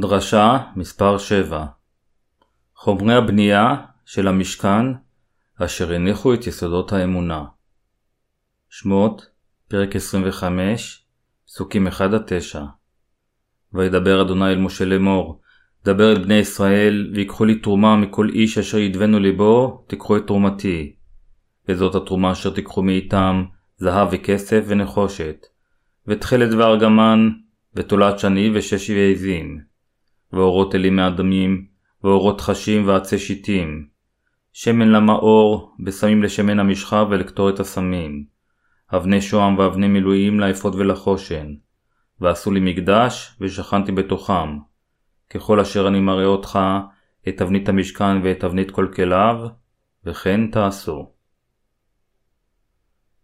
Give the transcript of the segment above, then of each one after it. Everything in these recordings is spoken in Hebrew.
דרשה מספר 7 חומרי הבנייה של המשכן אשר הניחו את יסודות האמונה. שמות, פרק 25, פסוקים 1-9 וידבר אדוני אל משה לאמור, דבר אל בני ישראל, ויקחו לי תרומה מכל איש אשר ידבנו ליבו, תיקחו את תרומתי. וזאת התרומה אשר תיקחו מאיתם, זהב וכסף ונחושת, ותכלת וארגמן, ותולעת שני ושש עזים. ואורות אלים מאדמים, ואורות חשים ועצי שיטים. שמן למאור, בסמים לשמן המשחה ולקטורת הסמים. אבני שוהם ואבני מילואים לאפות ולחושן. ועשו לי מקדש, ושכנתי בתוכם. ככל אשר אני מראה אותך, את תבנית המשכן ואת תבנית כל כליו, וכן תעשו.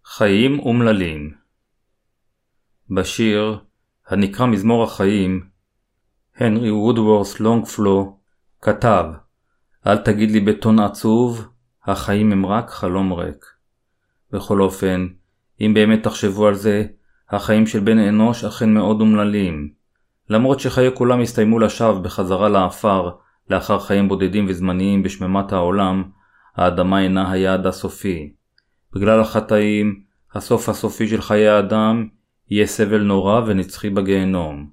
חיים אומללים בשיר, הנקרא מזמור החיים, הנרי וודוורס לונגפלו כתב אל תגיד לי בטון עצוב, החיים הם רק חלום ריק. בכל אופן, אם באמת תחשבו על זה, החיים של בן אנוש אכן מאוד אומללים. למרות שחיי כולם הסתיימו לשווא בחזרה לעפר, לאחר חיים בודדים וזמניים בשממת העולם, האדמה אינה היעד הסופי. בגלל החטאים, הסוף הסופי של חיי האדם יהיה סבל נורא ונצחי בגיהנום.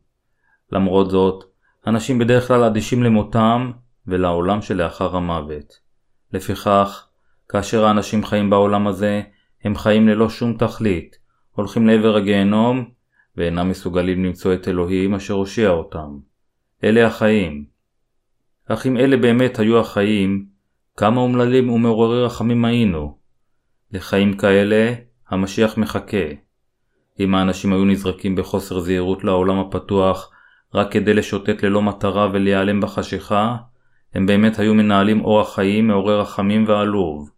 למרות זאת, אנשים בדרך כלל אדישים למותם ולעולם שלאחר המוות. לפיכך, כאשר האנשים חיים בעולם הזה, הם חיים ללא שום תכלית, הולכים לעבר הגיהנום, ואינם מסוגלים למצוא את אלוהים אשר הושיע אותם. אלה החיים. אך אם אלה באמת היו החיים, כמה אומללים ומעוררי רחמים היינו. לחיים כאלה, המשיח מחכה. אם האנשים היו נזרקים בחוסר זהירות לעולם הפתוח, רק כדי לשוטט ללא מטרה ולהיעלם בחשיכה, הם באמת היו מנהלים אורח חיים מעורר רחמים ועלוב.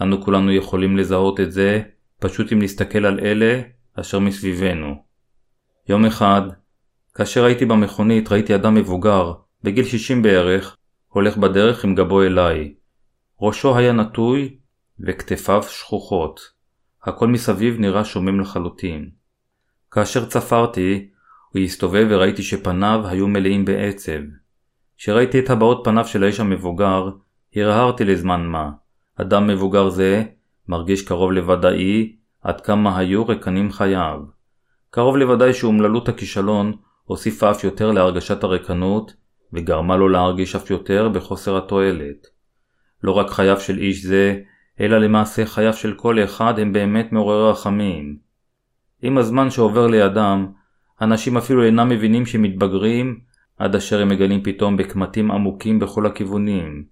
אנו כולנו יכולים לזהות את זה, פשוט אם נסתכל על אלה אשר מסביבנו. יום אחד, כאשר הייתי במכונית ראיתי אדם מבוגר, בגיל 60 בערך, הולך בדרך עם גבו אליי. ראשו היה נטוי וכתפיו שכוחות. הכל מסביב נראה שומם לחלוטין. כאשר צפרתי, הוא הסתובב וראיתי שפניו היו מלאים בעצב. כשראיתי את הבעות פניו של האיש המבוגר, הרהרתי לזמן מה. אדם מבוגר זה מרגיש קרוב לוודאי עד כמה היו רקנים חייו. קרוב לוודאי שאומללות הכישלון הוסיפה אף יותר להרגשת הרקנות, וגרמה לו להרגיש אף יותר בחוסר התועלת. לא רק חייו של איש זה, אלא למעשה חייו של כל אחד הם באמת מעוררי רחמים. עם הזמן שעובר לידם, אנשים אפילו אינם מבינים שמתבגרים, עד אשר הם מגלים פתאום בקמטים עמוקים בכל הכיוונים.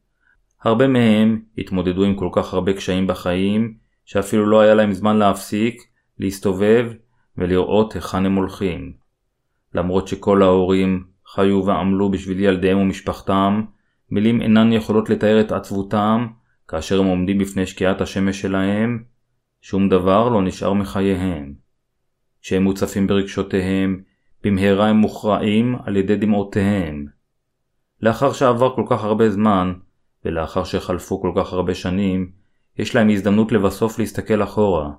הרבה מהם התמודדו עם כל כך הרבה קשיים בחיים, שאפילו לא היה להם זמן להפסיק, להסתובב ולראות היכן הם הולכים. למרות שכל ההורים חיו ועמלו בשביל ילדיהם ומשפחתם, מילים אינן יכולות לתאר את עצבותם, כאשר הם עומדים בפני שקיעת השמש שלהם, שום דבר לא נשאר מחייהם. כשהם מוצפים ברגשותיהם, במהרה הם מוכרעים על ידי דמעותיהם. לאחר שעבר כל כך הרבה זמן, ולאחר שחלפו כל כך הרבה שנים, יש להם הזדמנות לבסוף להסתכל אחורה,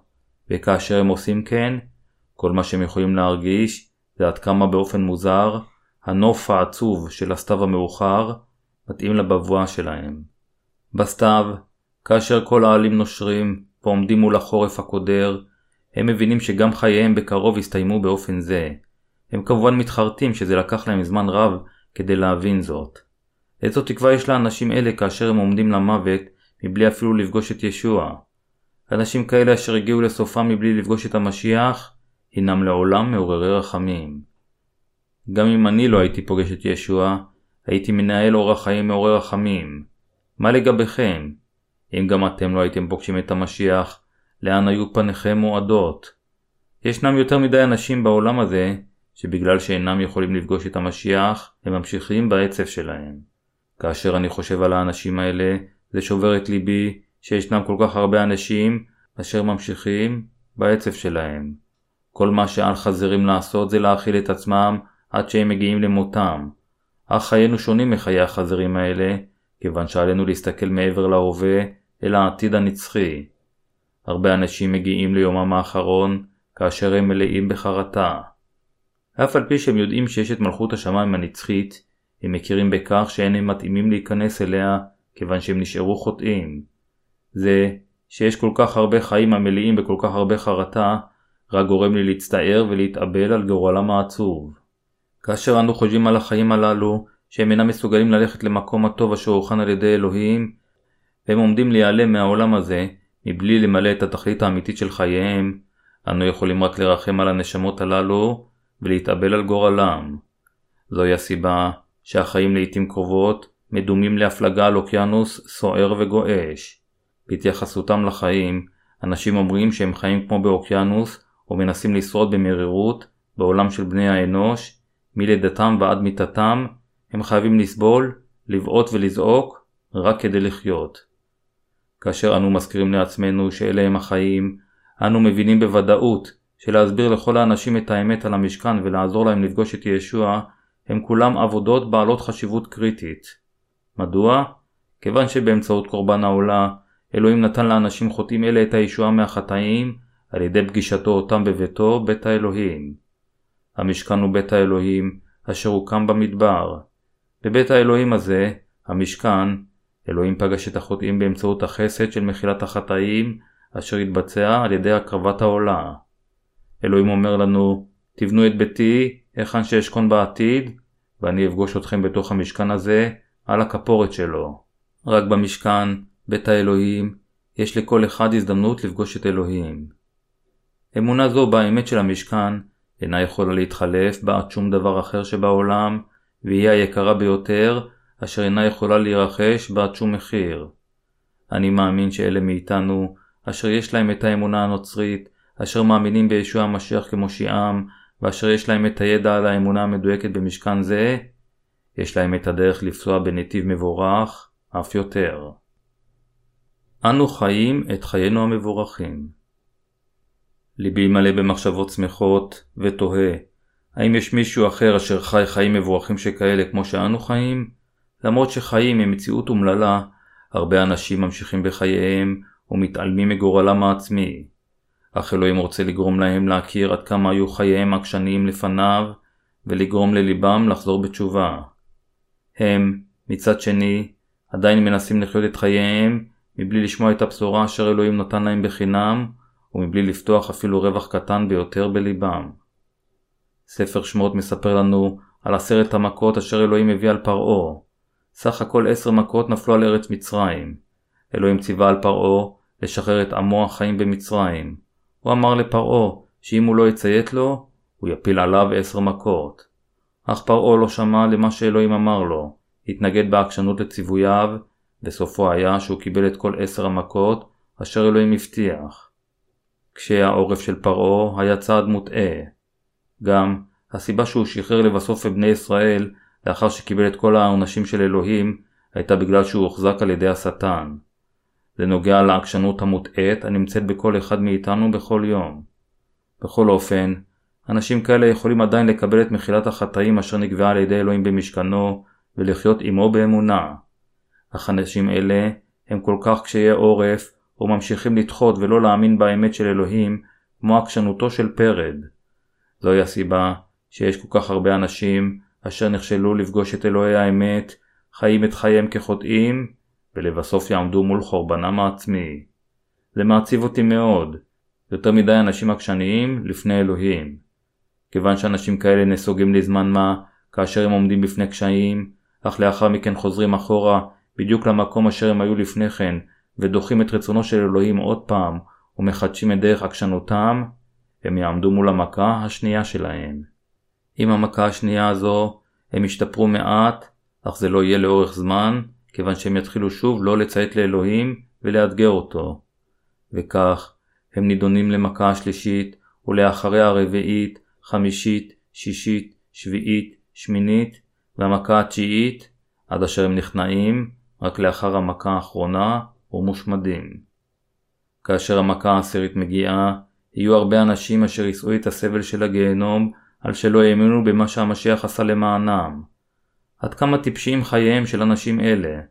וכאשר הם עושים כן, כל מה שהם יכולים להרגיש זה עד כמה באופן מוזר, הנוף העצוב של הסתיו המאוחר מתאים לבבואה שלהם. בסתיו, כאשר כל העלים נושרים ועומדים מול החורף הקודר, הם מבינים שגם חייהם בקרוב יסתיימו באופן זה. הם כמובן מתחרטים שזה לקח להם זמן רב כדי להבין זאת. איזו תקווה יש לאנשים אלה כאשר הם עומדים למוות מבלי אפילו לפגוש את ישוע. אנשים כאלה אשר הגיעו לסופם מבלי לפגוש את המשיח, הינם לעולם מעוררי רחמים. גם אם אני לא הייתי פוגש את ישוע, הייתי מנהל אורח חיים מעורר רחמים. מה לגביכם? אם גם אתם לא הייתם פוגשים את המשיח, לאן היו פניכם מועדות. ישנם יותר מדי אנשים בעולם הזה, שבגלל שאינם יכולים לפגוש את המשיח, הם ממשיכים בעצב שלהם. כאשר אני חושב על האנשים האלה, זה שובר את ליבי שישנם כל כך הרבה אנשים אשר ממשיכים בעצב שלהם. כל מה שעל חזירים לעשות זה להאכיל את עצמם עד שהם מגיעים למותם. אך חיינו שונים מחיי החזירים האלה, כיוון שעלינו להסתכל מעבר להווה אל העתיד הנצחי. הרבה אנשים מגיעים ליומם האחרון כאשר הם מלאים בחרטה. אף על פי שהם יודעים שיש את מלכות השמיים הנצחית, הם מכירים בכך שאין הם מתאימים להיכנס אליה כיוון שהם נשארו חוטאים. זה שיש כל כך הרבה חיים המלאים בכל כך הרבה חרטה, רק גורם לי להצטער ולהתאבל על גורלם העצוב. כאשר אנו חושבים על החיים הללו, שהם אינם מסוגלים ללכת למקום הטוב אשר הוכן על ידי אלוהים, והם עומדים להיעלם מהעולם הזה, מבלי למלא את התכלית האמיתית של חייהם, אנו יכולים רק לרחם על הנשמות הללו ולהתאבל על גורלם. זוהי הסיבה שהחיים לעיתים קרובות מדומים להפלגה על אוקיינוס סוער וגועש. בהתייחסותם לחיים, אנשים אומרים שהם חיים כמו באוקיינוס ומנסים לשרוד במרירות בעולם של בני האנוש, מלידתם ועד מיתתם הם חייבים לסבול, לבעוט ולזעוק רק כדי לחיות. כאשר אנו מזכירים לעצמנו שאלה הם החיים, אנו מבינים בוודאות שלהסביר לכל האנשים את האמת על המשכן ולעזור להם לפגוש את ישוע הם כולם עבודות בעלות חשיבות קריטית. מדוע? כיוון שבאמצעות קורבן העולה, אלוהים נתן לאנשים חוטאים אלה את הישועה מהחטאים על ידי פגישתו אותם בביתו, בית האלוהים. המשכן הוא בית האלוהים, אשר הוקם במדבר. בבית האלוהים הזה, המשכן, אלוהים פגש את החוטאים באמצעות החסד של מחילת החטאים, אשר התבצע על ידי הקרבת העולה. אלוהים אומר לנו, תבנו את ביתי, היכן שאשכון בעתיד, ואני אפגוש אתכם בתוך המשכן הזה, על הכפורת שלו. רק במשכן, בית האלוהים, יש לכל אחד הזדמנות לפגוש את אלוהים. אמונה זו באמת של המשכן אינה יכולה להתחלף בעד שום דבר אחר שבעולם, והיא היקרה ביותר, אשר אינה יכולה להירכש בעד שום מחיר. אני מאמין שאלה מאיתנו, אשר יש להם את האמונה הנוצרית, אשר מאמינים בישוע המשיח כמושיעם, ואשר יש להם את הידע על האמונה המדויקת במשכן זה, יש להם את הדרך לפסוע בנתיב מבורך, אף יותר. אנו חיים את חיינו המבורכים. ליבי מלא במחשבות שמחות, ותוהה, האם יש מישהו אחר אשר חי חיים מבורכים שכאלה כמו שאנו חיים? למרות שחיים הם מציאות אומללה, הרבה אנשים ממשיכים בחייהם ומתעלמים מגורלם העצמי. אך אלוהים רוצה לגרום להם להכיר עד כמה היו חייהם עקשניים לפניו, ולגרום לליבם לחזור בתשובה. הם, מצד שני, עדיין מנסים לחיות את חייהם מבלי לשמוע את הבשורה אשר אלוהים נתן להם בחינם, ומבלי לפתוח אפילו רווח קטן ביותר בליבם. ספר שמות מספר לנו על עשרת המכות אשר אלוהים הביא על פרעה. סך הכל עשר מכות נפלו על ארץ מצרים. אלוהים ציווה על פרעה לשחרר את עמו החיים במצרים. הוא אמר לפרעה שאם הוא לא יציית לו, הוא יפיל עליו עשר מכות. אך פרעה לא שמע למה שאלוהים אמר לו, התנגד בעקשנות לציווייו, וסופו היה שהוא קיבל את כל עשר המכות אשר אלוהים הבטיח. קשיי העורף של פרעה היה צעד מוטעה. גם הסיבה שהוא שחרר לבסוף את בני ישראל לאחר שקיבל את כל העונשים של אלוהים הייתה בגלל שהוא הוחזק על ידי השטן. זה נוגע לעקשנות המוטעית הנמצאת בכל אחד מאיתנו בכל יום. בכל אופן, אנשים כאלה יכולים עדיין לקבל את מחילת החטאים אשר נקבעה על ידי אלוהים במשכנו ולחיות עמו באמונה. אך אנשים אלה הם כל כך קשיי עורף וממשיכים לדחות ולא להאמין באמת של אלוהים כמו עקשנותו של פרד. זוהי הסיבה שיש כל כך הרבה אנשים אשר נכשלו לפגוש את אלוהי האמת, חיים את חייהם כחוטאים, ולבסוף יעמדו מול חורבנם העצמי. זה מעציב אותי מאוד. יותר מדי אנשים עקשניים לפני אלוהים. כיוון שאנשים כאלה נסוגים לזמן מה, כאשר הם עומדים בפני קשיים, אך לאחר מכן חוזרים אחורה, בדיוק למקום אשר הם היו לפני כן, ודוחים את רצונו של אלוהים עוד פעם, ומחדשים את דרך עקשנותם, הם יעמדו מול המכה השנייה שלהם. עם המכה השנייה הזו, הם ישתפרו מעט, אך זה לא יהיה לאורך זמן, כיוון שהם יתחילו שוב לא לציית לאלוהים ולאתגר אותו. וכך, הם נידונים למכה השלישית, ולאחריה הרביעית, חמישית, שישית, שביעית, שמינית, והמכה התשיעית, עד אשר הם נכנעים, רק לאחר המכה האחרונה, ומושמדים. כאשר המכה העשירית מגיעה, יהיו הרבה אנשים אשר יישאו את הסבל של הגיהנום על שלא האמינו במה שהמשיח עשה למענם. עד כמה טיפשיים חייהם של אנשים אלה.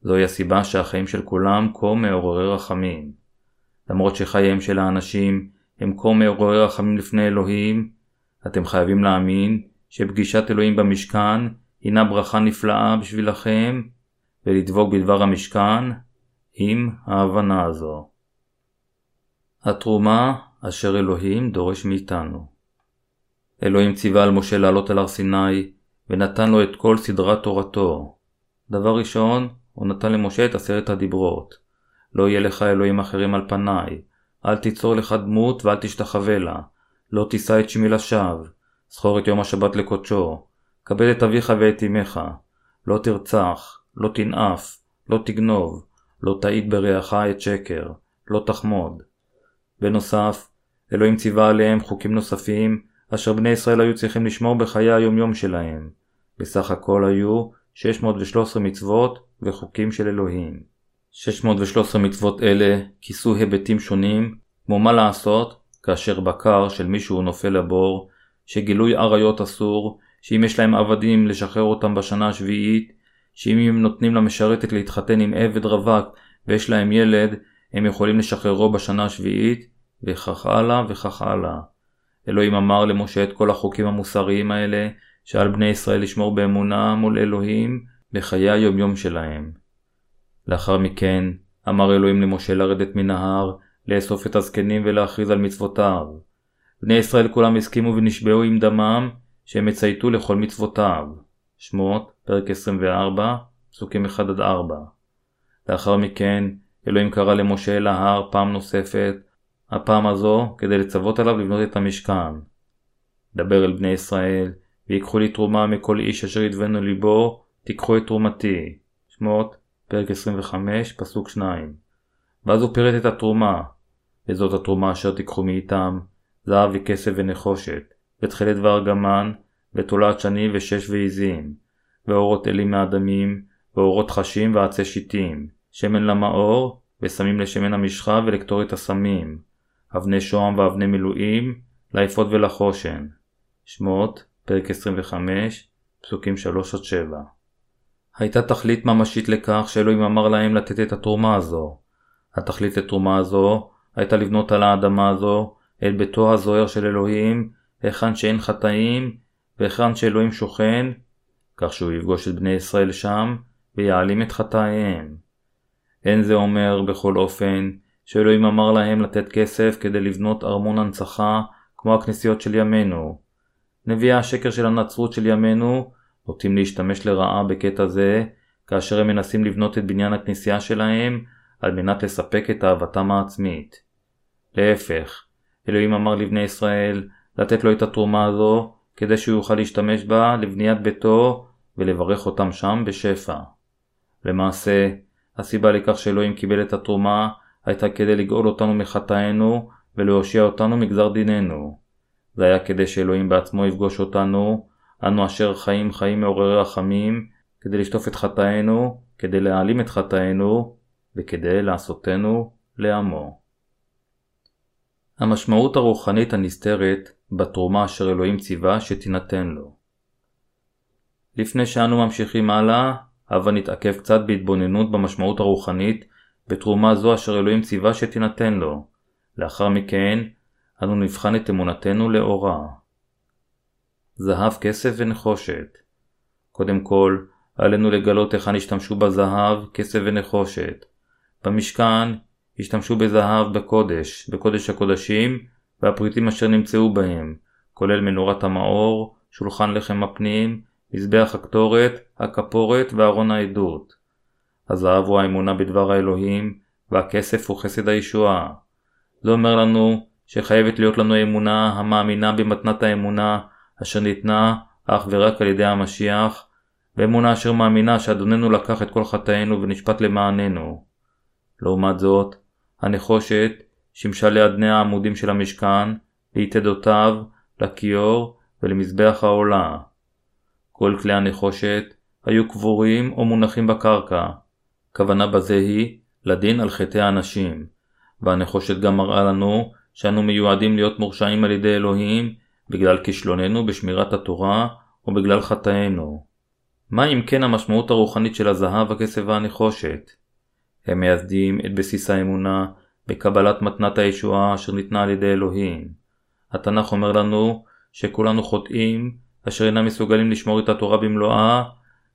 זוהי הסיבה שהחיים של כולם כה מעוררי רחמים. למרות שחייהם של האנשים הם כה מעוררי רחמים לפני אלוהים, אתם חייבים להאמין שפגישת אלוהים במשכן הינה ברכה נפלאה בשבילכם, ולדבוק בדבר המשכן עם ההבנה הזו. התרומה אשר אלוהים דורש מאיתנו. אלוהים ציווה על משה לעלות על הר סיני, ונתן לו את כל סדרת תורתו. דבר ראשון, הוא נתן למשה את עשרת הדיברות. לא יהיה לך אלוהים אחרים על פניי, אל תיצור לך דמות ואל תשתחווה לה, לא תישא את שמי לשווא, זכור את יום השבת לקודשו, כבד את אביך ואת אמך, לא תרצח, לא תנאף, לא תגנוב, לא תעיד ברעך את שקר, לא תחמוד. בנוסף, אלוהים ציווה עליהם חוקים נוספים, אשר בני ישראל היו צריכים לשמור בחיי היומיום שלהם. בסך הכל היו 613 מצוות וחוקים של אלוהים. 613 מצוות אלה כיסו היבטים שונים, כמו מה לעשות כאשר בקר של מישהו נופל לבור, שגילוי עריות אסור, שאם יש להם עבדים לשחרר אותם בשנה השביעית, שאם הם נותנים למשרתת להתחתן עם עבד רווק ויש להם ילד, הם יכולים לשחררו בשנה השביעית, וכך הלאה וכך הלאה. אלוהים אמר למשה את כל החוקים המוסריים האלה, שעל בני ישראל לשמור באמונה מול אלוהים בחיי היומיום שלהם. לאחר מכן, אמר אלוהים למשה לרדת מן ההר, לאסוף את הזקנים ולהכריז על מצוותיו. בני ישראל כולם הסכימו ונשבעו עם דמם, שהם יצייתו לכל מצוותיו. שמות, פרק 24, פסוקים 1-4. לאחר מכן, אלוהים קרא למשה אל ההר פעם נוספת, הפעם הזו כדי לצוות עליו לבנות את המשכן. דבר אל בני ישראל, ויקחו לי תרומה מכל איש אשר ידבנו ליבו, תיקחו את תרומתי. שמות, פרק 25, פסוק 2. ואז הוא פירט את התרומה, וזאת התרומה אשר תיקחו מאיתם, זהב וכסף ונחושת, ותכלת וארגמן, ותולעת שני ושש ועזים, ואורות אלים מאדמים, ואורות חשים ועצי שיטים, שמן למאור, וסמים לשמן המשחה ולקטורת הסמים, אבני שוהם ואבני מילואים, לאפות ולחושן. שמות, פרק 25, פסוקים 3-7. הייתה תכלית ממשית לכך שאלוהים אמר להם לתת את התרומה הזו. התכלית לתרומה הזו הייתה לבנות על האדמה הזו את ביתו הזוהר של אלוהים, היכן שאין חטאים, והיכן שאלוהים שוכן, כך שהוא יפגוש את בני ישראל שם, ויעלים את חטאיהם. אין זה אומר, בכל אופן, שאלוהים אמר להם לתת כסף כדי לבנות ארמון הנצחה כמו הכנסיות של ימינו. נביאי השקר של הנצרות של ימינו נוטים להשתמש לרעה בקטע זה, כאשר הם מנסים לבנות את בניין הכנסייה שלהם על מנת לספק את אהבתם העצמית. להפך, אלוהים אמר לבני ישראל לתת לו את התרומה הזו כדי שהוא יוכל להשתמש בה לבניית ביתו ולברך אותם שם בשפע. למעשה, הסיבה לכך שאלוהים קיבל את התרומה הייתה כדי לגאול אותנו מחטאינו ולהושיע אותנו מגזר דיננו. זה היה כדי שאלוהים בעצמו יפגוש אותנו, אנו אשר חיים חיים מעוררי רחמים, כדי לשטוף את חטאינו, כדי להעלים את חטאינו, וכדי לעשותנו לעמו. המשמעות הרוחנית הנסתרת בתרומה אשר אלוהים ציווה שתינתן לו. לפני שאנו ממשיכים הלאה, הבה נתעכב קצת בהתבוננות במשמעות הרוחנית בתרומה זו אשר אלוהים ציווה שתינתן לו. לאחר מכן, אנו נבחן את אמונתנו לאורה. זהב, כסף ונחושת. קודם כל, עלינו לגלות היכן השתמשו בזהב, כסף ונחושת. במשכן השתמשו בזהב בקודש, בקודש הקודשים, והפריטים אשר נמצאו בהם, כולל מנורת המאור, שולחן לחם הפנים, מזבח הקטורת, הכפורת וארון העדות. הזהב הוא האמונה בדבר האלוהים, והכסף הוא חסד הישועה. זה אומר לנו שחייבת להיות לנו אמונה המאמינה במתנת האמונה אשר ניתנה אך ורק על ידי המשיח, ואמונה אשר מאמינה שאדוננו לקח את כל חטאינו ונשפט למעננו. לעומת זאת, הנחושת שימשה לידני העמודים של המשכן, ליתדותיו, לכיור ולמזבח העולה. כל כלי הנחושת היו קבורים או מונחים בקרקע. כוונה בזה היא לדין על חטאי האנשים, והנחושת גם מראה לנו שאנו מיועדים להיות מורשעים על ידי אלוהים בגלל כישלוננו בשמירת התורה או בגלל חטאינו. מה אם כן המשמעות הרוחנית של הזהב, הכסף והנחושת? הם מייסדים את בסיס האמונה בקבלת מתנת הישועה אשר ניתנה על ידי אלוהים. התנ"ך אומר לנו שכולנו חוטאים אשר אינם מסוגלים לשמור את התורה במלואה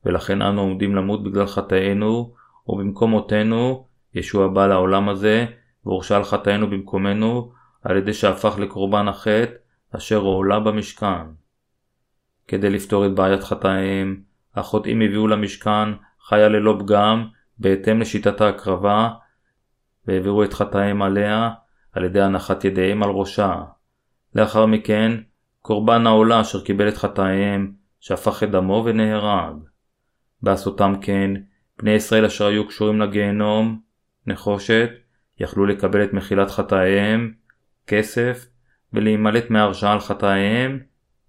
ולכן אנו עומדים למות בגלל חטאינו, ובמקום מותנו, ישוע בא לעולם הזה, והורשע על חטאינו במקומנו, על ידי שהפך לקורבן החטא, אשר הועלה במשכן. כדי לפתור את בעיית חטאיהם, החוטאים הביאו למשכן חיה ללא פגם, בהתאם לשיטת ההקרבה, והעבירו את חטאיהם עליה, על ידי הנחת ידיהם על ראשה. לאחר מכן, קורבן העולה אשר קיבל את חטאיהם, שהפך את דמו ונהרג. בעשותם כן, בני ישראל אשר היו קשורים לגיהנום, נחושת, יכלו לקבל את מחילת חטאיהם, כסף, ולהימלט מהרשעה על חטאיהם,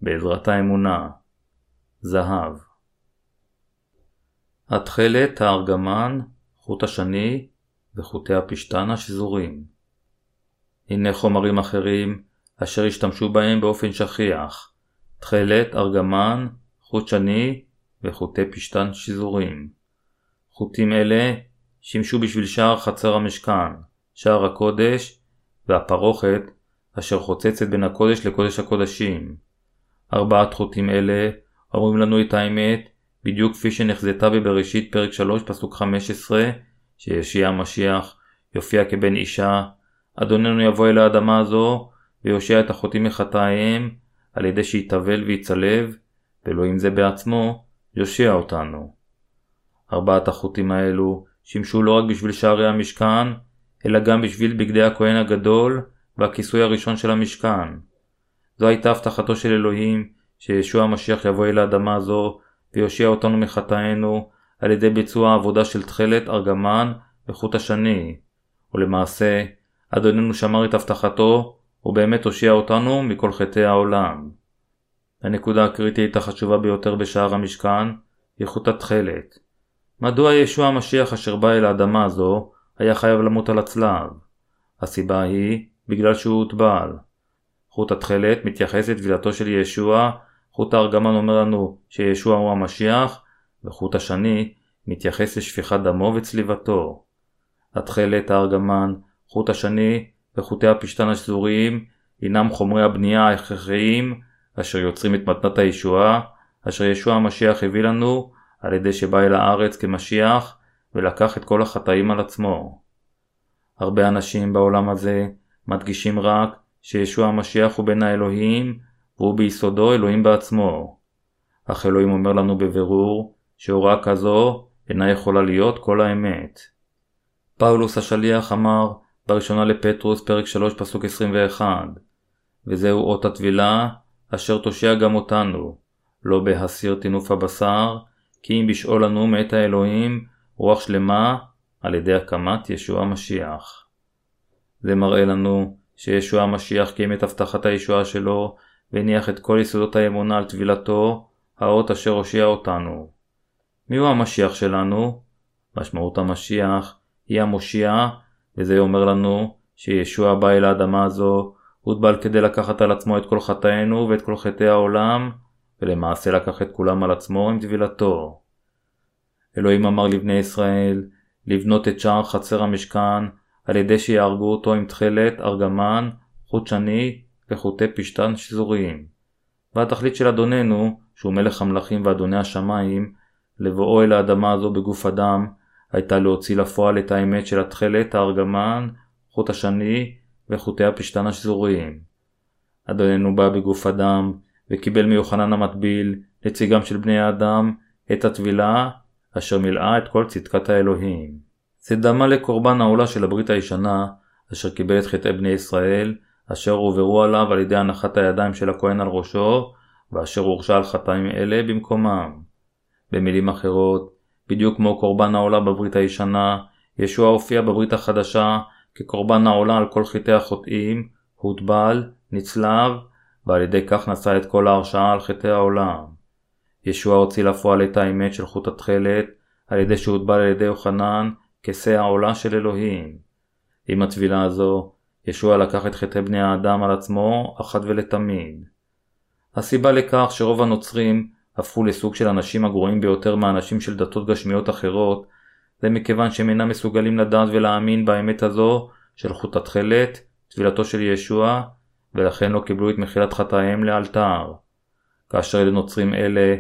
בעזרת האמונה. זהב. התכלת, הארגמן, חוט השני וחוטי הפשתן השזורים. הנה חומרים אחרים אשר השתמשו בהם באופן שכיח, תכלת, ארגמן, חוט שני וחוטי פשתן שזורים. חוטים אלה שימשו בשביל שער חצר המשכן, שער הקודש והפרוכת אשר חוצצת בין הקודש לקודש הקודשים. ארבעת חוטים אלה אומרים לנו את האמת בדיוק כפי שנחזתה בבראשית פרק 3 פסוק 15 שישי המשיח יופיע כבן אישה, אדוננו יבוא אל האדמה הזו ויושיע את החוטאים מחטאיהם על ידי שיתאבל ויצלב, ואלוהים זה בעצמו יושיע אותנו. ארבעת החוטים האלו שימשו לא רק בשביל שערי המשכן, אלא גם בשביל בגדי הכהן הגדול והכיסוי הראשון של המשכן. זו הייתה הבטחתו של אלוהים שישוע המשיח יבוא אל האדמה הזו ויושיע אותנו מחטאינו על ידי ביצוע העבודה של תכלת, ארגמן וחוט השני. ולמעשה, אדוננו שמר את הבטחתו ובאמת הושיע אותנו מכל חטאי העולם. הנקודה הקריטית החשובה ביותר בשער המשכן היא חוט התכלת. מדוע ישוע המשיח אשר בא אל האדמה הזו היה חייב למות על הצלב? הסיבה היא בגלל שהוא הוטבל. חוט התכלת מתייחס לטבילתו של ישוע, חוט הארגמן אומר לנו שישוע הוא המשיח, וחוט השני מתייחס לשפיכת דמו וצליבתו. התכלת, הארגמן, חוט השני וחוטי הפשתן השזוריים הינם חומרי הבנייה ההכרחיים אשר יוצרים את מתנת הישועה, אשר ישוע המשיח הביא לנו על ידי שבא אל הארץ כמשיח ולקח את כל החטאים על עצמו. הרבה אנשים בעולם הזה מדגישים רק שישוע המשיח הוא בן האלוהים והוא ביסודו אלוהים בעצמו. אך אלוהים אומר לנו בבירור שהוראה כזו אינה יכולה להיות כל האמת. פאולוס השליח אמר בראשונה לפטרוס פרק 3 פסוק 21 וזהו אות הטבילה אשר תושיע גם אותנו לא בהסיר טינוף הבשר כי אם בשאול לנו מאת האלוהים רוח שלמה על ידי הקמת ישוע המשיח. זה מראה לנו שישוע המשיח קיים את הבטחת הישועה שלו והניח את כל יסודות האמונה על טבילתו, האות אשר הושיע אותנו. מיהו המשיח שלנו? משמעות המשיח היא המושיע, וזה אומר לנו שישוע בא אל האדמה הזו, הוטבל כדי לקחת על עצמו את כל חטאינו ואת כל חטאי העולם, ולמעשה לקח את כולם על עצמו עם טבילתו. אלוהים אמר לבני ישראל לבנות את שער חצר המשכן על ידי שיהרגו אותו עם תכלת, ארגמן, חוט שני וחוטי פשתן שזוריים. והתכלית של אדוננו, שהוא מלך המלכים ואדוני השמיים, לבואו אל האדמה הזו בגוף אדם, הייתה להוציא לפועל את האמת של התכלת, הארגמן, חוט השני וחוטי הפשתן השזוריים. אדוננו בא בגוף אדם, וקיבל מיוחנן המטביל, נציגם של בני האדם, את הטבילה, אשר מילאה את כל צדקת האלוהים. זה דמה לקורבן העולה של הברית הישנה, אשר קיבל את חטאי בני ישראל, אשר הועברו עליו על ידי הנחת הידיים של הכהן על ראשו, ואשר הורשע על חטאים אלה במקומם. במילים אחרות, בדיוק כמו קורבן העולה בברית הישנה, ישוע הופיע בברית החדשה כקורבן העולה על כל חטאי החוטאים, הוטבל, נצלב, ועל ידי כך נשא את כל ההרשעה על חטאי העולם. ישוע הוציא לפועל את האמת של חוט התכלת, על ידי שהוטבל על ידי יוחנן, כשה העולה של אלוהים. עם הטבילה הזו, ישוע לקח את חטאי בני האדם על עצמו אחת ולתמיד. הסיבה לכך שרוב הנוצרים הפכו לסוג של אנשים הגרועים ביותר מהאנשים של דתות גשמיות אחרות, זה מכיוון שהם אינם מסוגלים לדעת ולהאמין באמת הזו של חוט התכלת, טבילתו של ישוע, ולכן לא קיבלו את מחילת חטאיהם לאלתר. כאשר לנוצרים אלה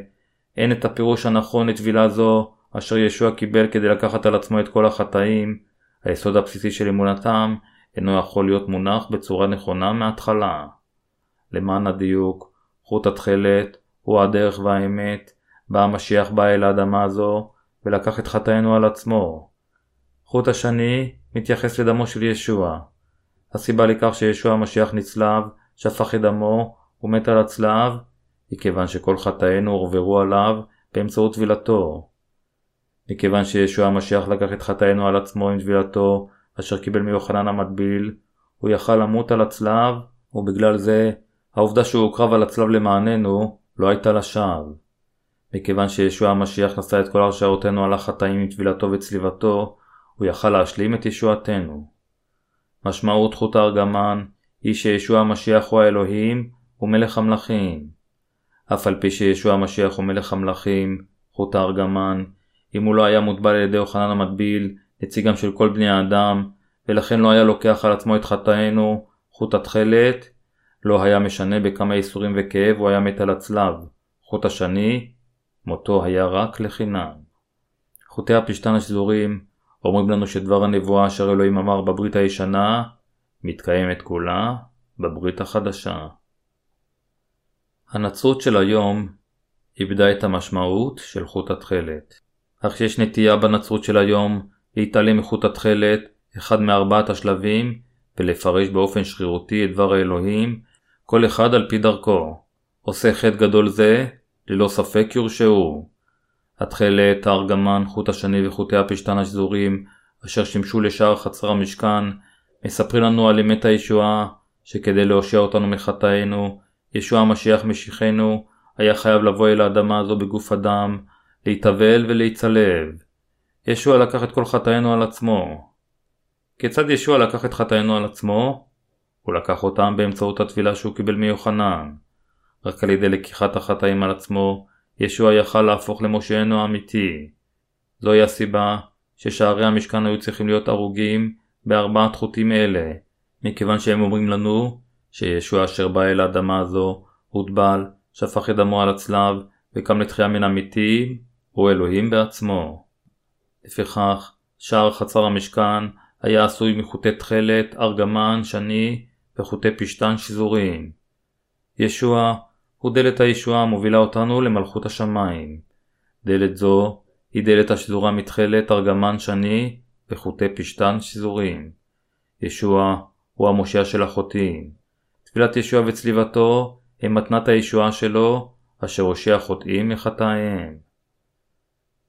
אין את הפירוש הנכון לטבילה זו, אשר ישוע קיבל כדי לקחת על עצמו את כל החטאים, היסוד הבסיסי של אמונתם אינו יכול להיות מונח בצורה נכונה מההתחלה. למען הדיוק, חוט התכלת הוא הדרך והאמת, בה המשיח בא אל האדמה הזו, ולקח את חטאינו על עצמו. חוט השני מתייחס לדמו של ישוע. הסיבה לכך שישוע המשיח נצלב, שפך את דמו ומת על הצלב, היא כיוון שכל חטאינו הועברו עליו באמצעות טבילתו. מכיוון שישוע המשיח לקח את חטאינו על עצמו עם טבילתו, אשר קיבל מיוחנן המטביל, הוא יכל למות על הצלב, ובגלל זה, העובדה שהוא הוקרב על הצלב למעננו, לא הייתה לשווא. מכיוון שישוע המשיח נשא את כל הרשעותינו על החטאים עם טבילתו וצליבתו, הוא יכל להשלים את ישועתנו. משמעות חוט הארגמן היא שישוע המשיח הוא האלוהים ומלך המלכים. אף על פי שישוע המשיח הוא מלך המלכים, חוט הארגמן, אם הוא לא היה מוטבל על ידי יוחנן המטביל, נציגם של כל בני האדם, ולכן לא היה לוקח על עצמו את חטאינו, חוט התכלת, לא היה משנה בכמה ייסורים וכאב הוא היה מת על הצלב. חוט השני, מותו היה רק לחינם. חוטי הפשתן השזורים אומרים לנו שדבר הנבואה אשר אלוהים אמר בברית הישנה, מתקיימת כולה בברית החדשה. הנצרות של היום איבדה את המשמעות של חוט התכלת. אך שיש נטייה בנצרות של היום להתעלם מחוט התכלת, אחד מארבעת השלבים, ולפרש באופן שרירותי את דבר האלוהים, כל אחד על פי דרכו. עושה חטא גדול זה, ללא ספק יורשעו. התכלת, הארגמן, חוט השני וחוטי הפשתן השזורים, אשר שימשו לשער חצר המשכן, מספרים לנו על אמת הישועה, שכדי להושיע אותנו מחטאינו, ישוע המשיח משיחנו, היה חייב לבוא אל האדמה הזו בגוף אדם, להתאבל ולהיצלב. ישוע לקח את כל חטאינו על עצמו. כיצד ישוע לקח את חטאינו על עצמו? הוא לקח אותם באמצעות הטבילה שהוא קיבל מיוחנן. רק על ידי לקיחת החטאים על עצמו, ישוע יכל להפוך למושענו האמיתי. זוהי הסיבה ששערי המשכן היו צריכים להיות הרוגים בארבעת חוטים אלה, מכיוון שהם אומרים לנו שישוע אשר בא אל האדמה הזו, הוטבל, שפך את דמו על הצלב, וקם לתחייה מן המתים, הוא אלוהים בעצמו. לפיכך, שער חצר המשכן היה עשוי מחוטי תכלת, ארגמן, שני וחוטי פשתן שזורים. ישוע הוא דלת הישועה המובילה אותנו למלכות השמיים. דלת זו היא דלת השזורה מתכלת, ארגמן שני וחוטי פשתן שזורים. ישוע הוא המושיע של החוטאים. תפילת ישוע וצליבתו הם מתנת הישועה שלו, אשר הושיע חוטאים מחטאיהם.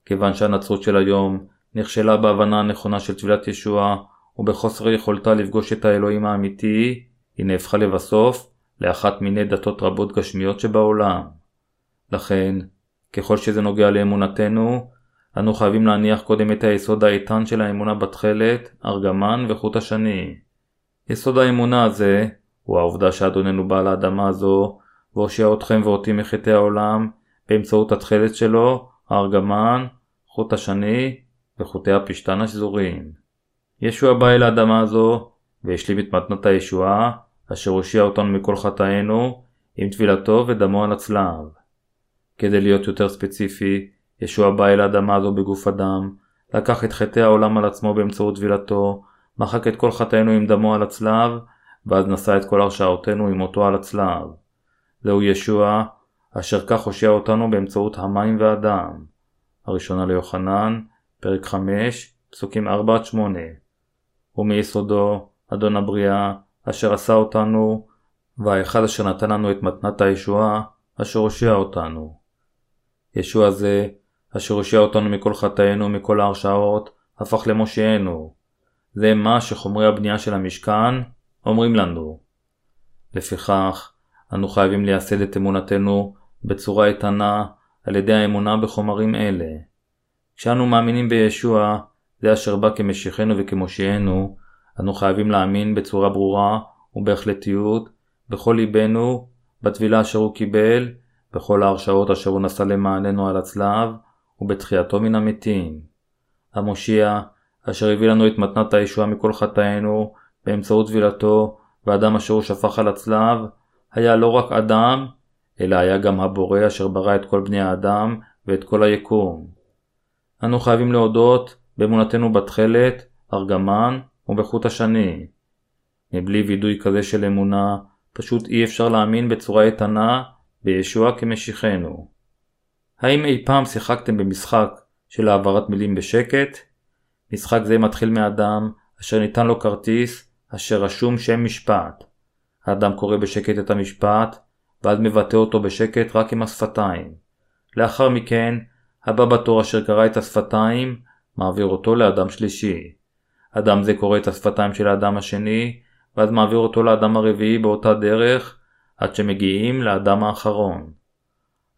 כיוון שהנצרות של היום נכשלה בהבנה הנכונה של טבילת ישוע ובחוסר יכולתה לפגוש את האלוהים האמיתי, היא נהפכה לבסוף לאחת מיני דתות רבות גשמיות שבעולם. לכן, ככל שזה נוגע לאמונתנו, אנו חייבים להניח קודם את היסוד האיתן של האמונה בתכלת, ארגמן וחוט השני. יסוד האמונה הזה הוא העובדה שאדוננו בא לאדמה הזו והושיע אתכם ואותי מחטאי העולם באמצעות התכלת שלו, הארגמן, חוט השני וחוטי הפשתן השזורים. ישוע בא אל האדמה הזו והשלים את מתנת הישועה אשר הושיע אותנו מכל חטאינו עם טבילתו ודמו על הצלב. כדי להיות יותר ספציפי, ישוע בא אל האדמה הזו בגוף אדם, לקח את חטאי העולם על עצמו באמצעות טבילתו, מחק את כל חטאינו עם דמו על הצלב, ואז נשא את כל הרשעותינו עם מותו על הצלב. זהו ישוע, אשר כך הושיע אותנו באמצעות המים והדם. הראשונה ליוחנן, פרק 5, פסוקים 4-8. ומיסודו, אדון הבריאה, אשר עשה אותנו, והאחד אשר נתן לנו את מתנת הישועה, אשר הושיע אותנו. ישוע זה, אשר הושיע אותנו מכל חטאינו ומכל ההרשעות, הפך למושיענו. זה מה שחומרי הבנייה של המשכן אומרים לנו. לפיכך, אנו חייבים לייסד את אמונתנו בצורה איתנה על ידי האמונה בחומרים אלה. כשאנו מאמינים בישוע, זה אשר בא כמשיחנו וכמושיענו, אנו חייבים להאמין בצורה ברורה ובהחלטיות בכל ליבנו בטבילה אשר הוא קיבל, בכל ההרשאות אשר הוא נשא למעננו על הצלב, ובתחייתו מן המתים. המושיע, אשר הביא לנו את מתנת הישועה מכל חטאינו, באמצעות טבילתו, והדם אשר הוא שפך על הצלב, היה לא רק אדם, אלא היה גם הבורא אשר ברא את כל בני האדם ואת כל היקום. אנו חייבים להודות באמונתנו בתכלת, ארגמן ובחוט השני. מבלי וידוי כזה של אמונה, פשוט אי אפשר להאמין בצורה איתנה בישוע כמשיחנו. האם אי פעם שיחקתם במשחק של העברת מילים בשקט? משחק זה מתחיל מאדם אשר ניתן לו כרטיס אשר רשום שם משפט. האדם קורא בשקט את המשפט, ואז מבטא אותו בשקט רק עם השפתיים. לאחר מכן, הבא בתור אשר קרא את השפתיים, מעביר אותו לאדם שלישי. אדם זה קורא את השפתיים של האדם השני, ואז מעביר אותו לאדם הרביעי באותה דרך, עד שמגיעים לאדם האחרון.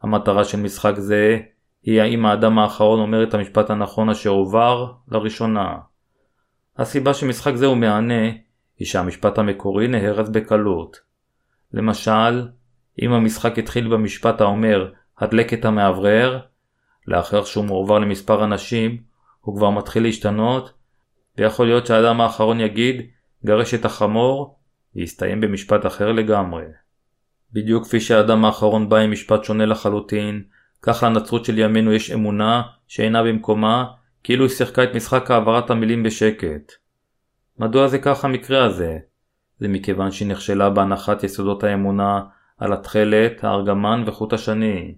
המטרה של משחק זה היא האם האדם האחרון אומר את המשפט הנכון אשר הועבר לראשונה. הסיבה שמשחק זה הוא מהנה היא שהמשפט המקורי נהרס בקלות. למשל, אם המשחק התחיל במשפט האומר הדלק את המאוורר, לאחר שהוא מועבר למספר אנשים, הוא כבר מתחיל להשתנות, ויכול להיות שהאדם האחרון יגיד גרש את החמור, ויסתיים במשפט אחר לגמרי. בדיוק כפי שהאדם האחרון בא עם משפט שונה לחלוטין, כך לנצרות של ימינו יש אמונה שאינה במקומה, כאילו היא שיחקה את משחק העברת המילים בשקט. מדוע זה כך המקרה הזה? זה מכיוון שהיא נכשלה בהנחת יסודות האמונה על התכלת, הארגמן וחוט השני.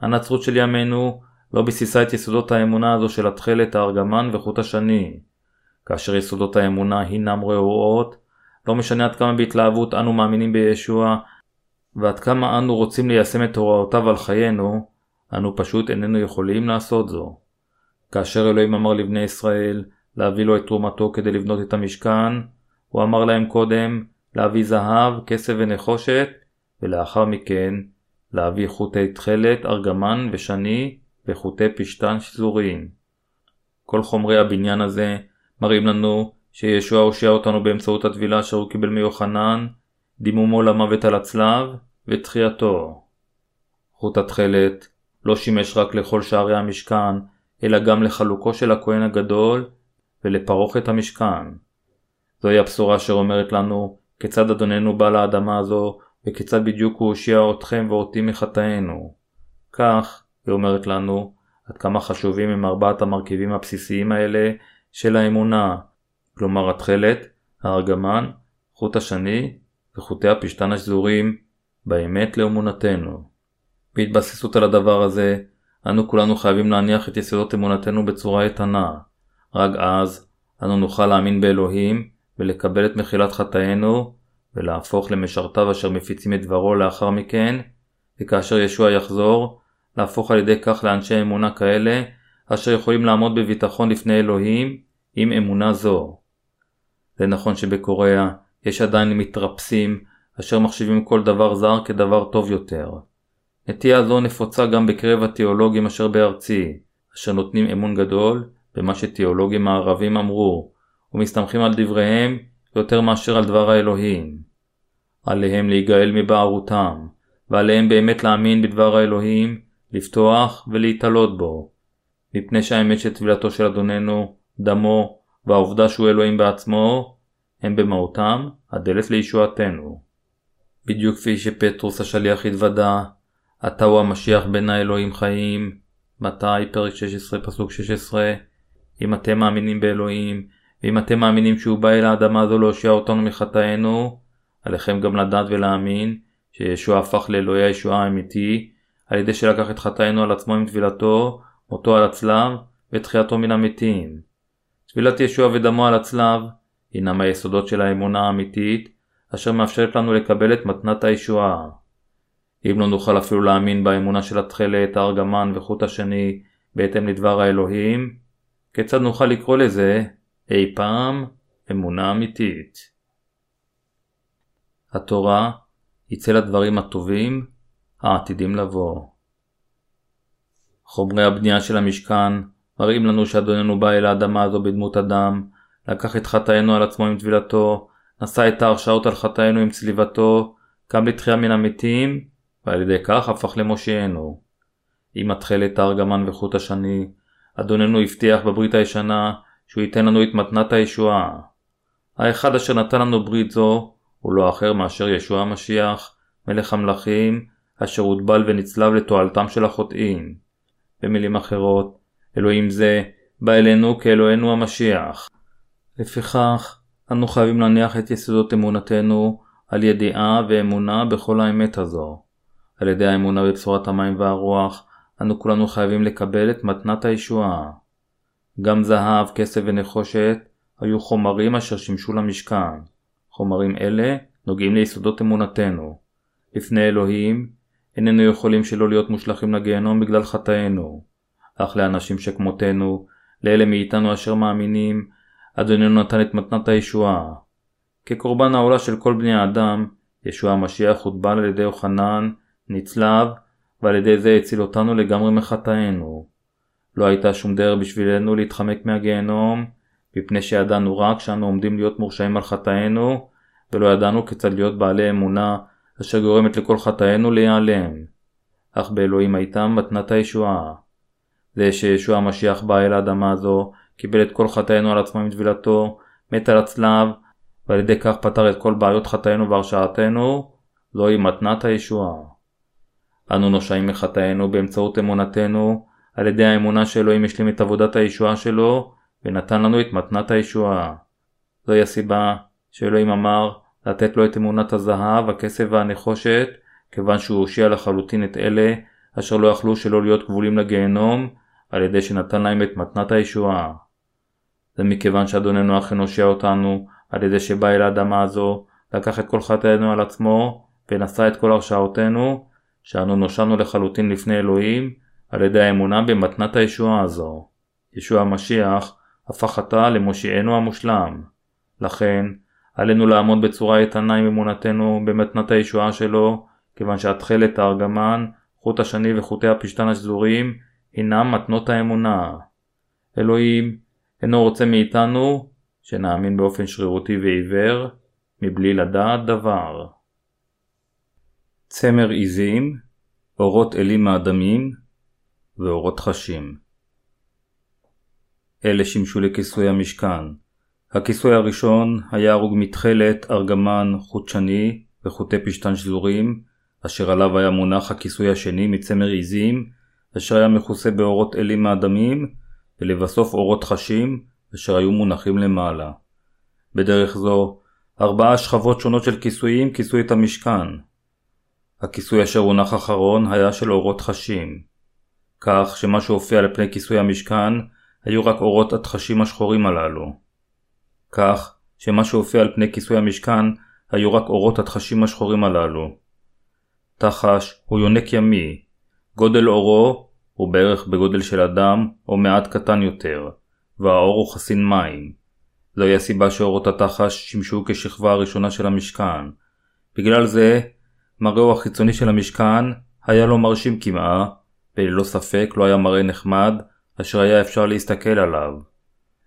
הנצרות של ימינו לא ביססה את יסודות האמונה הזו של התכלת, הארגמן וחוט השני. כאשר יסודות האמונה הינם רעועות, לא משנה עד כמה בהתלהבות אנו מאמינים בישוע, ועד כמה אנו רוצים ליישם את הוראותיו על חיינו, אנו פשוט איננו יכולים לעשות זו. כאשר אלוהים אמר לבני ישראל להביא לו את תרומתו כדי לבנות את המשכן, הוא אמר להם קודם להביא זהב, כסף ונחושת, ולאחר מכן להביא חוטי תכלת, ארגמן ושני וחוטי פשתן שזוריים. כל חומרי הבניין הזה מראים לנו שישוע הושיע אותנו באמצעות הטבילה אשר הוא קיבל מיוחנן, דימומו למוות על הצלב ותחייתו. חוט התכלת לא שימש רק לכל שערי המשכן, אלא גם לחלוקו של הכהן הגדול ולפרוכת המשכן. זוהי הבשורה אשר אומרת לנו כיצד אדוננו בא לאדמה הזו וכיצד בדיוק הוא הושיע אתכם ואותי מחטאינו. כך, היא אומרת לנו, עד כמה חשובים הם ארבעת המרכיבים הבסיסיים האלה של האמונה, כלומר התכלת, הארגמן, חוט השני וחוטי הפשתן השזורים, באמת לאמונתנו. בהתבססות על הדבר הזה, אנו כולנו חייבים להניח את יסודות אמונתנו בצורה איתנה. רק אז, אנו נוכל להאמין באלוהים ולקבל את מחילת חטאינו ולהפוך למשרתיו אשר מפיצים את דברו לאחר מכן, וכאשר ישוע יחזור, להפוך על ידי כך לאנשי אמונה כאלה, אשר יכולים לעמוד בביטחון לפני אלוהים עם אמונה זו. זה נכון שבקוריאה יש עדיין מתרפסים אשר מחשיבים כל דבר זר כדבר טוב יותר. נטייה זו נפוצה גם בקרב התיאולוגים אשר בארצי, אשר נותנים אמון גדול במה שתיאולוגים מערבים אמרו, ומסתמכים על דבריהם יותר מאשר על דבר האלוהים. עליהם להיגאל מבערותם, ועליהם באמת להאמין בדבר האלוהים, לפתוח ולהתעלות בו. מפני שהאמת של טבילתו של אדוננו, דמו, והעובדה שהוא אלוהים בעצמו, הם במהותם הדלת לישועתנו. בדיוק כפי שפטרוס השליח התוודה, אתה הוא המשיח בין האלוהים חיים, מתי פרק 16 פסוק 16, אם אתם מאמינים באלוהים, ואם אתם מאמינים שהוא בא אל האדמה הזו להושיע אותנו מחטאינו, עליכם גם לדעת ולהאמין שישוע הפך לאלוהי הישועה האמיתי, על ידי שלקח את חטאינו על עצמו עם טבילתו, מותו על הצלב ותחייתו מן המתים. טבילת ישוע ודמו על הצלב הינם היסודות של האמונה האמיתית, אשר מאפשרת לנו לקבל את מתנת הישועה. אם לא נוכל אפילו להאמין באמונה של התכלת, הארגמן וחוט השני בהתאם לדבר האלוהים, כיצד נוכל לקרוא לזה אי פעם אמונה אמיתית? התורה היא צל הדברים הטובים העתידים לבוא. חומרי הבנייה של המשכן מראים לנו שאדוננו בא אל האדמה הזו בדמות אדם, לקח את חטאינו על עצמו עם טבילתו, נשא את ההרשעות על חטאינו עם צליבתו, קם לתחייה מן המתים, ועל ידי כך הפך למושיענו. עם התכלת הארגמן וחוט השני, אדוננו הבטיח בברית הישנה שהוא ייתן לנו את מתנת הישועה. האחד אשר נתן לנו ברית זו הוא לא אחר מאשר ישוע המשיח, מלך המלכים, אשר הוטבל ונצלב לתועלתם של החוטאים. במילים אחרות, אלוהים זה בא אלינו כאלוהינו המשיח. לפיכך, אנו חייבים להניח את יסודות אמונתנו על ידיעה ואמונה בכל האמת הזו. על ידי האמונה בבשורת המים והרוח, אנו כולנו חייבים לקבל את מתנת הישועה. גם זהב, כסף ונחושת היו חומרים אשר שימשו למשכן. חומרים אלה נוגעים ליסודות אמונתנו. לפני אלוהים, איננו יכולים שלא להיות מושלכים לגיהנום בגלל חטאינו. אך לאנשים שכמותנו, לאלה מאיתנו אשר מאמינים, אדוננו נתן את מתנת הישועה. כקורבן העולה של כל בני האדם, ישוע המשיח הוטבל על ידי יוחנן, נצלב, ועל ידי זה הציל אותנו לגמרי מחטאינו. לא הייתה שום דרך בשבילנו להתחמק מהגיהנום, מפני שידענו רק שאנו עומדים להיות מורשעים על חטאינו, ולא ידענו כיצד להיות בעלי אמונה, אשר גורמת לכל חטאינו להיעלם. אך באלוהים הייתה מתנת הישועה. זה שישוע המשיח בא אל האדמה הזו, קיבל את כל חטאינו על עצמו עם טבילתו, מת על הצלב, ועל ידי כך פתר את כל בעיות חטאינו והרשעתנו, זוהי מתנת הישועה. אנו נושעים מחטאינו באמצעות אמונתנו, על ידי האמונה שאלוהים השלים את עבודת הישועה שלו, ונתן לנו את מתנת הישועה. זוהי הסיבה שאלוהים אמר לתת לו את אמונת הזהב, הכסף והנחושת, כיוון שהוא הושיע לחלוטין את אלה אשר לא יכלו שלא להיות כבולים לגיהנום, על ידי שנתן להם את מתנת הישועה. זה מכיוון שאדוננו אכן הושיע אותנו, על ידי שבא אל האדמה הזו, לקח את כל חטאינו על עצמו, ונשא את כל הרשעותינו, שאנו נושענו לחלוטין לפני אלוהים, על ידי האמונה במתנת הישועה הזו. ישוע המשיח הפך עתה למושיענו המושלם. לכן, עלינו לעמוד בצורה איתנה עם אמונתנו במתנת הישועה שלו, כיוון שהתכלת הארגמן, חוט השני וחוטי הפשתן השזורים, הינם מתנות האמונה. אלוהים אינו רוצה מאיתנו שנאמין באופן שרירותי ועיוור, מבלי לדעת דבר. צמר עיזים, אורות אלים מאדמים ואורות חשים. אלה שימשו לכיסוי המשכן. הכיסוי הראשון היה הרוג מתכלת, ארגמן, חוט שני וחוטי פשתן שזורים, אשר עליו היה מונח הכיסוי השני מצמר עיזים, אשר היה מכוסה באורות אלים מאדמים, ולבסוף אורות חשים, אשר היו מונחים למעלה. בדרך זו, ארבעה שכבות שונות של כיסויים כיסו את המשכן. הכיסוי אשר הונח אחרון היה של אורות חשים. כך שמה שהופיע על פני כיסוי המשכן היו רק אורות התחשים השחורים הללו. כך שמה שהופיע על פני כיסוי המשכן היו רק אורות התחשים השחורים הללו. תחש הוא יונק ימי, גודל אורו הוא בערך בגודל של אדם או מעט קטן יותר, והאור הוא חסין מים. זוהי הסיבה שאורות התחש שימשו כשכבה הראשונה של המשכן. בגלל זה, מראהו החיצוני של המשכן היה לו מרשים כמעה, וללא ספק לא היה מראה נחמד, אשר היה אפשר להסתכל עליו.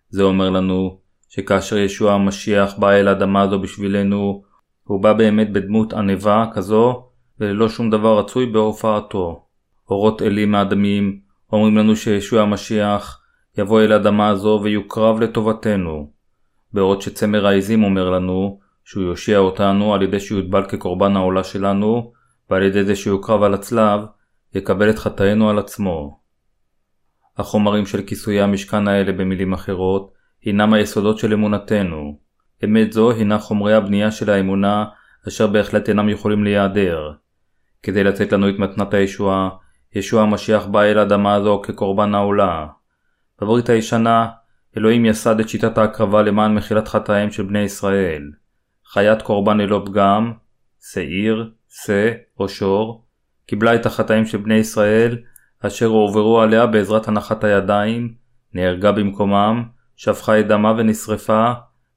זה אומר לנו שכאשר ישוע המשיח בא אל האדמה הזו בשבילנו, הוא בא באמת בדמות ענבה כזו, וללא שום דבר רצוי בהופעתו. אורות אלים מאדמים אומרים לנו שישוע המשיח יבוא אל האדמה הזו ויוקרב לטובתנו. בעוד שצמר העזים אומר לנו שהוא יושיע אותנו על ידי שיוטבל כקורבן העולה שלנו, ועל ידי זה שיוקרב על הצלב, יקבל את חטאינו על עצמו. החומרים של כיסויי המשכן האלה במילים אחרות, הינם היסודות של אמונתנו. אמת זו הינה חומרי הבנייה של האמונה, אשר בהחלט אינם יכולים להיעדר. כדי לתת לנו את מתנת הישועה, ישוע המשיח בא אל האדמה הזו כקורבן העולה. בברית הישנה, אלוהים יסד את שיטת ההקרבה למען מחילת חטאיהם של בני ישראל. חיית קורבן ללא פגם, שעיר, שא או שור, קיבלה את החטאים של בני ישראל, אשר הועברו עליה בעזרת הנחת הידיים, נהרגה במקומם, שפכה את דמה ונשרפה,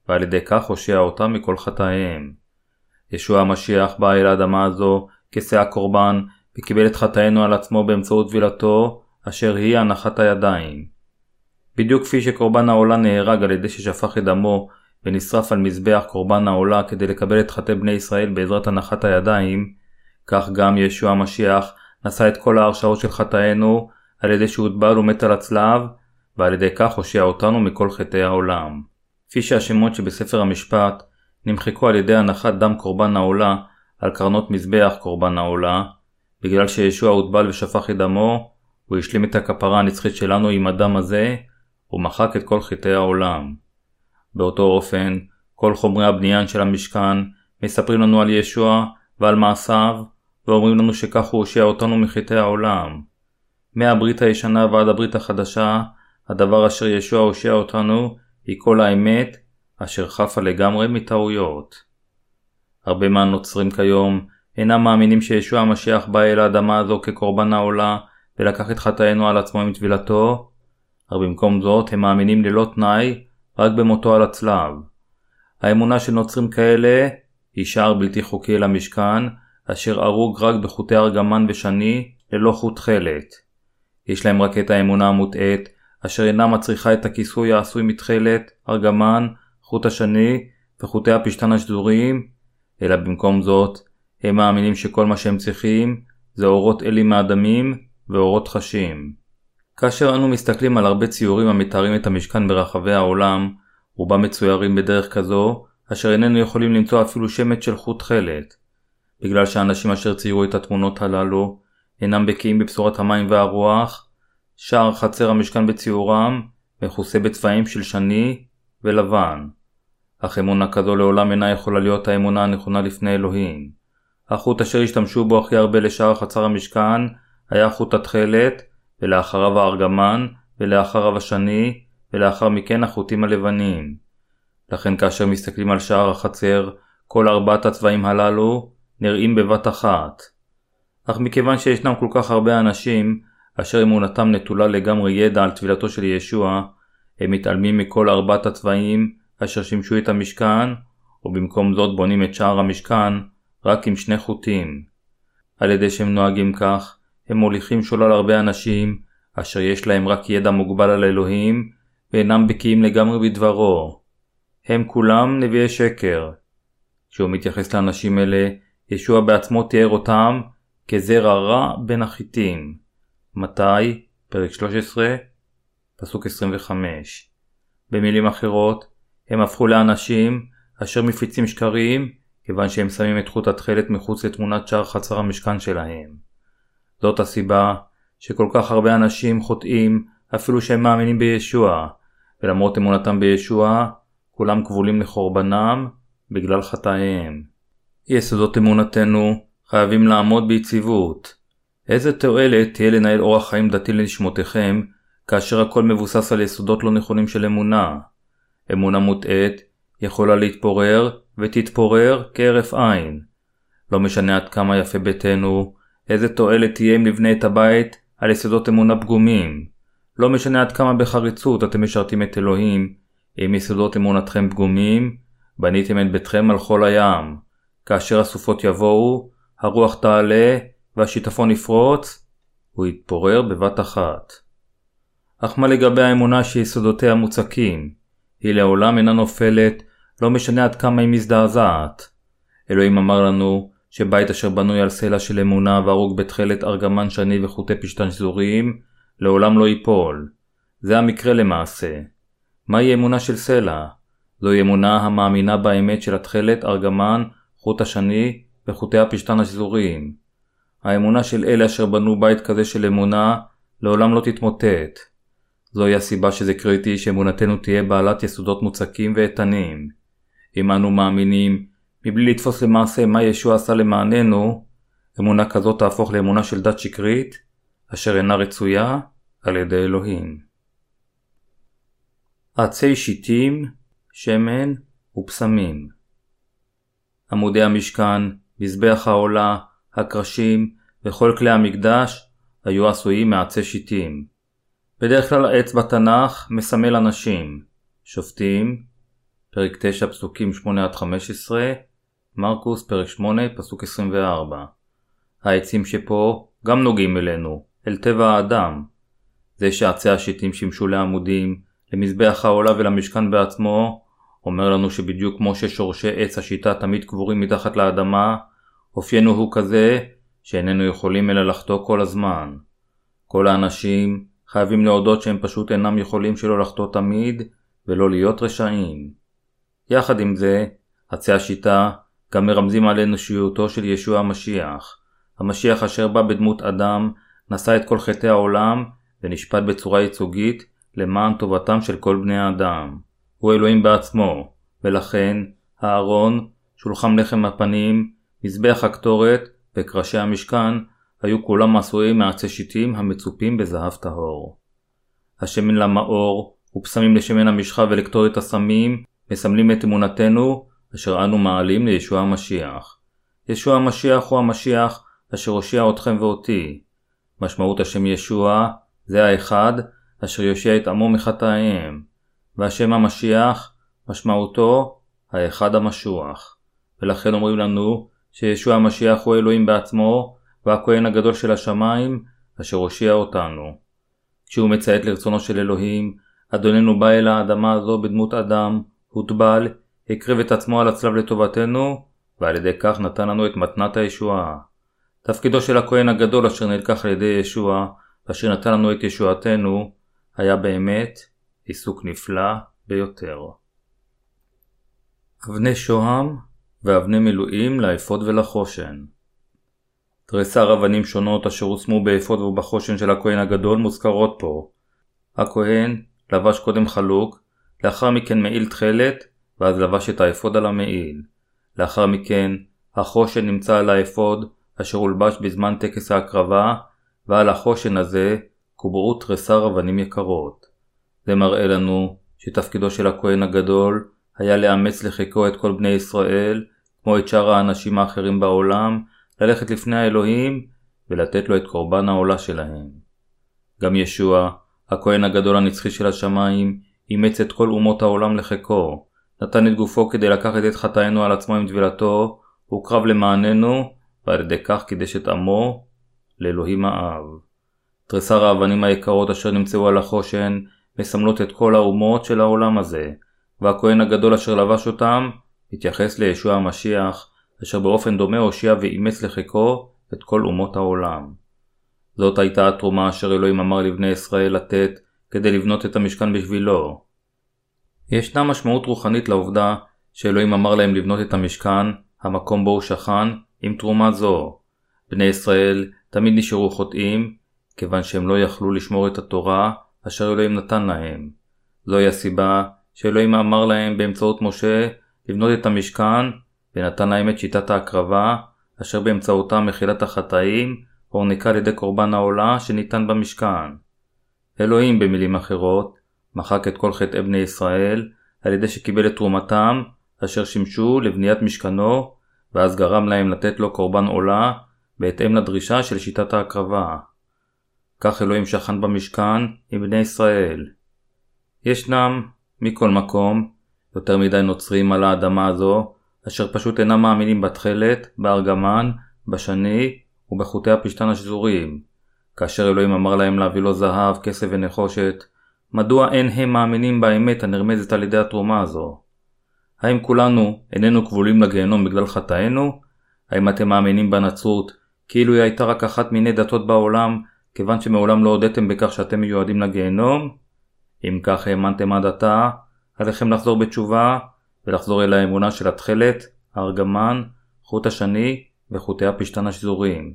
ועל ידי כך הושיע אותם מכל חטאיהם. ישוע המשיח בא אל האדמה הזו כשא הקורבן, וקיבל את חטאינו על עצמו באמצעות טבילתו, אשר היא הנחת הידיים. בדיוק כפי שקורבן העולה נהרג על ידי ששפך את דמו ונשרף על מזבח קורבן העולה כדי לקבל את חטאי בני ישראל בעזרת הנחת הידיים, כך גם ישוע המשיח נשא את כל ההרשעות של חטאינו על ידי שהוטבל ומת על הצלב, ועל ידי כך הושיע אותנו מכל חטאי העולם. כפי שהשמות שבספר המשפט נמחקו על ידי הנחת דם קורבן העולה על קרנות מזבח קורבן העולה, בגלל שישוע הוטבל ושפך את דמו, הוא השלים את הכפרה הנצחית שלנו עם הדם הזה, ומחק את כל חטאי העולם. באותו אופן, כל חומרי הבניין של המשכן מספרים לנו על ישוע ועל מעשיו, ואומרים לנו שכך הוא הושיע אותנו מחטאי העולם. מהברית הישנה ועד הברית החדשה, הדבר אשר ישוע הושיע אותנו, היא כל האמת, אשר חפה לגמרי מטעויות. הרבה מהנוצרים כיום אינם מאמינים שישוע המשיח בא אל האדמה הזו כקורבן העולה ולקח את חטאינו על עצמו עם טבילתו, אך במקום זאת הם מאמינים ללא תנאי רק במותו על הצלב. האמונה של נוצרים כאלה היא שער בלתי חוקי אל המשכן, אשר הרוג רק בחוטי ארגמן ושני ללא חוט תכלת. יש להם רק את האמונה המוטעית, אשר אינה מצריכה את הכיסוי העשוי מתכלת, ארגמן, חוט השני וחוטי הפשתן השזוריים, אלא במקום זאת, הם מאמינים שכל מה שהם צריכים זה אורות אלים מהדמים ואורות חשים. כאשר אנו מסתכלים על הרבה ציורים המתארים את המשכן ברחבי העולם, רובם מצוירים בדרך כזו, אשר איננו יכולים למצוא אפילו שמץ של חוט תכלת. בגלל שהאנשים אשר ציירו את התמונות הללו אינם בקיאים בבשורת המים והרוח, שער חצר המשכן בציורם מכוסה בצבעים של שני ולבן. אך אמונה כזו לעולם אינה יכולה להיות האמונה הנכונה לפני אלוהים. החוט אשר השתמשו בו הכי הרבה לשער חצר המשכן היה חוט התכלת, ולאחריו הארגמן, ולאחריו השני, ולאחר מכן החוטים הלבנים. לכן כאשר מסתכלים על שער החצר, כל ארבעת הצבעים הללו נראים בבת אחת. אך מכיוון שישנם כל כך הרבה אנשים אשר אמונתם נטולה לגמרי ידע על טבילתו של ישוע, הם מתעלמים מכל ארבעת הצבעים אשר שימשו את המשכן, ובמקום זאת בונים את שער המשכן רק עם שני חוטים. על ידי שהם נוהגים כך, הם מוליכים שולל הרבה אנשים, אשר יש להם רק ידע מוגבל על אלוהים, ואינם בקיאים לגמרי בדברו. הם כולם נביאי שקר. כשהוא מתייחס לאנשים אלה, ישוע בעצמו תיאר אותם כזרע רע בין החיטים. מתי? פרק 13, פסוק 25. במילים אחרות, הם הפכו לאנשים אשר מפיצים שקרים, כיוון שהם שמים את חוט התכלת מחוץ לתמונת שער חצר המשכן שלהם. זאת הסיבה שכל כך הרבה אנשים חוטאים אפילו שהם מאמינים בישוע, ולמרות אמונתם בישוע, כולם כבולים לחורבנם בגלל חטאיהם. יסודות אמונתנו חייבים לעמוד ביציבות. איזה תועלת תהיה לנהל אורח חיים דתי לנשמותיכם, כאשר הכל מבוסס על יסודות לא נכונים של אמונה. אמונה מוטעית יכולה להתפורר ותתפורר כהרף עין. לא משנה עד כמה יפה ביתנו, איזה תועלת תהיה אם נבנה את הבית על יסודות אמונה פגומים. לא משנה עד כמה בחריצות אתם משרתים את אלוהים, אם יסודות אמונתכם פגומים, בניתם את ביתכם על חול הים. כאשר הסופות יבואו, הרוח תעלה והשיטפון יפרוץ, הוא יתפורר בבת אחת. אך מה לגבי האמונה שיסודותיה מוצקים? היא לעולם אינה נופלת, לא משנה עד כמה היא מזדעזעת. אלוהים אמר לנו שבית אשר בנוי על סלע של אמונה והרוג בתכלת ארגמן שני וחוטי פשתן שזוריים, לעולם לא ייפול. זה המקרה למעשה. מהי אמונה של סלע? זוהי אמונה המאמינה באמת של התכלת, ארגמן, חוט השני וחוטי הפשתן השזוריים. האמונה של אלה אשר בנו בית כזה של אמונה לעולם לא תתמוטט. זוהי הסיבה שזה קריטי שאמונתנו תהיה בעלת יסודות מוצקים ואיתנים. אם אנו מאמינים, מבלי לתפוס למעשה מה ישוע עשה למעננו, אמונה כזאת תהפוך לאמונה של דת שקרית, אשר אינה רצויה על ידי אלוהים. עצי שיטים, שמן ופסמים עמודי המשכן, מזבח העולה, הקרשים וכל כלי המקדש היו עשויים מעצי שיטים. בדרך כלל העץ בתנ"ך מסמל אנשים. שופטים, פרק 9 פסוקים 8-15, מרקוס פרק 8 פסוק 24. העצים שפה גם נוגעים אלינו, אל טבע האדם. זה שעצי השיטים שימשו לעמודים, למזבח העולה ולמשכן בעצמו, אומר לנו שבדיוק כמו ששורשי עץ השיטה תמיד קבורים מתחת לאדמה, אופיינו הוא כזה שאיננו יכולים אלא לחטוא כל הזמן. כל האנשים חייבים להודות שהם פשוט אינם יכולים שלא לחטוא תמיד ולא להיות רשעים. יחד עם זה, עצי השיטה גם מרמזים על אנושיותו של ישוע המשיח, המשיח אשר בא בדמות אדם נשא את כל חטאי העולם ונשפט בצורה ייצוגית למען טובתם של כל בני האדם. הוא אלוהים בעצמו, ולכן הארון, שולחן לחם הפנים, מזבח הקטורת וקרשי המשכן היו כולם עשויים מעצי שיטים המצופים בזהב טהור. השמן למאור ופסמים לשמן המשחה ולקטורת הסמים מסמלים את אמונתנו אשר אנו מעלים לישוע המשיח. ישוע המשיח הוא המשיח אשר הושיע אתכם ואותי. משמעות השם ישוע זה האחד אשר יושיע את עמו מחטאיהם. והשם המשיח משמעותו האחד המשוח. ולכן אומרים לנו שישוע המשיח הוא אלוהים בעצמו והכהן הגדול של השמיים אשר הושיע אותנו. כשהוא מציית לרצונו של אלוהים, אדוננו בא אל האדמה הזו בדמות אדם, הוטבל, הקריב את עצמו על הצלב לטובתנו, ועל ידי כך נתן לנו את מתנת הישועה. תפקידו של הכהן הגדול אשר נלקח על ידי ישוע, ואשר נתן לנו את ישועתנו, היה באמת עיסוק נפלא ביותר. אבני שוהם ואבני מילואים לאפוד ולחושן. תריסר אבנים שונות אשר הושמו באפוד ובחושן של הכהן הגדול מוזכרות פה. הכהן לבש קודם חלוק, לאחר מכן מעיל תכלת, ואז לבש את האפוד על המעיל. לאחר מכן, החושן נמצא על האפוד, אשר הולבש בזמן טקס ההקרבה, ועל החושן הזה קובעו תריסר אבנים יקרות. זה מראה לנו שתפקידו של הכהן הגדול היה לאמץ לחיקו את כל בני ישראל, כמו את שאר האנשים האחרים בעולם, ללכת לפני האלוהים ולתת לו את קורבן העולה שלהם. גם ישוע, הכהן הגדול הנצחי של השמיים, אימץ את כל אומות העולם לחיקו, נתן את גופו כדי לקחת את חטאינו על עצמו עם טבילתו, הוקרב למעננו, ועל ידי כך קידש את עמו לאלוהים האב. תריסר האבנים היקרות אשר נמצאו על החושן, מסמלות את כל האומות של העולם הזה, והכהן הגדול אשר לבש אותם, התייחס לישוע המשיח, אשר באופן דומה הושיע ואימץ לחיקו את כל אומות העולם. זאת הייתה התרומה אשר אלוהים אמר לבני ישראל לתת כדי לבנות את המשכן בשבילו. ישנה משמעות רוחנית לעובדה שאלוהים אמר להם לבנות את המשכן, המקום בו הוא שכן, עם תרומה זו. בני ישראל תמיד נשארו חוטאים, כיוון שהם לא יכלו לשמור את התורה אשר אלוהים נתן להם. זוהי הסיבה שאלוהים אמר להם באמצעות משה לבנות את המשכן ונתן להם את שיטת ההקרבה, אשר באמצעותה מחילת החטאים הוענקה על ידי קורבן העולה שניתן במשכן. אלוהים במילים אחרות, מחק את כל חטאי בני ישראל על ידי שקיבל את תרומתם אשר שימשו לבניית משכנו ואז גרם להם לתת לו קורבן עולה בהתאם לדרישה של שיטת ההקרבה. כך אלוהים שכן במשכן עם בני ישראל. ישנם, מכל מקום, יותר מדי נוצרים על האדמה הזו אשר פשוט אינם מאמינים בתכלת, בארגמן, בשני ובחוטי הפשתן השזורים. כאשר אלוהים אמר להם להביא לו זהב, כסף ונחושת, מדוע אין הם מאמינים באמת הנרמזת על ידי התרומה הזו? האם כולנו איננו כבולים לגיהנום בגלל חטאינו? האם אתם מאמינים בנצרות כאילו היא הייתה רק אחת מיני דתות בעולם, כיוון שמעולם לא הודיתם בכך שאתם מיועדים לגיהנום? אם כך האמנתם עד עתה, עליכם לחזור בתשובה ולחזור אל האמונה של התכלת, הארגמן, חוט השני וחוטי הפשתן השזוריים.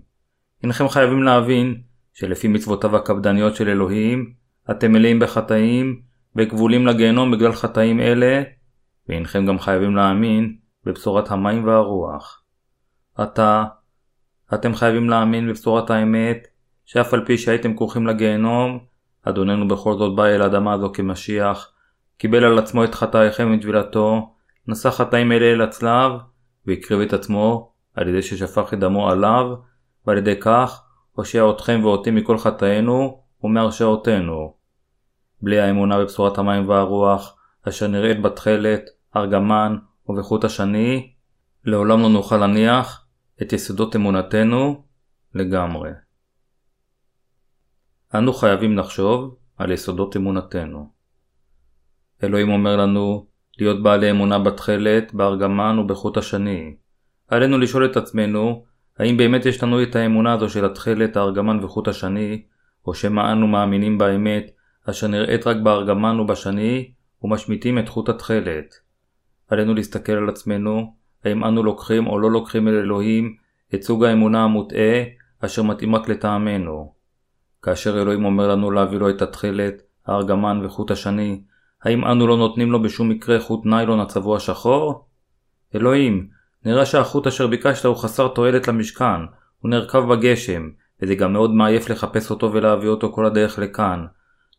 אינכם חייבים להבין שלפי מצוותיו הקפדניות של אלוהים, אתם מלאים בחטאים וכבולים לגיהנום בגלל חטאים אלה, ואינכם גם חייבים להאמין בבשורת המים והרוח. עתה, אתם חייבים להאמין בבשורת האמת, שאף על פי שהייתם כרוכים לגיהנום, אדוננו בכל זאת בא אל האדמה הזו כמשיח, קיבל על עצמו את חטאיכם עם טבילתו, נשא חטאים אלה אל הצלב, והקריב את עצמו על ידי ששפך את דמו עליו, ועל ידי כך הושיע אתכם ואותי מכל חטאינו ומהרשעותינו. בלי האמונה בבשורת המים והרוח, אשר נראית בתכלת, ארגמן ובחוט השני, לעולם לא נוכל להניח את יסודות אמונתנו לגמרי. אנו חייבים לחשוב על יסודות אמונתנו. אלוהים אומר לנו להיות בעלי אמונה בתכלת, בארגמן ובחוט השני. עלינו לשאול את עצמנו, האם באמת יש לנו את האמונה הזו של התכלת, הארגמן וחוט השני, או שמא אנו מאמינים באמת, אשר נראית רק בארגמן ובשני, ומשמיטים את חוט התכלת. עלינו להסתכל על עצמנו, האם אנו לוקחים או לא לוקחים אל אלוהים את סוג האמונה המוטעה, אשר מתאים רק לטעמנו. כאשר אלוהים אומר לנו להביא לו את התכלת, הארגמן וחוט השני, האם אנו לא נותנים לו בשום מקרה חוט ניילון הצבוע שחור? אלוהים, נראה שהחוט אשר ביקשת הוא חסר תועלת למשכן, הוא נרקב בגשם, וזה גם מאוד מעייף לחפש אותו ולהביא אותו כל הדרך לכאן.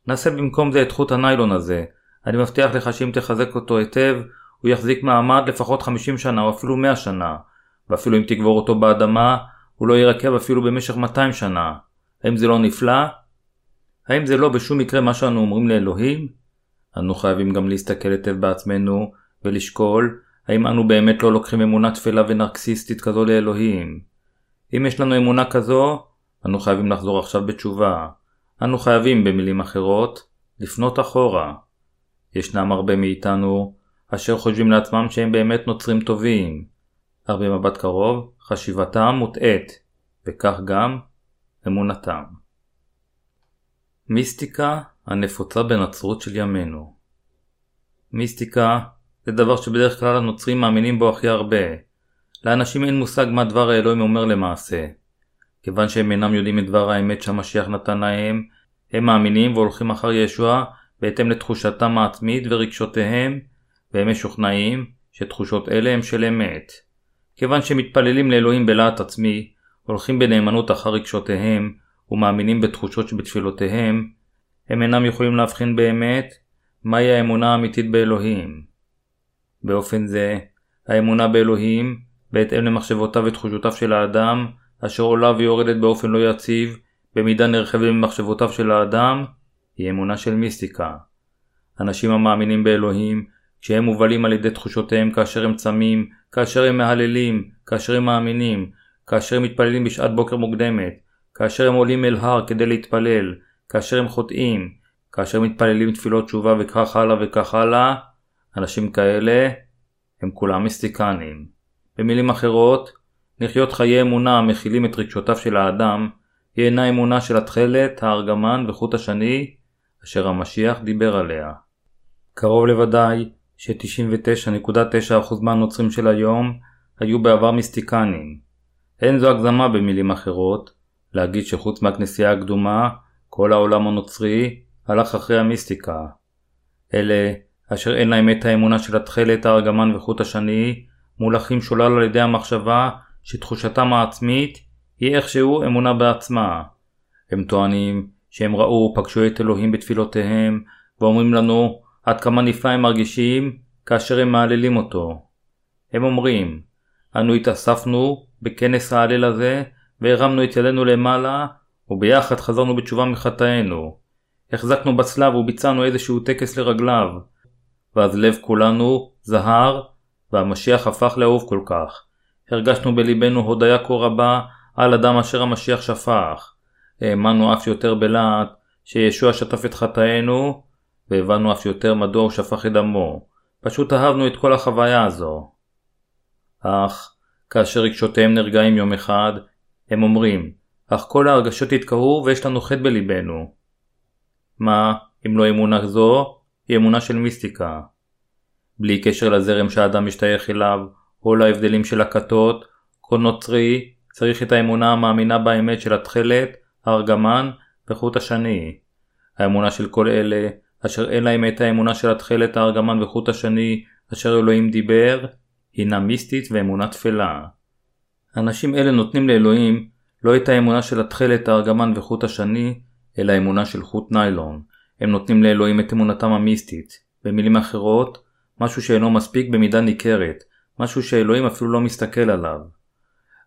נעשה במקום זה את חוט הניילון הזה. אני מבטיח לך שאם תחזק אותו היטב, הוא יחזיק מעמד לפחות 50 שנה או אפילו 100 שנה. ואפילו אם תגבור אותו באדמה, הוא לא יירקב אפילו במשך 200 שנה. האם זה לא נפלא? האם זה לא בשום מקרה מה שאנו אומרים לאלוהים? אנו חייבים גם להסתכל היטב בעצמנו ולשקול האם אנו באמת לא לוקחים אמונה תפלה ונרקסיסטית כזו לאלוהים. אם יש לנו אמונה כזו, אנו חייבים לחזור עכשיו בתשובה. אנו חייבים, במילים אחרות, לפנות אחורה. ישנם הרבה מאיתנו אשר חושבים לעצמם שהם באמת נוצרים טובים, אך במבט קרוב חשיבתם מוטעית, וכך גם אמונתם. מיסטיקה הנפוצה בנצרות של ימינו מיסטיקה זה דבר שבדרך כלל הנוצרים מאמינים בו הכי הרבה. לאנשים אין מושג מה דבר האלוהים אומר למעשה. כיוון שהם אינם יודעים את דבר האמת שהמשיח נתן להם, הם מאמינים והולכים אחר ישוע בהתאם לתחושתם העצמית ורגשותיהם, והם משוכנעים שתחושות אלה הם של אמת. כיוון שהם מתפללים לאלוהים בלהט עצמי, הולכים בנאמנות אחר רגשותיהם, ומאמינים בתחושות שבתפילותיהם, הם אינם יכולים להבחין באמת מהי האמונה האמיתית באלוהים. באופן זה, האמונה באלוהים, בהתאם למחשבותיו ותחושותיו של האדם, אשר עולה ויורדת באופן לא יציב, במידה נרחבת ממחשבותיו של האדם, היא אמונה של מיסטיקה. אנשים המאמינים באלוהים, כשהם מובלים על ידי תחושותיהם כאשר הם צמים, כאשר הם מהללים, כאשר הם מאמינים, כאשר הם מתפללים בשעת בוקר מוקדמת, כאשר הם עולים אל הר כדי להתפלל, כאשר הם חוטאים, כאשר הם מתפללים תפילות תשובה וכך הלאה וכך הלאה, אנשים כאלה הם כולם מיסטיקנים. במילים אחרות, לחיות חיי אמונה המכילים את רגשותיו של האדם, היא אינה אמונה של התכלת, הארגמן וחוט השני, אשר המשיח דיבר עליה. קרוב לוודאי ש-99.9% מהנוצרים של היום היו בעבר מיסטיקנים. אין זו הגזמה במילים אחרות, להגיד שחוץ מהכנסייה הקדומה, כל העולם הנוצרי הלך אחרי המיסטיקה. אלה אשר אין להם את האמונה של התכלת, הארגמן וחוט השני, מולכים שולל על ידי המחשבה שתחושתם העצמית היא איכשהו אמונה בעצמה. הם טוענים שהם ראו ופגשו את אלוהים בתפילותיהם, ואומרים לנו עד כמה נפלא הם מרגישים כאשר הם מהללים אותו. הם אומרים, אנו התאספנו בכנס ההלל הזה, והרמנו את ידינו למעלה, וביחד חזרנו בתשובה מחטאינו. החזקנו בצלב וביצענו איזשהו טקס לרגליו. ואז לב כולנו זהר, והמשיח הפך לאהוב כל כך. הרגשנו בלבנו הודיה כה רבה על הדם אשר המשיח שפך. האמנו אף יותר בלהט שישוע שטף את חטאינו, והבנו אף יותר מדוע הוא שפך את דמו. פשוט אהבנו את כל החוויה הזו. אך, כאשר רגשותיהם נרגעים יום אחד, הם אומרים, אך כל ההרגשות התקהו ויש לנו חטא בלבנו. מה, אם לא אמונה זו, היא אמונה של מיסטיקה. בלי קשר לזרם שהאדם משתייך אליו, או להבדלים של הכתות, כל נוצרי צריך את האמונה המאמינה באמת של התכלת, הארגמן וחוט השני. האמונה של כל אלה, אשר אין להם את האמונה של התכלת, הארגמן וחוט השני, אשר אלוהים דיבר, הינה מיסטית ואמונה תפלה. אנשים אלה נותנים לאלוהים לא את האמונה של התכלת, הארגמן וחוט השני, אלא אמונה של חוט ניילון. הם נותנים לאלוהים את אמונתם המיסטית. במילים אחרות, משהו שאינו מספיק במידה ניכרת, משהו שאלוהים אפילו לא מסתכל עליו.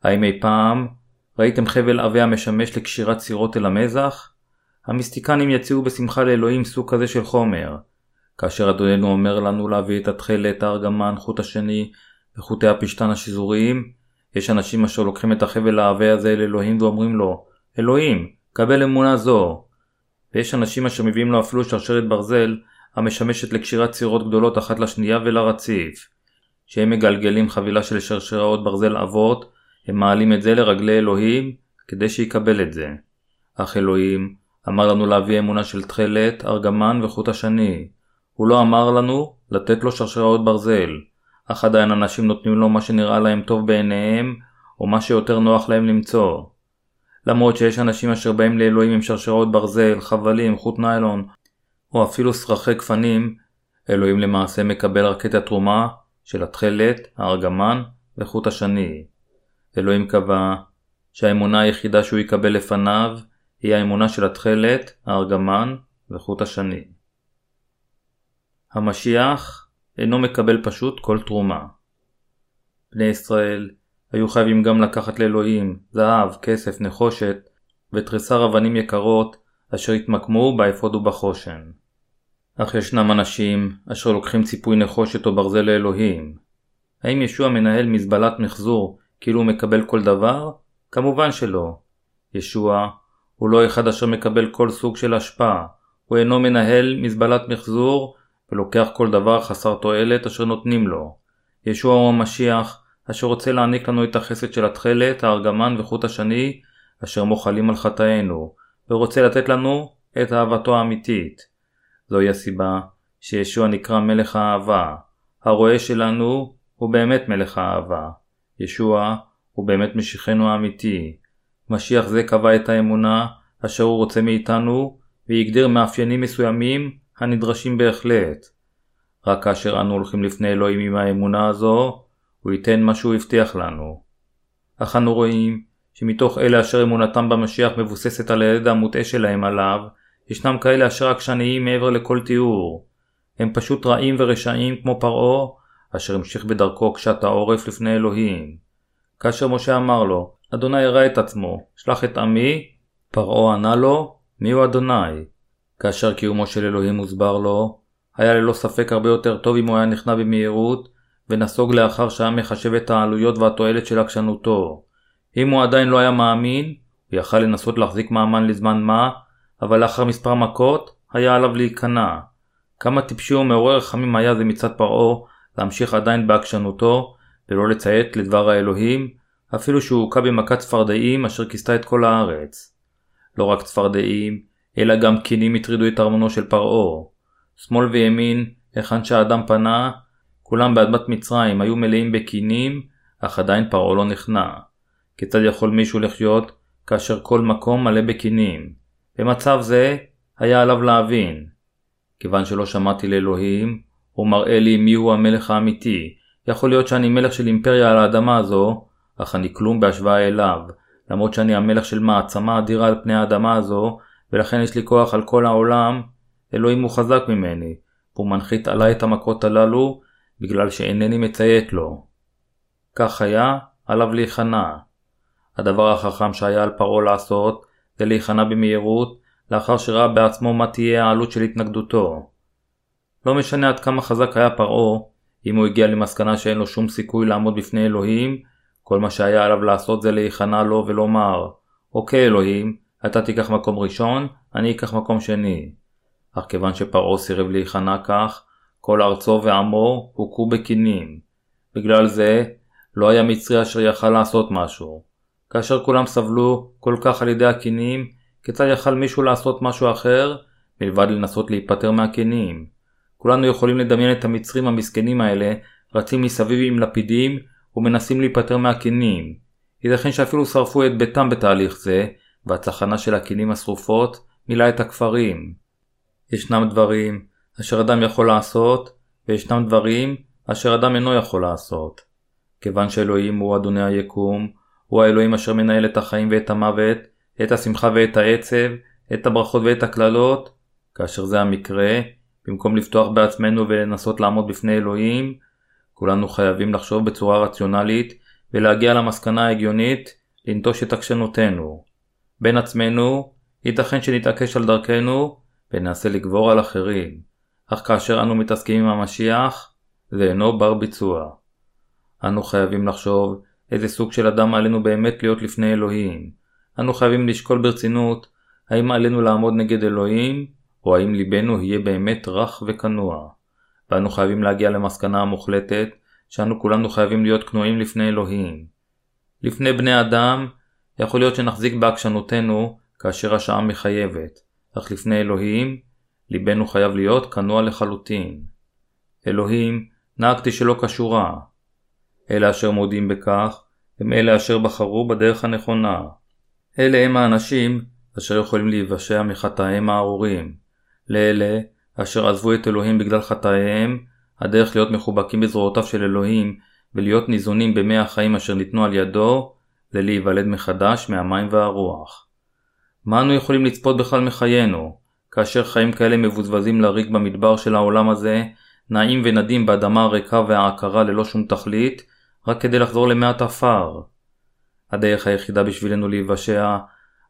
האם אי פעם ראיתם חבל עבה המשמש לקשירת סירות אל המזח? המיסטיקנים יציעו בשמחה לאלוהים סוג כזה של חומר. כאשר אדוננו אומר לנו להביא את התכלת, הארגמן, חוט השני וחוטי הפשתן השזוריים, יש אנשים אשר לוקחים את החבל העבה הזה אל אלוהים ואומרים לו, אלוהים, קבל אמונה זו. ויש אנשים אשר מביאים לו אפילו שרשרת ברזל המשמשת לקשירת סירות גדולות אחת לשנייה ולרציף. כשהם מגלגלים חבילה של שרשראות ברזל עבות, הם מעלים את זה לרגלי אלוהים כדי שיקבל את זה. אך אלוהים אמר לנו להביא אמונה של תכלת, ארגמן וחוט השני. הוא לא אמר לנו לתת לו שרשראות ברזל, אך עדיין אנשים נותנים לו מה שנראה להם טוב בעיניהם, או מה שיותר נוח להם למצוא. למרות שיש אנשים אשר באים לאלוהים עם שרשרות ברזל, חבלים, חוט ניילון, או אפילו סרחי גפנים, אלוהים למעשה מקבל רק את התרומה של התכלת, הארגמן וחוט השני. אלוהים קבע שהאמונה היחידה שהוא יקבל לפניו היא האמונה של התכלת, הארגמן וחוט השני. המשיח אינו מקבל פשוט כל תרומה. בני ישראל היו חייבים גם לקחת לאלוהים זהב, כסף, נחושת ותריסר אבנים יקרות אשר התמקמו באפוד ובחושן. אך ישנם אנשים אשר לוקחים ציפוי נחושת או ברזל לאלוהים. האם ישוע מנהל מזבלת מחזור כאילו הוא מקבל כל דבר? כמובן שלא. ישוע הוא לא אחד אשר מקבל כל סוג של השפעה, הוא אינו מנהל מזבלת מחזור ולוקח כל דבר חסר תועלת אשר נותנים לו. ישוע הוא המשיח אשר רוצה להעניק לנו את החסד של התכלת, הארגמן וחוט השני אשר מוחלים על חטאינו, ורוצה לתת לנו את אהבתו האמיתית. זוהי הסיבה שישוע נקרא מלך האהבה. הרועה שלנו הוא באמת מלך האהבה. ישוע הוא באמת משיחנו האמיתי. משיח זה קבע את האמונה אשר הוא רוצה מאיתנו והגדיר מאפיינים מסוימים הנדרשים בהחלט. רק כאשר אנו הולכים לפני אלוהים עם האמונה הזו, הוא ייתן מה שהוא הבטיח לנו. אך אנו רואים שמתוך אלה אשר אמונתם במשיח מבוססת על הידע המוטעה שלהם עליו, ישנם כאלה אשר עקשניים מעבר לכל תיאור. הם פשוט רעים ורשעים כמו פרעה, אשר המשיך בדרכו קשת העורף לפני אלוהים. כאשר משה אמר לו, אדוני הראה את עצמו, שלח את עמי, פרעה ענה לו, מי הוא אדוני? כאשר קיומו של אלוהים הוסבר לו, היה ללא ספק הרבה יותר טוב אם הוא היה נכנע במהירות, ונסוג לאחר שהיה מחשב את העלויות והתועלת של עקשנותו. אם הוא עדיין לא היה מאמין, הוא יכל לנסות להחזיק מאמן לזמן מה, אבל לאחר מספר מכות, היה עליו להיכנע. כמה טיפשי ומעורר רחמים היה זה מצד פרעה, להמשיך עדיין בעקשנותו, ולא לציית לדבר האלוהים, אפילו שהוא הוכה במכת צפרדעים אשר כיסתה את כל הארץ. לא רק צפרדעים, אלא גם קינים הטרידו את ארמונו של פרעה. שמאל וימין, היכן שהאדם פנה, כולם באדמת מצרים היו מלאים בקינים, אך עדיין פרעה לא נכנע. כיצד יכול מישהו לחיות כאשר כל מקום מלא בקינים? במצב זה היה עליו להבין. כיוון שלא שמעתי לאלוהים, הוא מראה לי מיהו המלך האמיתי. יכול להיות שאני מלך של אימפריה על האדמה הזו, אך אני כלום בהשוואה אליו, למרות שאני המלך של מעצמה אדירה על פני האדמה הזו, ולכן יש לי כוח על כל העולם, אלוהים הוא חזק ממני, והוא מנחית עליי את המכות הללו, בגלל שאינני מציית לו. כך היה, עליו להיכנע. הדבר החכם שהיה על פרעה לעשות, זה להיכנע במהירות, לאחר שראה בעצמו מה תהיה העלות של התנגדותו. לא משנה עד כמה חזק היה פרעה, אם הוא הגיע למסקנה שאין לו שום סיכוי לעמוד בפני אלוהים, כל מה שהיה עליו לעשות זה להיכנע לו ולומר, אוקיי אלוהים, אתה תיקח מקום ראשון, אני אקח מקום שני. אך כיוון שפרעה סירב להיכנע כך, כל ארצו ועמו הוכו בקינים. בגלל זה, לא היה מצרי אשר יכל לעשות משהו. כאשר כולם סבלו כל כך על ידי הקינים, כיצד יכל מישהו לעשות משהו אחר, מלבד לנסות להיפטר מהקינים? כולנו יכולים לדמיין את המצרים המסכנים האלה, רצים מסביב עם לפידים, ומנסים להיפטר מהקינים. ייתכן שאפילו שרפו את ביתם בתהליך זה, והצחנה של הקינים השרופות מילאה את הכפרים. ישנם דברים אשר אדם יכול לעשות, וישנם דברים אשר אדם אינו יכול לעשות. כיוון שאלוהים הוא אדוני היקום, הוא האלוהים אשר מנהל את החיים ואת המוות, את השמחה ואת העצב, את הברכות ואת הקללות, כאשר זה המקרה, במקום לפתוח בעצמנו ולנסות לעמוד בפני אלוהים, כולנו חייבים לחשוב בצורה רציונלית ולהגיע למסקנה ההגיונית לנטוש את עקשנותנו. בין עצמנו, ייתכן שנתעקש על דרכנו וננסה לגבור על אחרים, אך כאשר אנו מתעסקים עם המשיח, זה אינו בר ביצוע. אנו חייבים לחשוב איזה סוג של אדם עלינו באמת להיות לפני אלוהים. אנו חייבים לשקול ברצינות האם עלינו לעמוד נגד אלוהים, או האם ליבנו יהיה באמת רך וכנוע. ואנו חייבים להגיע למסקנה המוחלטת שאנו כולנו חייבים להיות כנועים לפני אלוהים. לפני בני אדם, יכול להיות שנחזיק בעקשנותנו כאשר השעה מחייבת, אך לפני אלוהים, ליבנו חייב להיות כנוע לחלוטין. אלוהים, נהגתי שלא כשורה. אלה אשר מודים בכך, הם אלה אשר בחרו בדרך הנכונה. אלה הם האנשים אשר יכולים להיוושע מחטאיהם הארורים. לאלה אשר עזבו את אלוהים בגלל חטאיהם, הדרך להיות מחובקים בזרועותיו של אלוהים ולהיות ניזונים במי החיים אשר ניתנו על ידו, ללהיוולד מחדש מהמים והרוח. מה אנו יכולים לצפות בכלל מחיינו, כאשר חיים כאלה מבוזבזים לריק במדבר של העולם הזה, נעים ונדים באדמה הריקה והעקרה ללא שום תכלית, רק כדי לחזור למעט עפר. הדרך היחידה בשבילנו להיוושע,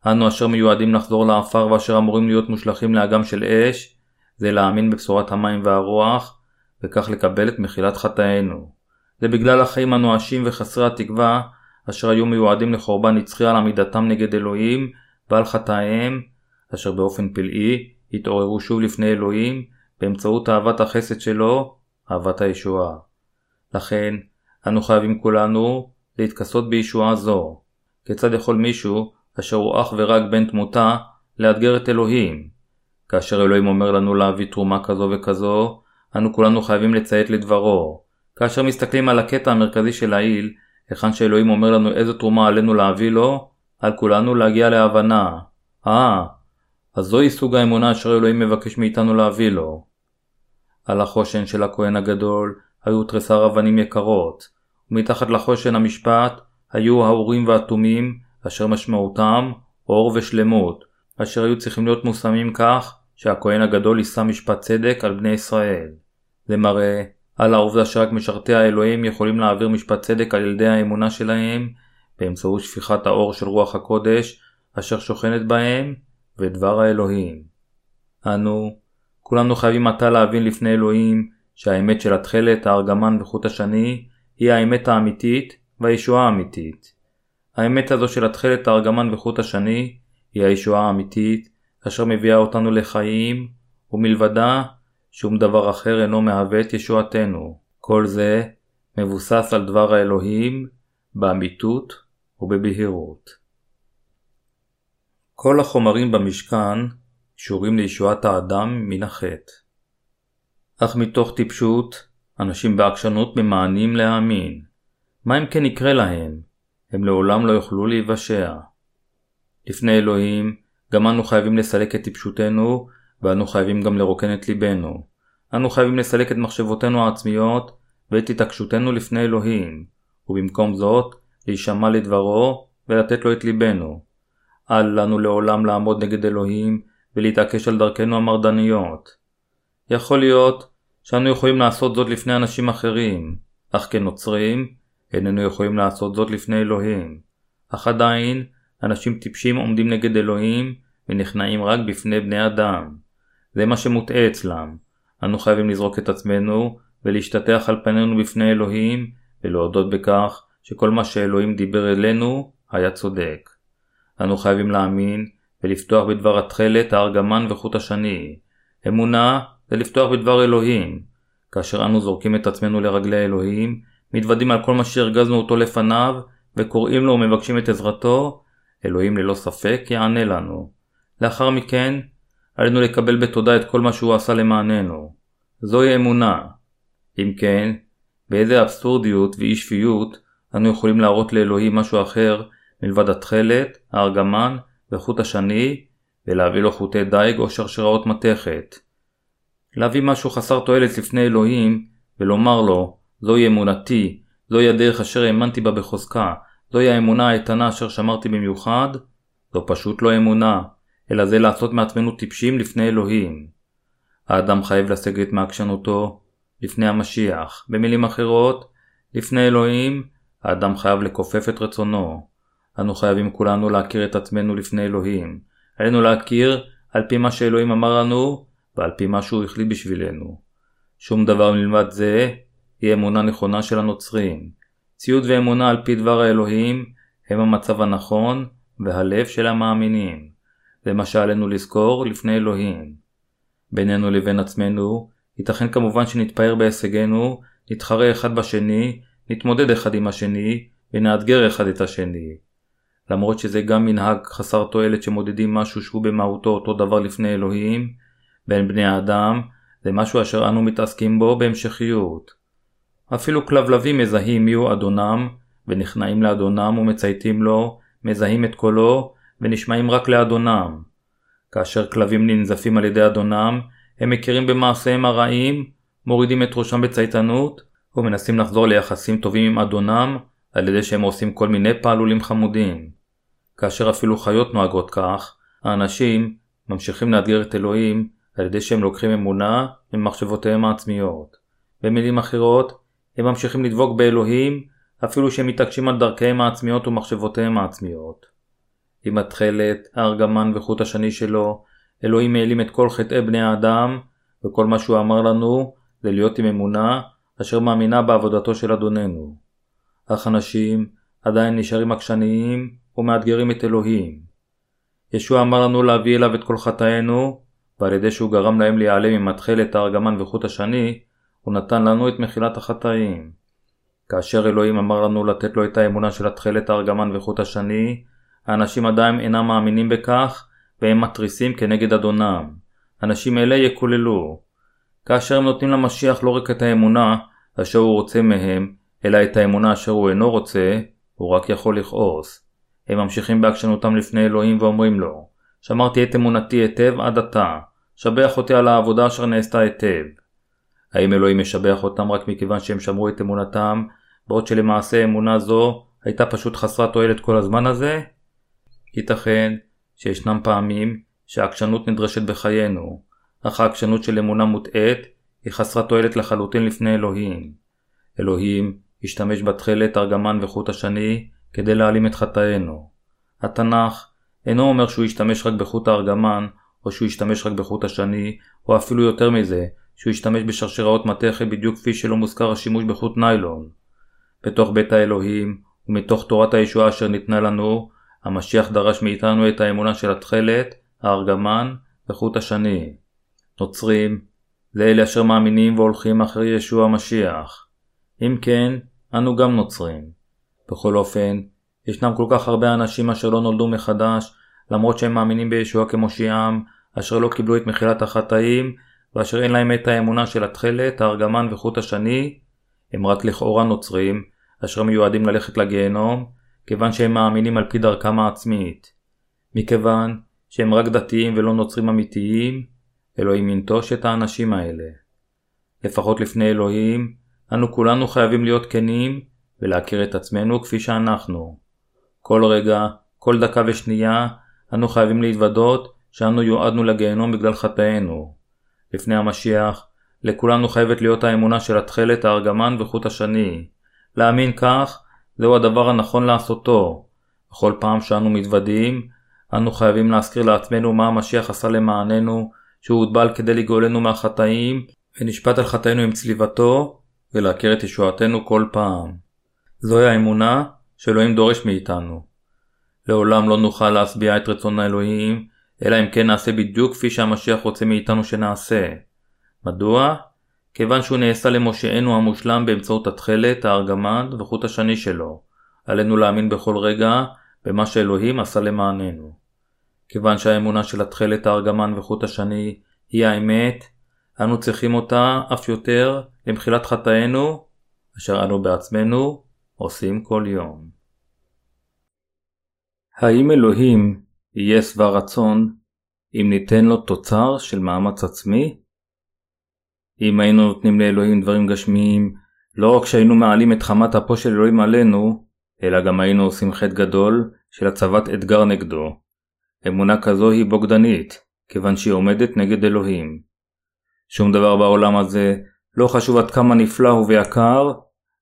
אנו אשר מיועדים לחזור לעפר ואשר אמורים להיות מושלכים לאגם של אש, זה להאמין בבשורת המים והרוח, וכך לקבל את מחילת חטאינו. זה בגלל החיים הנואשים וחסרי התקווה, אשר היו מיועדים לחורבן נצחי על עמידתם נגד אלוהים ועל חטאיהם, אשר באופן פלאי התעוררו שוב לפני אלוהים באמצעות אהבת החסד שלו, אהבת הישועה. לכן, אנו חייבים כולנו להתכסות בישועה זו. כיצד יכול מישהו, אשר הוא אך ורק בן תמותה, לאתגר את אלוהים? כאשר אלוהים אומר לנו להביא תרומה כזו וכזו, אנו כולנו חייבים לציית לדברו. כאשר מסתכלים על הקטע המרכזי של העיל, היכן שאלוהים אומר לנו איזו תרומה עלינו להביא לו, על כולנו להגיע להבנה. אה, אז זוהי סוג האמונה אשר אלוהים מבקש מאיתנו להביא לו. על החושן של הכהן הגדול היו תריסר אבנים יקרות, ומתחת לחושן המשפט היו האורים והתומים, אשר משמעותם אור ושלמות, אשר היו צריכים להיות מושמים כך שהכהן הגדול יישא משפט צדק על בני ישראל. זה מראה על העובדה שרק משרתי האלוהים יכולים להעביר משפט צדק על ילדי האמונה שלהם באמצעות שפיכת האור של רוח הקודש אשר שוכנת בהם ודבר האלוהים. אנו, כולנו חייבים עתה להבין לפני אלוהים שהאמת של התכלת, הארגמן וחוט השני היא האמת האמיתית והישועה האמיתית. האמת הזו של התכלת, הארגמן וחוט השני היא הישועה האמיתית אשר מביאה אותנו לחיים ומלבדה שום דבר אחר אינו מהווה את ישועתנו. כל זה מבוסס על דבר האלוהים באמיתות ובבהירות. כל החומרים במשכן קשורים לישועת האדם מן החטא. אך מתוך טיפשות, אנשים בעקשנות ממאנים להאמין. מה אם כן יקרה להם? הם לעולם לא יוכלו להיוושע. לפני אלוהים, גם אנו חייבים לסלק את טיפשותנו ואנו חייבים גם לרוקן את ליבנו. אנו חייבים לסלק את מחשבותינו העצמיות ואת התעקשותנו לפני אלוהים, ובמקום זאת, להישמע לדברו ולתת לו את ליבנו. אל לנו לעולם לעמוד נגד אלוהים ולהתעקש על דרכנו המרדניות. יכול להיות שאנו יכולים לעשות זאת לפני אנשים אחרים, אך כנוצרים איננו יכולים לעשות זאת לפני אלוהים. אך עדיין, אנשים טיפשים עומדים נגד אלוהים ונכנעים רק בפני בני אדם. זה מה שמוטעה אצלם. אנו חייבים לזרוק את עצמנו ולהשתטח על פנינו בפני אלוהים ולהודות בכך שכל מה שאלוהים דיבר אלינו היה צודק. אנו חייבים להאמין ולפתוח בדבר התכלת, הארגמן וחוט השני. אמונה זה לפתוח בדבר אלוהים. כאשר אנו זורקים את עצמנו לרגלי אלוהים, מתוודים על כל מה שהרגזנו אותו לפניו, וקוראים לו ומבקשים את עזרתו, אלוהים ללא ספק יענה לנו. לאחר מכן, עלינו לקבל בתודה את כל מה שהוא עשה למעננו. זוהי אמונה. אם כן, באיזה אבסורדיות ואי שפיות אנו יכולים להראות לאלוהים משהו אחר מלבד התכלת, הארגמן וחוט השני, ולהביא לו חוטי דיג או שרשראות מתכת. להביא משהו חסר תועלת לפני אלוהים, ולומר לו, זוהי אמונתי, זוהי הדרך אשר האמנתי בה בחוזקה, זוהי האמונה האיתנה אשר שמרתי במיוחד, זו פשוט לא אמונה, אלא זה לעשות מעצמנו טיפשים לפני אלוהים. האדם חייב לסגת מעקשנותו לפני המשיח. במילים אחרות, לפני אלוהים, האדם חייב לכופף את רצונו. אנו חייבים כולנו להכיר את עצמנו לפני אלוהים. עלינו להכיר על פי מה שאלוהים אמר לנו ועל פי מה שהוא החליט בשבילנו. שום דבר מלבד זה היא אמונה נכונה של הנוצרים. ציות ואמונה על פי דבר האלוהים הם המצב הנכון והלב של המאמינים. זה מה שעלינו לזכור לפני אלוהים. בינינו לבין עצמנו, ייתכן כמובן שנתפאר בהישגנו, נתחרה אחד בשני, נתמודד אחד עם השני, ונאתגר אחד את השני. למרות שזה גם מנהג חסר תועלת שמודדים משהו שהוא במהותו אותו דבר לפני אלוהים, בין בני האדם, זה משהו אשר אנו מתעסקים בו בהמשכיות. אפילו כלבלבים מזהים מיהו אדונם, ונכנעים לאדונם ומצייתים לו, מזהים את קולו, ונשמעים רק לאדונם. כאשר כלבים ננזפים על ידי אדונם, הם מכירים במעשיהם הרעים, מורידים את ראשם בצייתנות, ומנסים לחזור ליחסים טובים עם אדונם, על ידי שהם עושים כל מיני פעלולים חמודים. כאשר אפילו חיות נוהגות כך, האנשים ממשיכים לאתגר את אלוהים על ידי שהם לוקחים אמונה ממחשבותיהם העצמיות. במילים אחרות, הם ממשיכים לדבוק באלוהים אפילו שהם מתעקשים על דרכיהם העצמיות ומחשבותיהם העצמיות. עם התכלת, הארגמן וחוט השני שלו, אלוהים העלים את כל חטאי בני האדם, וכל מה שהוא אמר לנו זה להיות עם אמונה אשר מאמינה בעבודתו של אדוננו. אך אנשים עדיין נשארים עקשניים ומאתגרים את אלוהים. ישוע אמר לנו להביא אליו את כל חטאינו, ועל ידי שהוא גרם להם להיעלם עם התכלת, הארגמן וחוט השני, הוא נתן לנו את מחילת החטאים. כאשר אלוהים אמר לנו לתת לו את האמונה של התכלת, הארגמן וחוט השני, האנשים עדיין אינם מאמינים בכך, והם מתריסים כנגד אדונם. אנשים אלה יקוללו. כאשר הם נותנים למשיח לא רק את האמונה אשר הוא רוצה מהם, אלא את האמונה אשר הוא אינו רוצה, הוא רק יכול לכעוס. הם ממשיכים בעקשנותם לפני אלוהים ואומרים לו, שמרתי את אמונתי היטב עד עתה, שבח אותי על העבודה אשר נעשתה היטב. האם אלוהים משבח אותם רק מכיוון שהם שמרו את אמונתם, בעוד שלמעשה אמונה זו הייתה פשוט חסרת תועלת כל הזמן הזה? ייתכן שישנם פעמים שהעקשנות נדרשת בחיינו, אך העקשנות של אמונה מוטעית היא חסרת תועלת לחלוטין לפני אלוהים. אלוהים השתמש בתכלת, ארגמן וחוט השני כדי להעלים את חטאינו. התנ"ך אינו אומר שהוא ישתמש רק בחוט הארגמן, או שהוא ישתמש רק בחוט השני, או אפילו יותר מזה, שהוא ישתמש בשרשראות מתכת בדיוק כפי שלא מוזכר השימוש בחוט ניילון. בתוך בית האלוהים, ומתוך תורת הישועה אשר ניתנה לנו, המשיח דרש מאיתנו את האמונה של התכלת, הארגמן וחוט השני. נוצרים, לאלה אשר מאמינים והולכים אחרי ישוע המשיח. אם כן, אנו גם נוצרים. בכל אופן, ישנם כל כך הרבה אנשים אשר לא נולדו מחדש, למרות שהם מאמינים בישוע כמושיעם, אשר לא קיבלו את מחילת החטאים, ואשר אין להם את האמונה של התכלת, הארגמן וחוט השני, הם רק לכאורה נוצרים, אשר מיועדים ללכת לגיהנום, כיוון שהם מאמינים על פי דרכם העצמית. מכיוון שהם רק דתיים ולא נוצרים אמיתיים, אלוהים ינטוש את האנשים האלה. לפחות לפני אלוהים, אנו כולנו חייבים להיות כנים ולהכיר את עצמנו כפי שאנחנו. כל רגע, כל דקה ושנייה, אנו חייבים להתוודות שאנו יועדנו לגיהנום בגלל חטאינו. לפני המשיח, לכולנו חייבת להיות האמונה של התכלת, הארגמן וחוט השני. להאמין כך, זהו הדבר הנכון לעשותו. בכל פעם שאנו מתוודים, אנו חייבים להזכיר לעצמנו מה המשיח עשה למעננו, שהוא הוטבל כדי לגאולנו מהחטאים, ונשפט על חטאינו עם צליבתו, ולהכיר את ישועתנו כל פעם. זוהי האמונה שאלוהים דורש מאיתנו. לעולם לא נוכל להשביע את רצון האלוהים, אלא אם כן נעשה בדיוק כפי שהמשיח רוצה מאיתנו שנעשה. מדוע? כיוון שהוא נעשה למושענו המושלם באמצעות התכלת, הארגמן וחוט השני שלו. עלינו להאמין בכל רגע במה שאלוהים עשה למעננו. כיוון שהאמונה של התכלת, הארגמן וחוט השני היא האמת, אנו צריכים אותה אף יותר למחילת חטאינו, אשר אנו בעצמנו עושים כל יום. האם אלוהים יהיה שבע רצון אם ניתן לו תוצר של מאמץ עצמי? אם היינו נותנים לאלוהים דברים גשמיים, לא רק שהיינו מעלים את חמת אפו של אלוהים עלינו, אלא גם היינו עושים חטא גדול של הצבת אתגר נגדו. אמונה כזו היא בוגדנית, כיוון שהיא עומדת נגד אלוהים. שום דבר בעולם הזה, לא חשוב עד כמה נפלא הוא ויקר,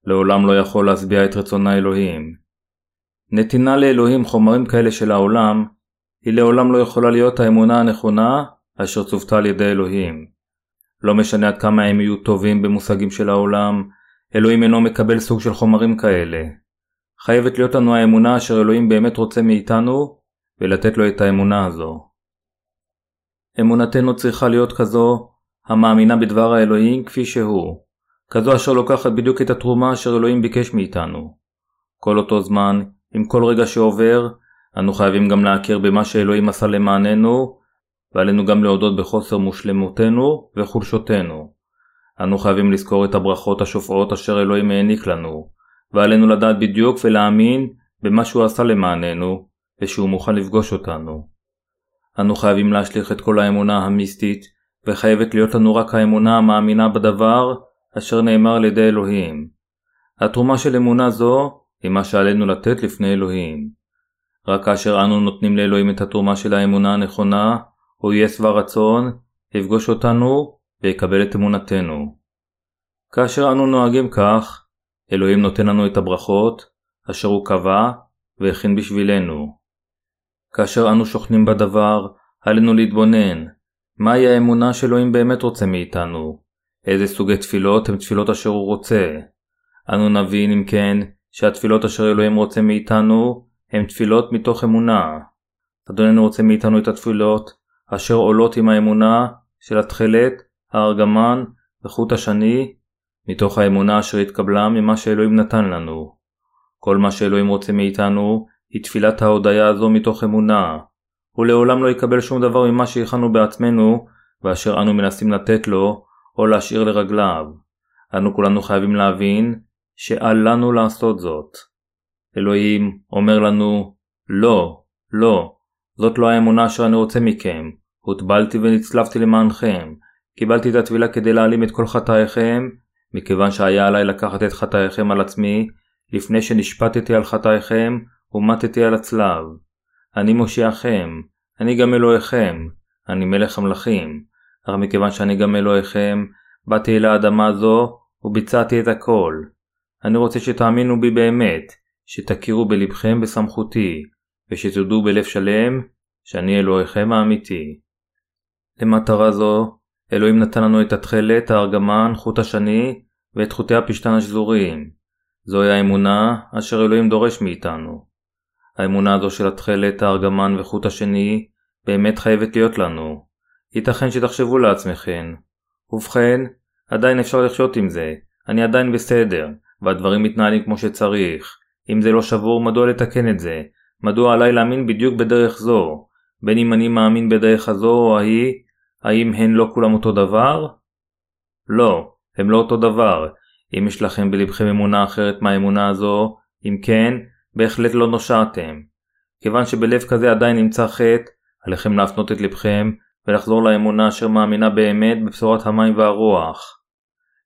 לעולם לא יכול להשביע את רצון האלוהים. נתינה לאלוהים חומרים כאלה של העולם, היא לעולם לא יכולה להיות האמונה הנכונה אשר צוותה על ידי אלוהים. לא משנה עד כמה הם יהיו טובים במושגים של העולם, אלוהים אינו מקבל סוג של חומרים כאלה. חייבת להיות לנו האמונה אשר אלוהים באמת רוצה מאיתנו, ולתת לו את האמונה הזו. אמונתנו צריכה להיות כזו המאמינה בדבר האלוהים כפי שהוא, כזו אשר לוקחת בדיוק את התרומה אשר אלוהים ביקש מאיתנו. כל אותו זמן, עם כל רגע שעובר, אנו חייבים גם להכיר במה שאלוהים עשה למעננו, ועלינו גם להודות בחוסר מושלמותנו וחולשותנו. אנו חייבים לזכור את הברכות השופעות אשר אלוהים העניק לנו, ועלינו לדעת בדיוק ולהאמין במה שהוא עשה למעננו, ושהוא מוכן לפגוש אותנו. אנו חייבים להשליך את כל האמונה המיסטית, וחייבת להיות לנו רק האמונה המאמינה בדבר אשר נאמר על ידי אלוהים. התרומה של אמונה זו היא מה שעלינו לתת לפני אלוהים. רק כאשר אנו נותנים לאלוהים את התרומה של האמונה הנכונה, הוא יהיה שבע רצון, יפגוש אותנו ויקבל את אמונתנו. כאשר אנו נוהגים כך, אלוהים נותן לנו את הברכות, אשר הוא קבע והכין בשבילנו. כאשר אנו שוכנים בדבר, עלינו להתבונן, מהי האמונה שאלוהים באמת רוצה מאיתנו? איזה סוגי תפילות הם תפילות אשר הוא רוצה? אנו נבין אם כן שהתפילות אשר אלוהים רוצה מאיתנו הם תפילות מתוך אמונה. אדוננו רוצה מאיתנו את התפילות אשר עולות עם האמונה של התכלת, הארגמן וחוט השני, מתוך האמונה אשר התקבלה ממה שאלוהים נתן לנו. כל מה שאלוהים רוצה מאיתנו היא תפילת ההודיה הזו מתוך אמונה. הוא לעולם לא יקבל שום דבר ממה שהכנו בעצמנו ואשר אנו מנסים לתת לו או להשאיר לרגליו. אנו כולנו חייבים להבין שאל לנו לעשות זאת. אלוהים אומר לנו, לא, לא, זאת לא האמונה אשר אני רוצה מכם. הוטבלתי ונצלבתי למענכם. קיבלתי את הטבילה כדי להעלים את כל חטאיכם, מכיוון שהיה עליי לקחת את חטאיכם על עצמי, לפני שנשפטתי על חטאיכם ומטתי על הצלב. אני מושיעכם, אני גם אלוהיכם, אני מלך המלכים, אך מכיוון שאני גם אלוהיכם, באתי אל האדמה הזו וביצעתי את הכל. אני רוצה שתאמינו בי באמת, שתכירו בלבכם בסמכותי, ושתודו בלב שלם שאני אלוהיכם האמיתי. למטרה זו, אלוהים נתן לנו את התכלת, הארגמן, חוט השני, ואת חוטי הפשתן השזוריים. זוהי האמונה אשר אלוהים דורש מאיתנו. האמונה הזו של התכלת, הארגמן וחוט השני באמת חייבת להיות לנו. ייתכן שתחשבו לעצמכם. ובכן, עדיין אפשר לחיות עם זה, אני עדיין בסדר, והדברים מתנהלים כמו שצריך. אם זה לא שבור, מדוע לתקן את זה? מדוע עליי להאמין בדיוק בדרך זו? בין אם אני מאמין בדרך הזו או ההיא, האם הן לא כולם אותו דבר? לא, הם לא אותו דבר. אם יש לכם בלבכם אמונה אחרת מהאמונה הזו, אם כן, בהחלט לא נושעתם. כיוון שבלב כזה עדיין נמצא חטא, עליכם להפנות את לבכם ולחזור לאמונה אשר מאמינה באמת בבשורת המים והרוח.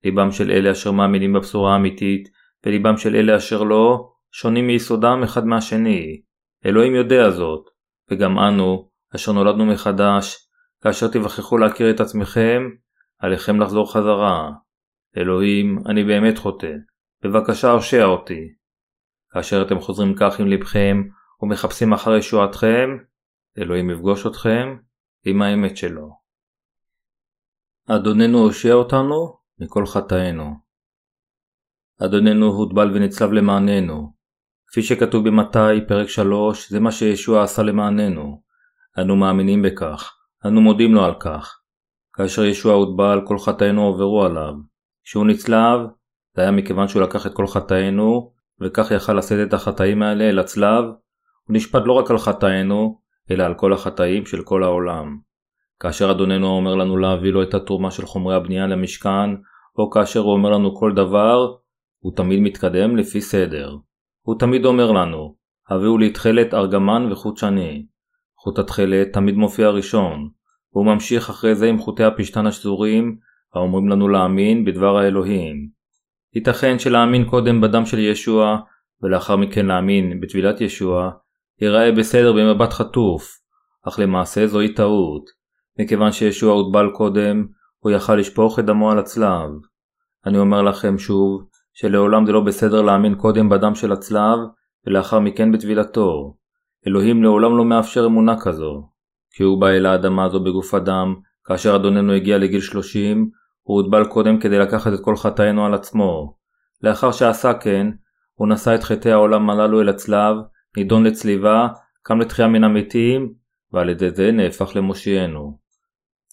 ליבם של אלה אשר מאמינים בבשורה האמיתית, וליבם של אלה אשר לא, שונים מיסודם אחד מהשני. אלוהים יודע זאת, וגם אנו, אשר נולדנו מחדש, כאשר תיווכחו להכיר את עצמכם, עליכם לחזור חזרה. אלוהים, אני באמת חוטא. בבקשה הושע אותי. כאשר אתם חוזרים כך עם לבכם ומחפשים אחר ישועתכם, אלוהים יפגוש אתכם עם האמת שלו. אדוננו הושע אותנו מכל חטאינו. אדוננו הוטבל ונצלב למעננו. כפי שכתוב במתי, פרק 3, זה מה שישוע עשה למעננו. אנו מאמינים בכך, אנו מודים לו על כך. כאשר ישוע הוטבל, כל חטאינו עוברו עליו. כשהוא נצלב, זה היה מכיוון שהוא לקח את כל חטאינו, וכך יכל לשאת את החטאים האלה אל הצלב, הוא נשפט לא רק על חטאינו, אלא על כל החטאים של כל העולם. כאשר אדוננו אומר לנו להביא לו את התרומה של חומרי הבנייה למשכן, או כאשר הוא אומר לנו כל דבר, הוא תמיד מתקדם לפי סדר. הוא תמיד אומר לנו, הביאו לי תכלת ארגמן וחוט שני. חוט התכלת תמיד מופיע ראשון. הוא ממשיך אחרי זה עם חוטי הפשתן השזורים, האומרים לנו להאמין בדבר האלוהים. ייתכן שלהאמין קודם בדם של ישוע, ולאחר מכן להאמין בטבילת ישוע, ייראה בסדר במבט חטוף, אך למעשה זוהי טעות, מכיוון שישוע הוטבל קודם, הוא יכל לשפוך את דמו על הצלב. אני אומר לכם שוב, שלעולם זה לא בסדר להאמין קודם בדם של הצלב, ולאחר מכן בטבילתו. אלוהים לעולם לא מאפשר אמונה כזו. כי הוא בא אל האדמה הזו בגוף אדם, כאשר אדוננו הגיע לגיל 30, הוא הוטבל קודם כדי לקחת את כל חטאינו על עצמו. לאחר שעשה כן, הוא נשא את חטאי העולם הללו אל הצלב, נידון לצליבה, קם לתחייה מן המתים, ועל ידי זה נהפך למושיענו.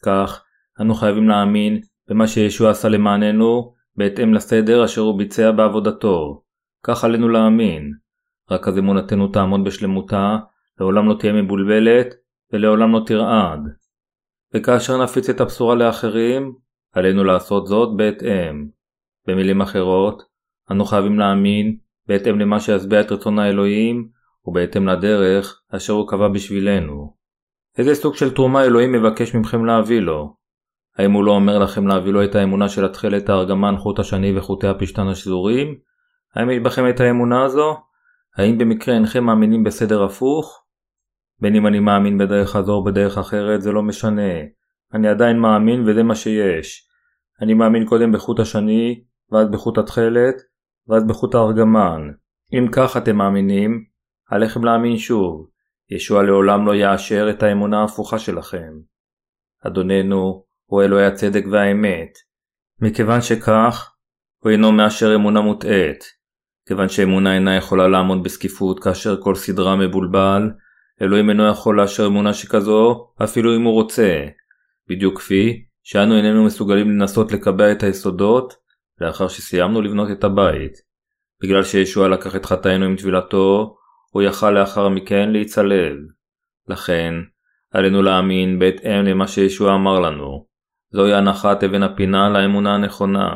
כך, אנו חייבים להאמין במה שישוע עשה למעננו, בהתאם לסדר אשר הוא ביצע בעבודתו. כך עלינו להאמין. רק אז אמונתנו תעמוד בשלמותה, לעולם לא תהיה מבולבלת, ולעולם לא תרעד. וכאשר נפיץ את הבשורה לאחרים, עלינו לעשות זאת בהתאם. במילים אחרות, אנו חייבים להאמין בהתאם למה שישביע את רצון האלוהים, ובהתאם לדרך אשר הוא קבע בשבילנו. איזה סוג של תרומה אלוהים מבקש מכם להביא לו? האם הוא לא אומר לכם להביא לו את האמונה של התכלת הארגמן חוט השני וחוטי הפשתן השזורים? האם יש בכם את האמונה הזו? האם במקרה אינכם מאמינים בסדר הפוך? בין אם אני מאמין בדרך הזו או בדרך אחרת זה לא משנה. אני עדיין מאמין וזה מה שיש. אני מאמין קודם בחוט השני, ואז בחוט התכלת, ואז בחוט הארגמן. אם כך אתם מאמינים, עליכם להאמין שוב. ישוע לעולם לא יאשר את האמונה ההפוכה שלכם. אדוננו הוא אלוהי הצדק והאמת. מכיוון שכך, הוא אינו מאשר אמונה מוטעית. כיוון שאמונה אינה יכולה לעמוד בסקיפות כאשר כל סדרה מבולבל, אלוהים אינו יכול לאשר אמונה שכזו אפילו אם הוא רוצה. בדיוק כפי שאנו איננו מסוגלים לנסות לקבע את היסודות לאחר שסיימנו לבנות את הבית. בגלל שישוע לקח את חטאינו עם טבילתו, הוא יכל לאחר מכן להיצלב. לכן, עלינו להאמין בהתאם למה שישוע אמר לנו. זוהי הנחת אבן הפינה לאמונה הנכונה.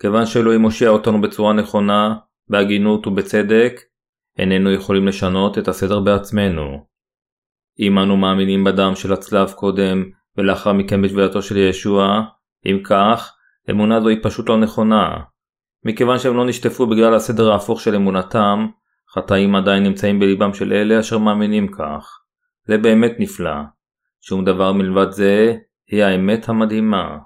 כיוון שאלוהים מושיע אותנו בצורה נכונה, בהגינות ובצדק, איננו יכולים לשנות את הסדר בעצמנו. אם אנו מאמינים בדם של הצלב קודם ולאחר מכן בשבילתו של ישוע, אם כך, אמונה זו היא פשוט לא נכונה. מכיוון שהם לא נשטפו בגלל הסדר ההפוך של אמונתם, חטאים עדיין נמצאים בליבם של אלה אשר מאמינים כך. זה באמת נפלא. שום דבר מלבד זה היא האמת המדהימה.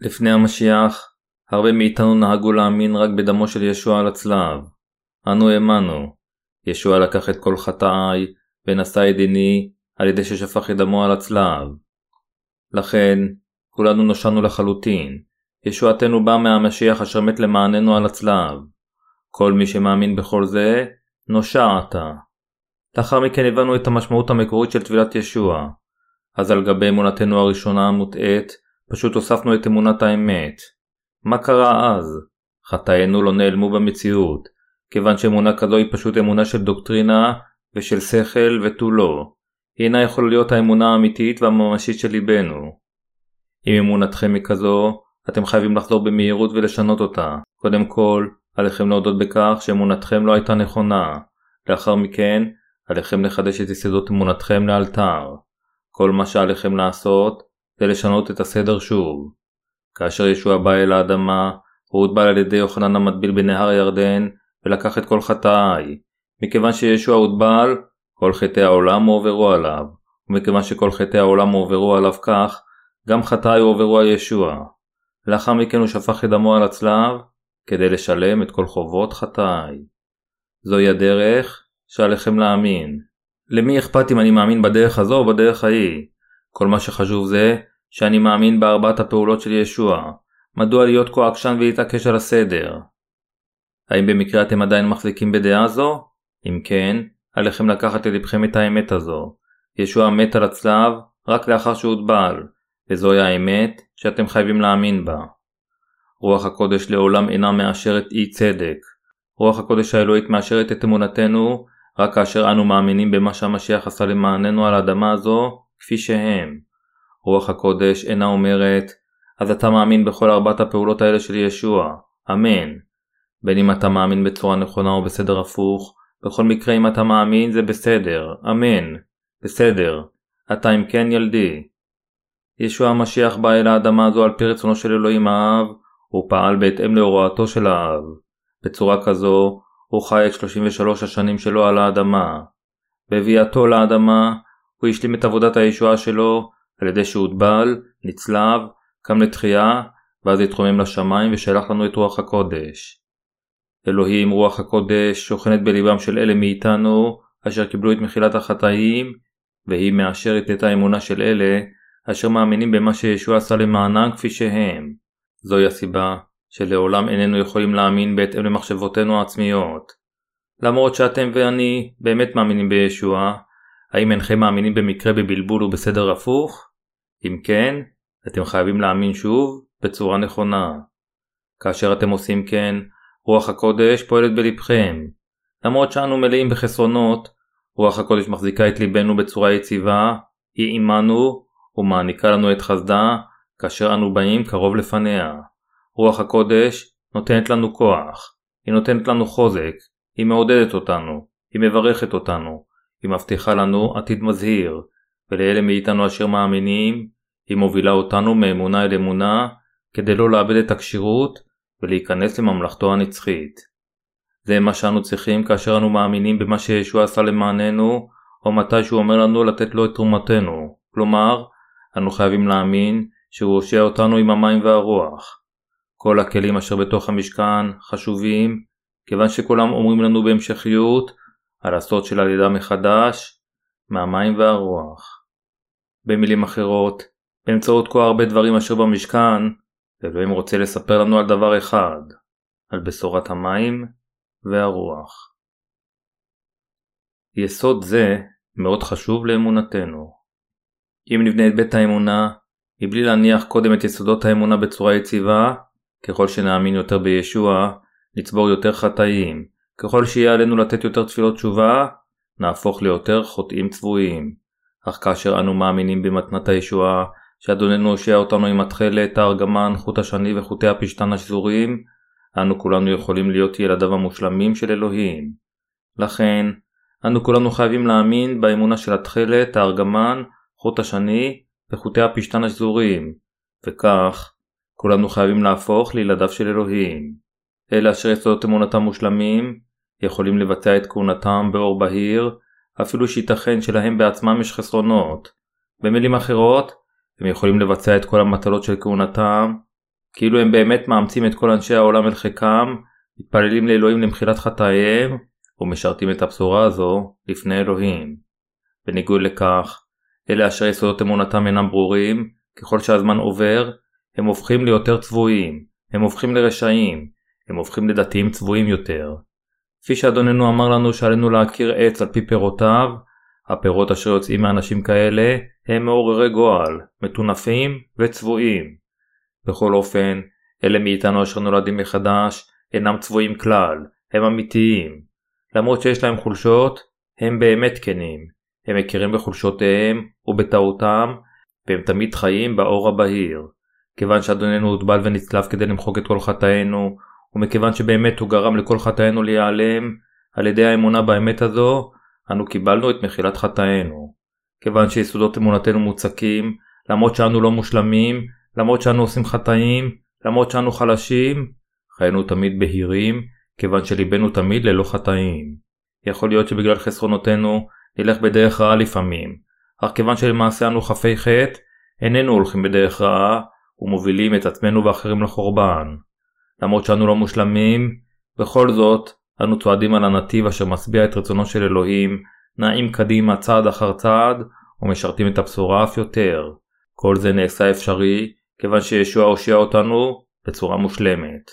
לפני המשיח, הרבה מאיתנו נהגו להאמין רק בדמו של ישוע על הצלב. אנו האמנו. ישוע לקח את כל חטאי ונשא את דיני על ידי ששפך את דמו על הצלב. לכן, כולנו נושענו לחלוטין. ישועתנו באה מהמשיח אשר מת למעננו על הצלב. כל מי שמאמין בכל זה, נושע עתה. לאחר מכן הבנו את המשמעות המקורית של טבילת ישוע. אז על גבי אמונתנו הראשונה המוטעית, פשוט הוספנו את אמונת האמת. מה קרה אז? חטאינו לא נעלמו במציאות, כיוון שאמונה כזו היא פשוט אמונה של דוקטרינה ושל שכל ותו לא. היא אינה יכולה להיות האמונה האמיתית והממשית של ליבנו. אם אמונתכם היא כזו, אתם חייבים לחזור במהירות ולשנות אותה. קודם כל, עליכם להודות בכך שאמונתכם לא הייתה נכונה. לאחר מכן, עליכם לחדש את יסודות אמונתכם לאלתר. כל מה שעליכם לעשות זה לשנות את הסדר שוב. כאשר ישוע בא אל האדמה, הוא הוטבל על ידי יוחנן המטביל בנהר הירדן ולקח את כל חטאי. מכיוון שישוע הוטבל, כל חטאי העולם הועברו עליו, ומכיוון שכל חטאי העולם הועברו עליו כך, גם חטאי הועברו על ישוע. לאחר מכן הוא שפך את דמו על הצלב, כדי לשלם את כל חובות חטאי. זוהי הדרך שעליכם להאמין. למי אכפת אם אני מאמין בדרך הזו או בדרך ההיא? כל מה שחשוב זה שאני מאמין בארבעת הפעולות של ישוע. מדוע להיות כה עקשן ולהתעקש על הסדר? האם במקרה אתם עדיין מחזיקים בדעה זו? אם כן, עליכם לקחת ללבכם את האמת הזו. ישוע מת על הצלב רק לאחר שהוטבל, וזוהי האמת שאתם חייבים להאמין בה. רוח הקודש לעולם אינה מאשרת אי צדק. רוח הקודש האלוהית מאשרת את אמונתנו רק כאשר אנו מאמינים במה שהמשיח עשה למעננו על האדמה הזו כפי שהם. רוח הקודש אינה אומרת אז אתה מאמין בכל ארבעת הפעולות האלה של ישוע, אמן. בין אם אתה מאמין בצורה נכונה או בסדר הפוך, בכל מקרה אם אתה מאמין זה בסדר, אמן. בסדר. אתה אם כן ילדי. ישוע המשיח בא אל האדמה הזו על פי רצונו של אלוהים האב, הוא פעל בהתאם להוראתו של האב. בצורה כזו, הוא חי את 33 השנים שלו על האדמה. בביאתו לאדמה, הוא השלים את עבודת הישועה שלו על ידי שהוטבל, נצלב, קם לתחייה, ואז התחומם לשמיים ושלח לנו את רוח הקודש. אלוהים רוח הקודש שוכנת בליבם של אלה מאיתנו אשר קיבלו את מחילת החטאים, והיא מאשרת את האמונה של אלה אשר מאמינים במה שישוע עשה למענם כפי שהם. זוהי הסיבה שלעולם איננו יכולים להאמין בהתאם למחשבותינו העצמיות. למרות שאתם ואני באמת מאמינים בישוע, האם אינכם מאמינים במקרה בבלבול ובסדר הפוך? אם כן, אתם חייבים להאמין שוב בצורה נכונה. כאשר אתם עושים כן, רוח הקודש פועלת בלבכם. למרות שאנו מלאים בחסרונות, רוח הקודש מחזיקה את ליבנו בצורה יציבה, היא עמנו ומעניקה לנו את חסדה כאשר אנו באים קרוב לפניה. רוח הקודש נותנת לנו כוח, היא נותנת לנו חוזק, היא מעודדת אותנו, היא מברכת אותנו, היא מבטיחה לנו עתיד מזהיר, ולאלה מאיתנו אשר מאמינים, היא מובילה אותנו מאמונה אל אמונה, כדי לא לאבד את הכשירות ולהיכנס לממלכתו הנצחית. זה מה שאנו צריכים כאשר אנו מאמינים במה שישוע עשה למעננו, או מתי שהוא אומר לנו לתת לו את תרומתנו. כלומר, אנו חייבים להאמין שהוא הושע אותנו עם המים והרוח. כל הכלים אשר בתוך המשכן חשובים, כיוון שכולם אומרים לנו בהמשכיות הסוד של הלידה מחדש, מהמים והרוח. במילים אחרות, באמצעות כה הרבה דברים אשר במשכן, אלוהים רוצה לספר לנו על דבר אחד, על בשורת המים והרוח. יסוד זה מאוד חשוב לאמונתנו. אם נבנה את בית האמונה, מבלי להניח קודם את יסודות האמונה בצורה יציבה, ככל שנאמין יותר בישוע, נצבור יותר חטאים. ככל שיהיה עלינו לתת יותר תפילות תשובה, נהפוך ליותר חוטאים צבועים. אך כאשר אנו מאמינים במתנת הישועה, שאדוננו הושיע אותנו עם התכלת, הארגמן, חוט השני וחוטי הפשתן השזורים, אנו כולנו יכולים להיות ילדיו המושלמים של אלוהים. לכן, אנו כולנו חייבים להאמין באמונה של התכלת, הארגמן, חוט השני וחוטי הפשתן השזורים, וכך, כולנו חייבים להפוך לילדיו של אלוהים. אלה אשר יסודות אמונתם מושלמים, יכולים לבצע את כהונתם באור בהיר, אפילו שייתכן שלהם בעצמם יש חסרונות. במילים אחרות, הם יכולים לבצע את כל המטלות של כהונתם, כאילו הם באמת מאמצים את כל אנשי העולם אל חיקם, מתפללים לאלוהים למחילת חטאיהם, ומשרתים את הבשורה הזו לפני אלוהים. בניגוד לכך, אלה אשר יסודות אמונתם אינם ברורים, ככל שהזמן עובר, הם הופכים ליותר צבועים, הם הופכים לרשעים, הם הופכים לדתיים צבועים יותר. כפי שאדוננו אמר לנו שעלינו להכיר עץ על פי פירותיו, הפירות אשר יוצאים מאנשים כאלה הם מעוררי גועל, מטונפים וצבועים. בכל אופן, אלה מאיתנו אשר נולדים מחדש אינם צבועים כלל, הם אמיתיים. למרות שיש להם חולשות, הם באמת כנים. הם מכירים בחולשותיהם ובטעותם, והם תמיד חיים באור הבהיר. כיוון שאדוננו הוטבל ונצלב כדי למחוק את כל חטאינו, ומכיוון שבאמת הוא גרם לכל חטאינו להיעלם, על ידי האמונה באמת הזו, אנו קיבלנו את מחילת חטאינו. כיוון שיסודות אמונתנו מוצקים, למרות שאנו לא מושלמים, למרות שאנו עושים חטאים, למרות שאנו חלשים, חיינו תמיד בהירים, כיוון שליבנו תמיד ללא חטאים. יכול להיות שבגלל חסרונותינו נלך בדרך רעה לפעמים, אך כיוון שלמעשה אנו חפי חטא, איננו הולכים בדרך רעה, ומובילים את עצמנו ואחרים לחורבן. למרות שאנו לא מושלמים, בכל זאת, אנו צועדים על הנתיב אשר משביע את רצונו של אלוהים, נעים קדימה צעד אחר צעד, ומשרתים את הבשורה אף יותר. כל זה נעשה אפשרי, כיוון שישוע הושיע אותנו בצורה מושלמת.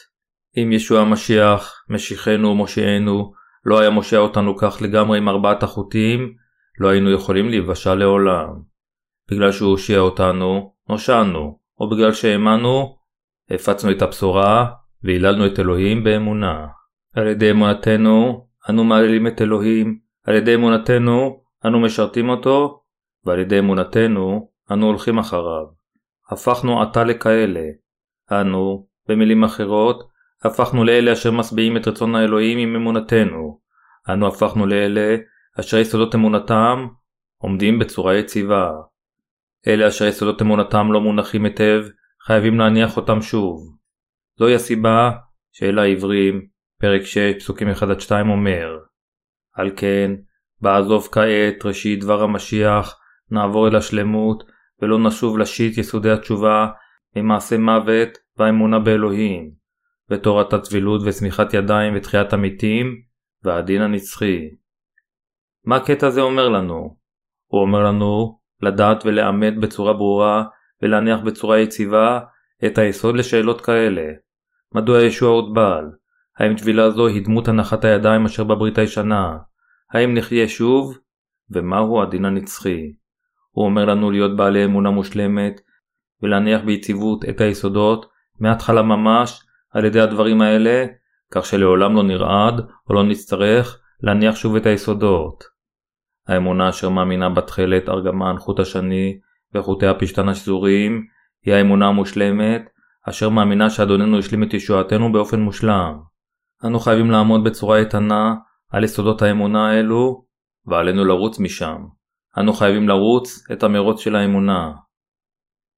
אם ישוע המשיח, משיחנו ומושיענו, לא היה מושיע אותנו כך לגמרי עם ארבעת החוטים, לא היינו יכולים להיוושע לעולם. בגלל שהוא הושיע אותנו, נושענו, או בגלל שהאמנו, הפצנו את הבשורה והיללנו את אלוהים באמונה. על ידי אמונתנו אנו מעלילים את אלוהים, על ידי אמונתנו אנו משרתים אותו, ועל ידי אמונתנו אנו הולכים אחריו. הפכנו עתה לכאלה. אנו, במילים אחרות, הפכנו לאלה אשר משביעים את רצון האלוהים עם אמונתנו. אנו הפכנו לאלה אשר יסודות אמונתם עומדים בצורה יציבה. אלה אשר יסודות אמונתם לא מונחים היטב, חייבים להניח אותם שוב. זוהי הסיבה שאל העברים, פרק 6, פסוקים 1-2 אומר על כן, בעזוב כעת ראשית דבר המשיח, נעבור אל השלמות, ולא נשוב לשיט יסודי התשובה ממעשה מוות והאמונה באלוהים, ותורת הטבילות ושמיכת ידיים ותחיית המתים, והדין הנצחי. מה הקטע הזה אומר לנו? הוא אומר לנו לדעת ולאמת בצורה ברורה ולהניח בצורה יציבה את היסוד לשאלות כאלה. מדוע ישוע עוד בעל? האם טבילה זו היא דמות הנחת הידיים אשר בברית הישנה? האם נחיה שוב? ומהו הדין הנצחי? הוא אומר לנו להיות בעלי אמונה מושלמת ולהניח ביציבות את היסודות מההתחלה ממש על ידי הדברים האלה, כך שלעולם לא נרעד או לא נצטרך להניח שוב את היסודות. האמונה אשר מאמינה בתכלת ארגמן חוט השני וחוטי הפשתן השזוריים היא האמונה המושלמת אשר מאמינה שאדוננו השלים את ישועתנו באופן מושלם. אנו חייבים לעמוד בצורה איתנה על יסודות האמונה האלו, ועלינו לרוץ משם. אנו חייבים לרוץ את המרוץ של האמונה.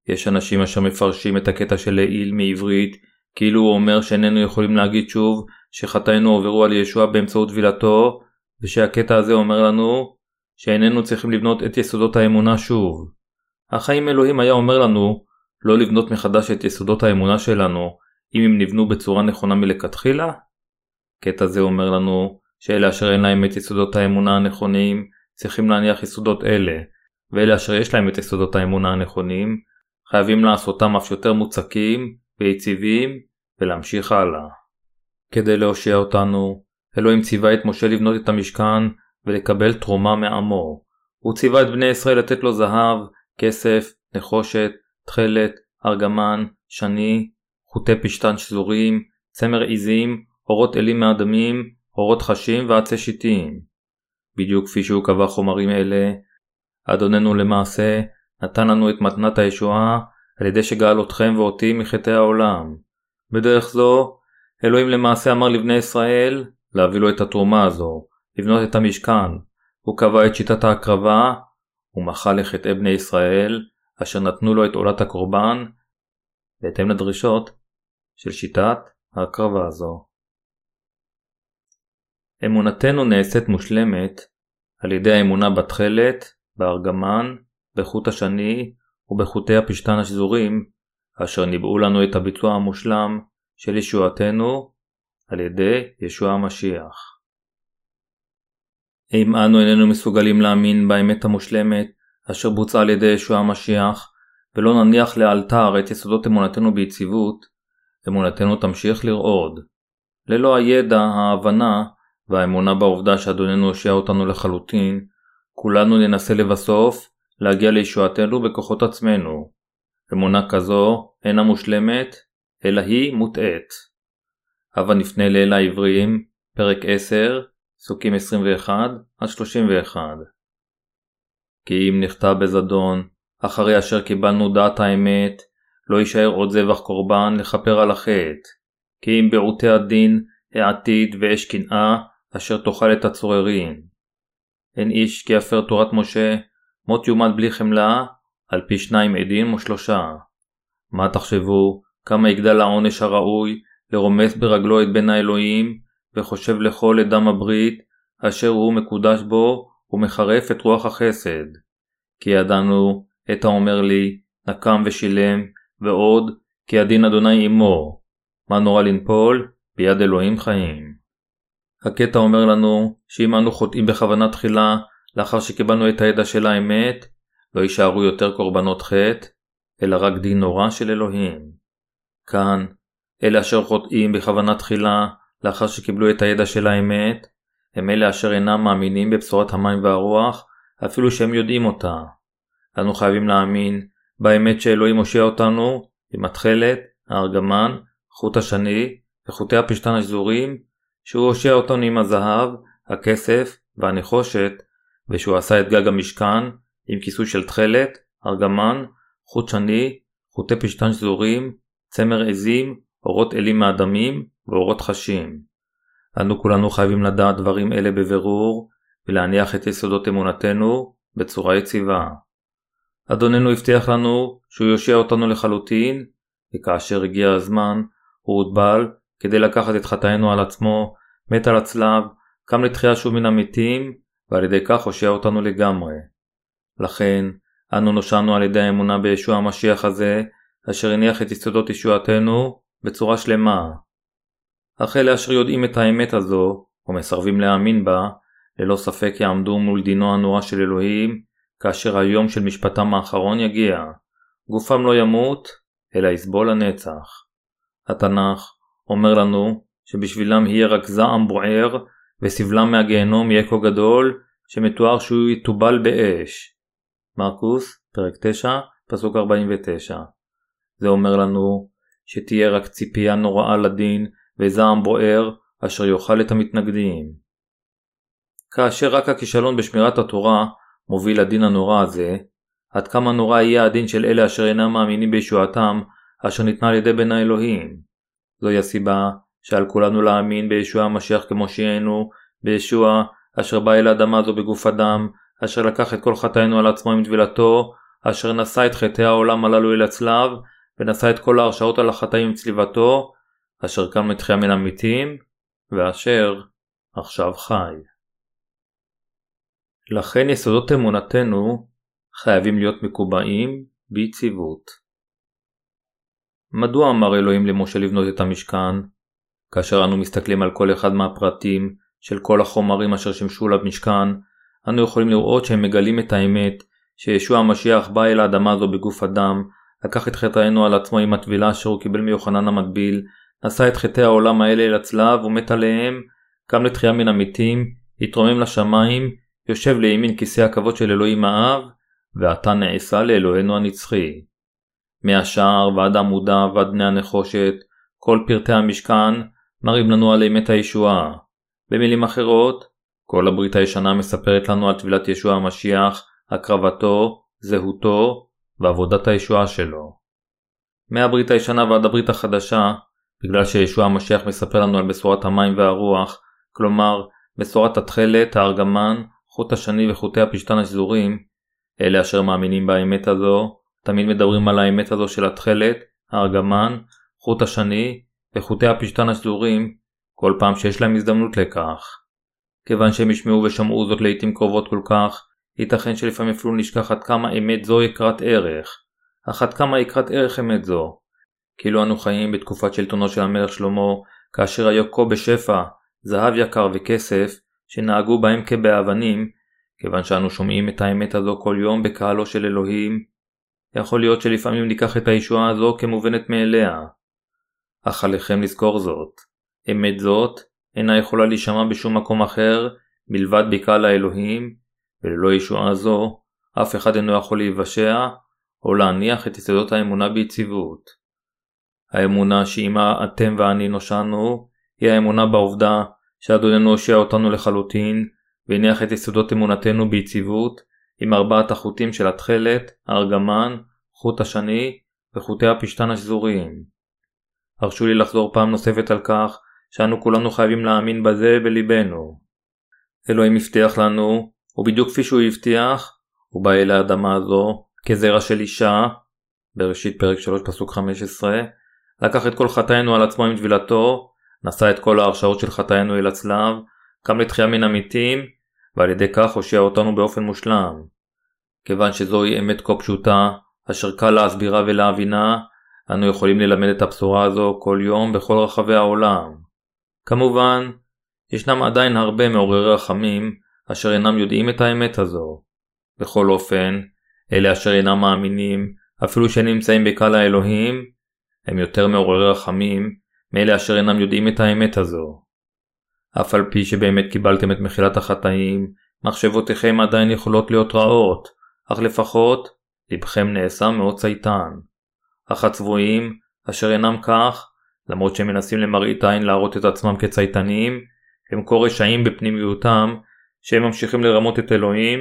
יש אנשים אשר מפרשים את הקטע של לעיל מעברית כאילו הוא אומר שאיננו יכולים להגיד שוב שחטאינו עוברו על ישוע באמצעות טבילתו, ושהקטע הזה אומר לנו שאיננו צריכים לבנות את יסודות האמונה שוב. אך האם אלוהים היה אומר לנו לא לבנות מחדש את יסודות האמונה שלנו אם הם נבנו בצורה נכונה מלכתחילה? קטע זה אומר לנו שאלה אשר אין להם את יסודות האמונה הנכונים צריכים להניח יסודות אלה, ואלה אשר יש להם את יסודות האמונה הנכונים חייבים לעשותם אף יותר מוצקים ויציבים ולהמשיך הלאה. כדי להושיע אותנו, אלוהים ציווה את משה לבנות את המשכן ולקבל תרומה מעמו. הוא ציווה את בני ישראל לתת לו זהב, כסף, נחושת, תכלת, ארגמן, שני, חוטי פשתן שזורים, צמר עיזים, אורות אלים מאדמים, אורות חשים ועצי שיטים. בדיוק כפי שהוא קבע חומרים אלה, אדוננו למעשה נתן לנו את מתנת הישועה על ידי שגאל אתכם ואותי מחטאי העולם. בדרך זו, אלוהים למעשה אמר לבני ישראל להביא לו את התרומה הזו, לבנות את המשכן. הוא קבע את שיטת ההקרבה, ומחה לחטאי בני ישראל, אשר נתנו לו את עולת הקורבן, בהתאם לדרישות של שיטת ההקרבה הזו. אמונתנו נעשית מושלמת על ידי האמונה בתכלת, בארגמן, בחוט השני ובחוטי הפשתן השזורים, אשר ניבאו לנו את הביצוע המושלם של ישועתנו על ידי ישוע המשיח. אם אנו איננו מסוגלים להאמין באמת המושלמת אשר בוצעה על ידי ישוע המשיח, ולא נניח לאלתר את יסודות אמונתנו ביציבות, אמונתנו תמשיך לרעוד. ללא הידע, ההבנה והאמונה בעובדה שאדוננו הושיע אותנו לחלוטין, כולנו ננסה לבסוף להגיע לישועתנו בכוחות עצמנו. אמונה כזו אינה מושלמת, אלא היא מוטעית. הבה נפנה לאל העבריים, פרק 10, פסוקים 21-31. כי אם נחטא בזדון, אחרי אשר קיבלנו דעת האמת, לא יישאר עוד זבח קורבן לכפר על החטא. כי אם בעוטי הדין העתיד ואש קנאה, אשר תאכל את הצוררים. אין איש כי יפר תורת משה, מות יומת בלי חמלה, על פי שניים עדים או שלושה. מה תחשבו, כמה יגדל העונש הראוי לרומס ברגלו את בן האלוהים, וחושב לכל את דם הברית, אשר הוא מקודש בו, ומחרף את רוח החסד. כי ידענו את האומר לי, נקם ושילם, ועוד, כי הדין אדוני עמו. מה נורא לנפול? ביד אלוהים חיים. הקטע אומר לנו שאם אנו חוטאים בכוונה תחילה לאחר שקיבלנו את הידע של האמת, לא יישארו יותר קורבנות חטא, אלא רק דין נורא של אלוהים. כאן, אלה אשר חוטאים בכוונה תחילה לאחר שקיבלו את הידע של האמת, הם אלה אשר אינם מאמינים בבשורת המים והרוח, אפילו שהם יודעים אותה. אנו חייבים להאמין באמת שאלוהים הושיע אותנו עם התכלת, הארגמן, חוט השני וחוטי הפשתן השזורים, שהוא הושיע אותנו עם הזהב, הכסף והנחושת, ושהוא עשה את גג המשכן עם כיסוי של תכלת, ארגמן, חוט שני, חוטי פשתן שזורים, צמר עזים, אורות אלים מאדמים ואורות חשים. אנו כולנו חייבים לדעת דברים אלה בבירור, ולהניח את יסודות אמונתנו בצורה יציבה. אדוננו הבטיח לנו שהוא יושיע אותנו לחלוטין, וכאשר הגיע הזמן, הוא הוטבל כדי לקחת את חטאינו על עצמו, מת על הצלב, קם לתחייה שוב מן המתים, ועל ידי כך הושיע אותנו לגמרי. לכן, אנו נושענו על ידי האמונה בישוע המשיח הזה, אשר הניח את יסודות ישועתנו בצורה שלמה. אך אלה אשר יודעים את האמת הזו, ומסרבים להאמין בה, ללא ספק יעמדו מול דינו הנורא של אלוהים, כאשר היום של משפטם האחרון יגיע. גופם לא ימות, אלא יסבול לנצח. התנ"ך אומר לנו שבשבילם יהיה רק זעם בוער, וסבלם מהגיהנום יהיה כה גדול, שמתואר שהוא יתובל באש. מרקוס, פרק 9, פסוק 49. זה אומר לנו שתהיה רק ציפייה נוראה לדין וזעם בוער אשר יאכל את המתנגדים. כאשר רק הכישלון בשמירת התורה מוביל לדין הנורא הזה, עד כמה נורא יהיה הדין של אלה אשר אינם מאמינים בישועתם אשר ניתנה על ידי בן האלוהים. זוהי הסיבה שעל כולנו להאמין בישוע המשיח כמושיענו בישוע, אשר בא אל האדמה הזו בגוף אדם, אשר לקח את כל חטאינו על עצמו עם טבילתו, אשר נשא את חטאי העולם הללו אל הצלב, ונשא את כל ההרשעות על החטאים עם צליבתו, אשר קם לתחייה מן המתים, ואשר עכשיו חי. לכן יסודות אמונתנו חייבים להיות מקובעים ביציבות. מדוע אמר אלוהים למשה לבנות את המשכן? כאשר אנו מסתכלים על כל אחד מהפרטים של כל החומרים אשר שימשו למשכן, אנו יכולים לראות שהם מגלים את האמת שישוע המשיח בא אל האדמה הזו בגוף אדם, לקח את חטאינו על עצמו עם הטבילה אשר הוא קיבל מיוחנן המטביל, נשא את חטאי העולם האלה אל הצלב ומת עליהם, קם לתחייה מן המתים, התרומם לשמיים, יושב לימין כיסא הכבוד של אלוהים האב, ועתה נעשה לאלוהינו הנצחי. מהשער ועד עמודה ועד בני הנחושת, כל פרטי המשכן מראים לנו על אמת הישועה. במילים אחרות, כל הברית הישנה מספרת לנו על טבילת ישוע המשיח, הקרבתו, זהותו ועבודת הישועה שלו. מהברית הישנה ועד הברית החדשה, בגלל שישוע המשיח מספר לנו על בשורת המים והרוח, כלומר בשורת התכלת, הארגמן, חוט השני וחוטי הפשתן השזורים, אלה אשר מאמינים באמת הזו, תמיד מדברים על האמת הזו של התכלת, הארגמן, חוט השני וחוטי הפשתן השזורים, כל פעם שיש להם הזדמנות לכך. כיוון שהם ישמעו ושמעו זאת לעיתים קרובות כל כך, ייתכן שלפעמים אפילו נשכח עד כמה אמת זו יקרת ערך, אך עד כמה יקרת ערך אמת זו. כאילו אנו חיים בתקופת שלטונו של המלך שלמה, כאשר היו כה בשפע, זהב יקר וכסף, שנהגו בהם כבאבנים, כיוון שאנו שומעים את האמת הזו כל יום בקהלו של אלוהים, יכול להיות שלפעמים ניקח את הישועה הזו כמובנת מאליה. אך עליכם לזכור זאת. אמת זאת אינה יכולה להישמע בשום מקום אחר מלבד בקהל האלוהים, וללא ישועה זו אף אחד אינו יכול להיוושע או להניח את יסודות האמונה ביציבות. האמונה שעימה אתם ואני נושענו היא האמונה בעובדה שאדוננו הושיע אותנו לחלוטין והניח את יסודות אמונתנו ביציבות עם ארבעת החוטים של התכלת, הארגמן, חוט השני וחוטי הפשתן השזוריים. הרשו לי לחזור פעם נוספת על כך שאנו כולנו חייבים להאמין בזה בליבנו. אלוהים הבטיח לנו, ובדיוק כפי שהוא הבטיח, הוא בא אל האדמה הזו כזרע של אישה, בראשית פרק 3 פסוק 15, לקח את כל חטאינו על עצמו עם טבילתו, נשא את כל ההרשאות של חטאינו אל הצלב, קם לתחייה מן המתים, ועל ידי כך הושיע אותנו באופן מושלם. כיוון שזוהי אמת כה פשוטה, אשר קל להסבירה ולהבינה, אנו יכולים ללמד את הבשורה הזו כל יום בכל רחבי העולם. כמובן, ישנם עדיין הרבה מעוררי רחמים אשר אינם יודעים את האמת הזו. בכל אופן, אלה אשר אינם מאמינים, אפילו שנמצאים בקהל האלוהים, הם יותר מעוררי רחמים מאלה אשר אינם יודעים את האמת הזו. אף על פי שבאמת קיבלתם את מחילת החטאים, מחשבותיכם עדיין יכולות להיות רעות, אך לפחות לבכם נעשה מאוד צייתן. אך הצבועים, אשר אינם כך, למרות שהם מנסים למראית עין להראות את עצמם כצייתנים, הם כה רשעים בפנימיותם, שהם ממשיכים לרמות את אלוהים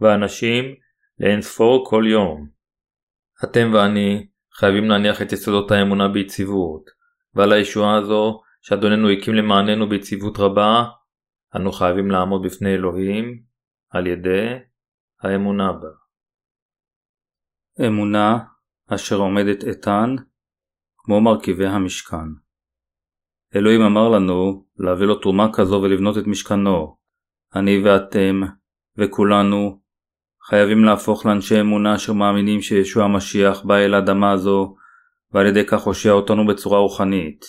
ואנשים לאין ספור כל יום. אתם ואני חייבים להניח את יסודות האמונה ביציבות, ועל הישועה הזו שאדוננו הקים למעננו ביציבות רבה, אנו חייבים לעמוד בפני אלוהים על ידי האמונה בה. אמונה אשר עומדת איתן כמו מרכיבי המשכן. אלוהים אמר לנו להביא לו תרומה כזו ולבנות את משכנו. אני ואתם וכולנו חייבים להפוך לאנשי אמונה אשר מאמינים שישוע המשיח בא אל האדמה הזו ועל ידי כך הושיע אותנו בצורה רוחנית.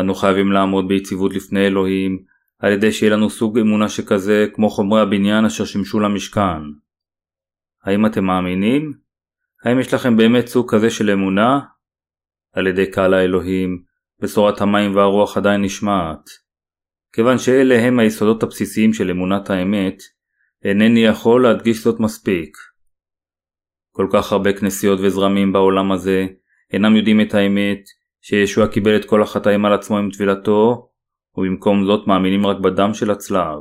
אנו חייבים לעמוד ביציבות לפני אלוהים על ידי שיהיה לנו סוג אמונה שכזה כמו חומרי הבניין אשר שימשו למשכן. האם אתם מאמינים? האם יש לכם באמת סוג כזה של אמונה? על ידי קהל האלוהים, בשורת המים והרוח עדיין נשמעת. כיוון שאלה הם היסודות הבסיסיים של אמונת האמת, אינני יכול להדגיש זאת מספיק. כל כך הרבה כנסיות וזרמים בעולם הזה אינם יודעים את האמת שישוע קיבל את כל החטאים על עצמו עם טבילתו, ובמקום זאת מאמינים רק בדם של הצלב.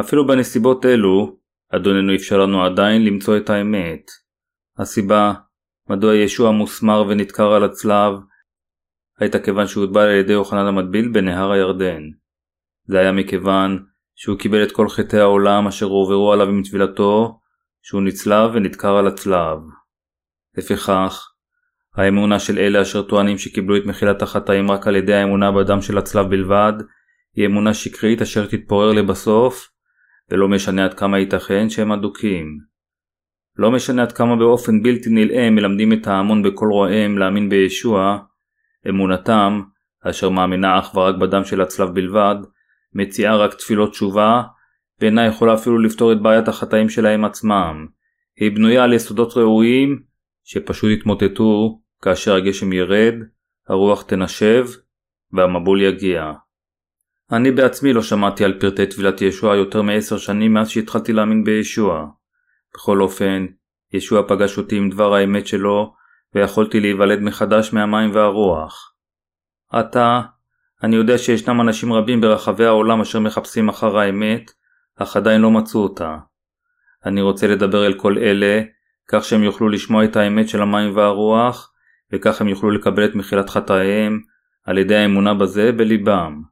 אפילו בנסיבות אלו, אדוננו אפשר לנו עדיין למצוא את האמת. הסיבה מדוע ישוע מוסמר ונדקר על הצלב הייתה כיוון שהוטבל על ידי יוחנן המטביל בנהר הירדן. זה היה מכיוון שהוא קיבל את כל חטאי העולם אשר הועברו עליו עם טבילתו, שהוא נצלב ונדקר על הצלב. לפיכך, האמונה של אלה אשר טוענים שקיבלו את מחילת החטאים רק על ידי האמונה בדם של הצלב בלבד, היא אמונה שקרית אשר תתפורר לבסוף, ולא משנה עד כמה ייתכן שהם אדוקים. לא משנה עד כמה באופן בלתי נלאה מלמדים את ההמון בכל רועם להאמין בישוע, אמונתם, אשר מאמינה אך ורק בדם של הצלב בלבד, מציעה רק תפילות תשובה, ואינה יכולה אפילו לפתור את בעיית החטאים שלהם עצמם. היא בנויה על יסודות ראויים, שפשוט יתמוטטו כאשר הגשם ירד, הרוח תנשב, והמבול יגיע. אני בעצמי לא שמעתי על פרטי טבילת ישוע יותר מעשר שנים מאז שהתחלתי להאמין בישוע. בכל אופן, ישוע פגש אותי עם דבר האמת שלו, ויכולתי להיוולד מחדש מהמים והרוח. עתה, אני יודע שישנם אנשים רבים ברחבי העולם אשר מחפשים אחר האמת, אך עדיין לא מצאו אותה. אני רוצה לדבר אל כל אלה, כך שהם יוכלו לשמוע את האמת של המים והרוח, וכך הם יוכלו לקבל את מחילת חטאיהם על ידי האמונה בזה בליבם.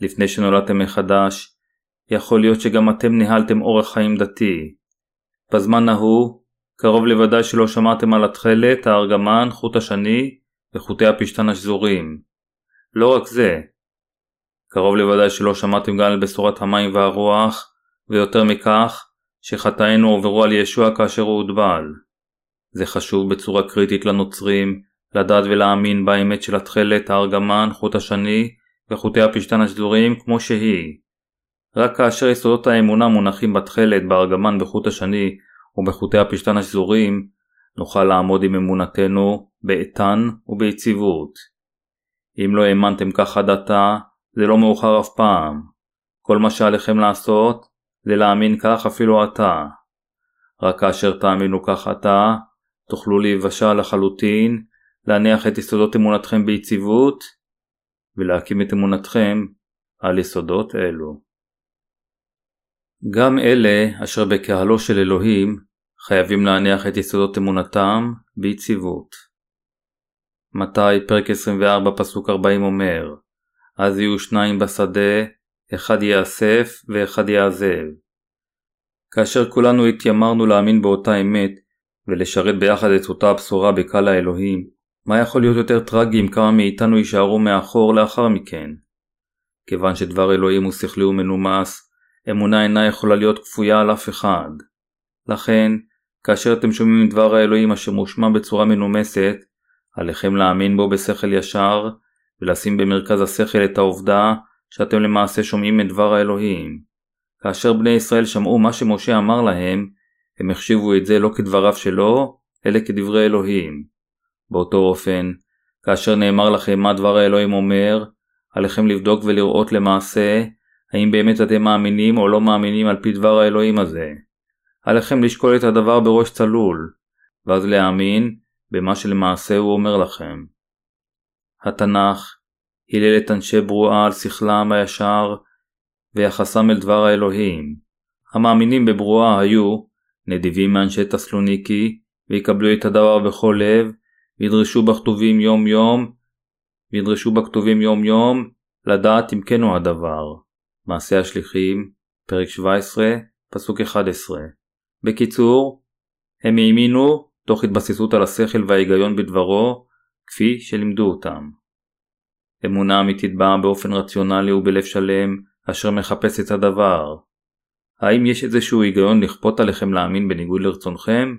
לפני שנולדתם מחדש, יכול להיות שגם אתם ניהלתם אורח חיים דתי. בזמן ההוא, קרוב לוודאי שלא שמעתם על התכלת, הארגמן, חוט השני וחוטי הפשתן השזורים. לא רק זה, קרוב לוודאי שלא שמעתם גם על בשורת המים והרוח, ויותר מכך, שחטאינו עוברו על ישוע כאשר הוא הוטבל. זה חשוב בצורה קריטית לנוצרים, לדעת ולהאמין באמת של התכלת, הארגמן, חוט השני וחוטי הפשתן השזורים כמו שהיא. רק כאשר יסודות האמונה מונחים בתכלת, בארגמן, בחוט השני ובחוטי הפשתן השזורים, נוכל לעמוד עם אמונתנו באיתן וביציבות. אם לא האמנתם כך עד עתה, זה לא מאוחר אף פעם. כל מה שעליכם לעשות, זה להאמין כך אפילו עתה. רק כאשר תאמינו כך עתה, תוכלו להיוושע לחלוטין, להניח את יסודות אמונתכם ביציבות, ולהקים את אמונתכם על יסודות אלו. גם אלה אשר בקהלו של אלוהים חייבים להניח את יסודות אמונתם ביציבות. מתי פרק 24 פסוק 40 אומר אז יהיו שניים בשדה, אחד יאסף ואחד יעזב. כאשר כולנו התיימרנו להאמין באותה אמת ולשרת ביחד את אותה הבשורה בקהל האלוהים, מה יכול להיות יותר טרגי אם כמה מאיתנו יישארו מאחור לאחר מכן? כיוון שדבר אלוהים הוא שכלי ומנומס, אמונה אינה יכולה להיות כפויה על אף אחד. לכן, כאשר אתם שומעים דבר האלוהים אשר מושמע בצורה מנומסת, עליכם להאמין בו בשכל ישר, ולשים במרכז השכל את העובדה שאתם למעשה שומעים את דבר האלוהים. כאשר בני ישראל שמעו מה שמשה אמר להם, הם החשיבו את זה לא כדבריו שלו, אלא כדברי אלוהים. באותו אופן, כאשר נאמר לכם מה דבר האלוהים אומר, עליכם לבדוק ולראות למעשה האם באמת אתם מאמינים או לא מאמינים על פי דבר האלוהים הזה. עליכם לשקול את הדבר בראש צלול, ואז להאמין במה שלמעשה הוא אומר לכם. התנ"ך הילל את אנשי ברואה על שכלם הישר ויחסם אל דבר האלוהים. המאמינים בברואה היו נדיבים מאנשי תסלוניקי ויקבלו את הדבר בכל לב וידרשו בכתובים יום יום וידרשו בכתובים יום יום לדעת אם כן הוא הדבר. מעשה השליחים, פרק 17, פסוק 11. בקיצור, הם האמינו תוך התבססות על השכל וההיגיון בדברו, כפי שלימדו אותם. אמונה אמיתית באה באופן רציונלי ובלב שלם, אשר מחפש את הדבר. האם יש איזשהו היגיון לכפות עליכם להאמין בניגוד לרצונכם?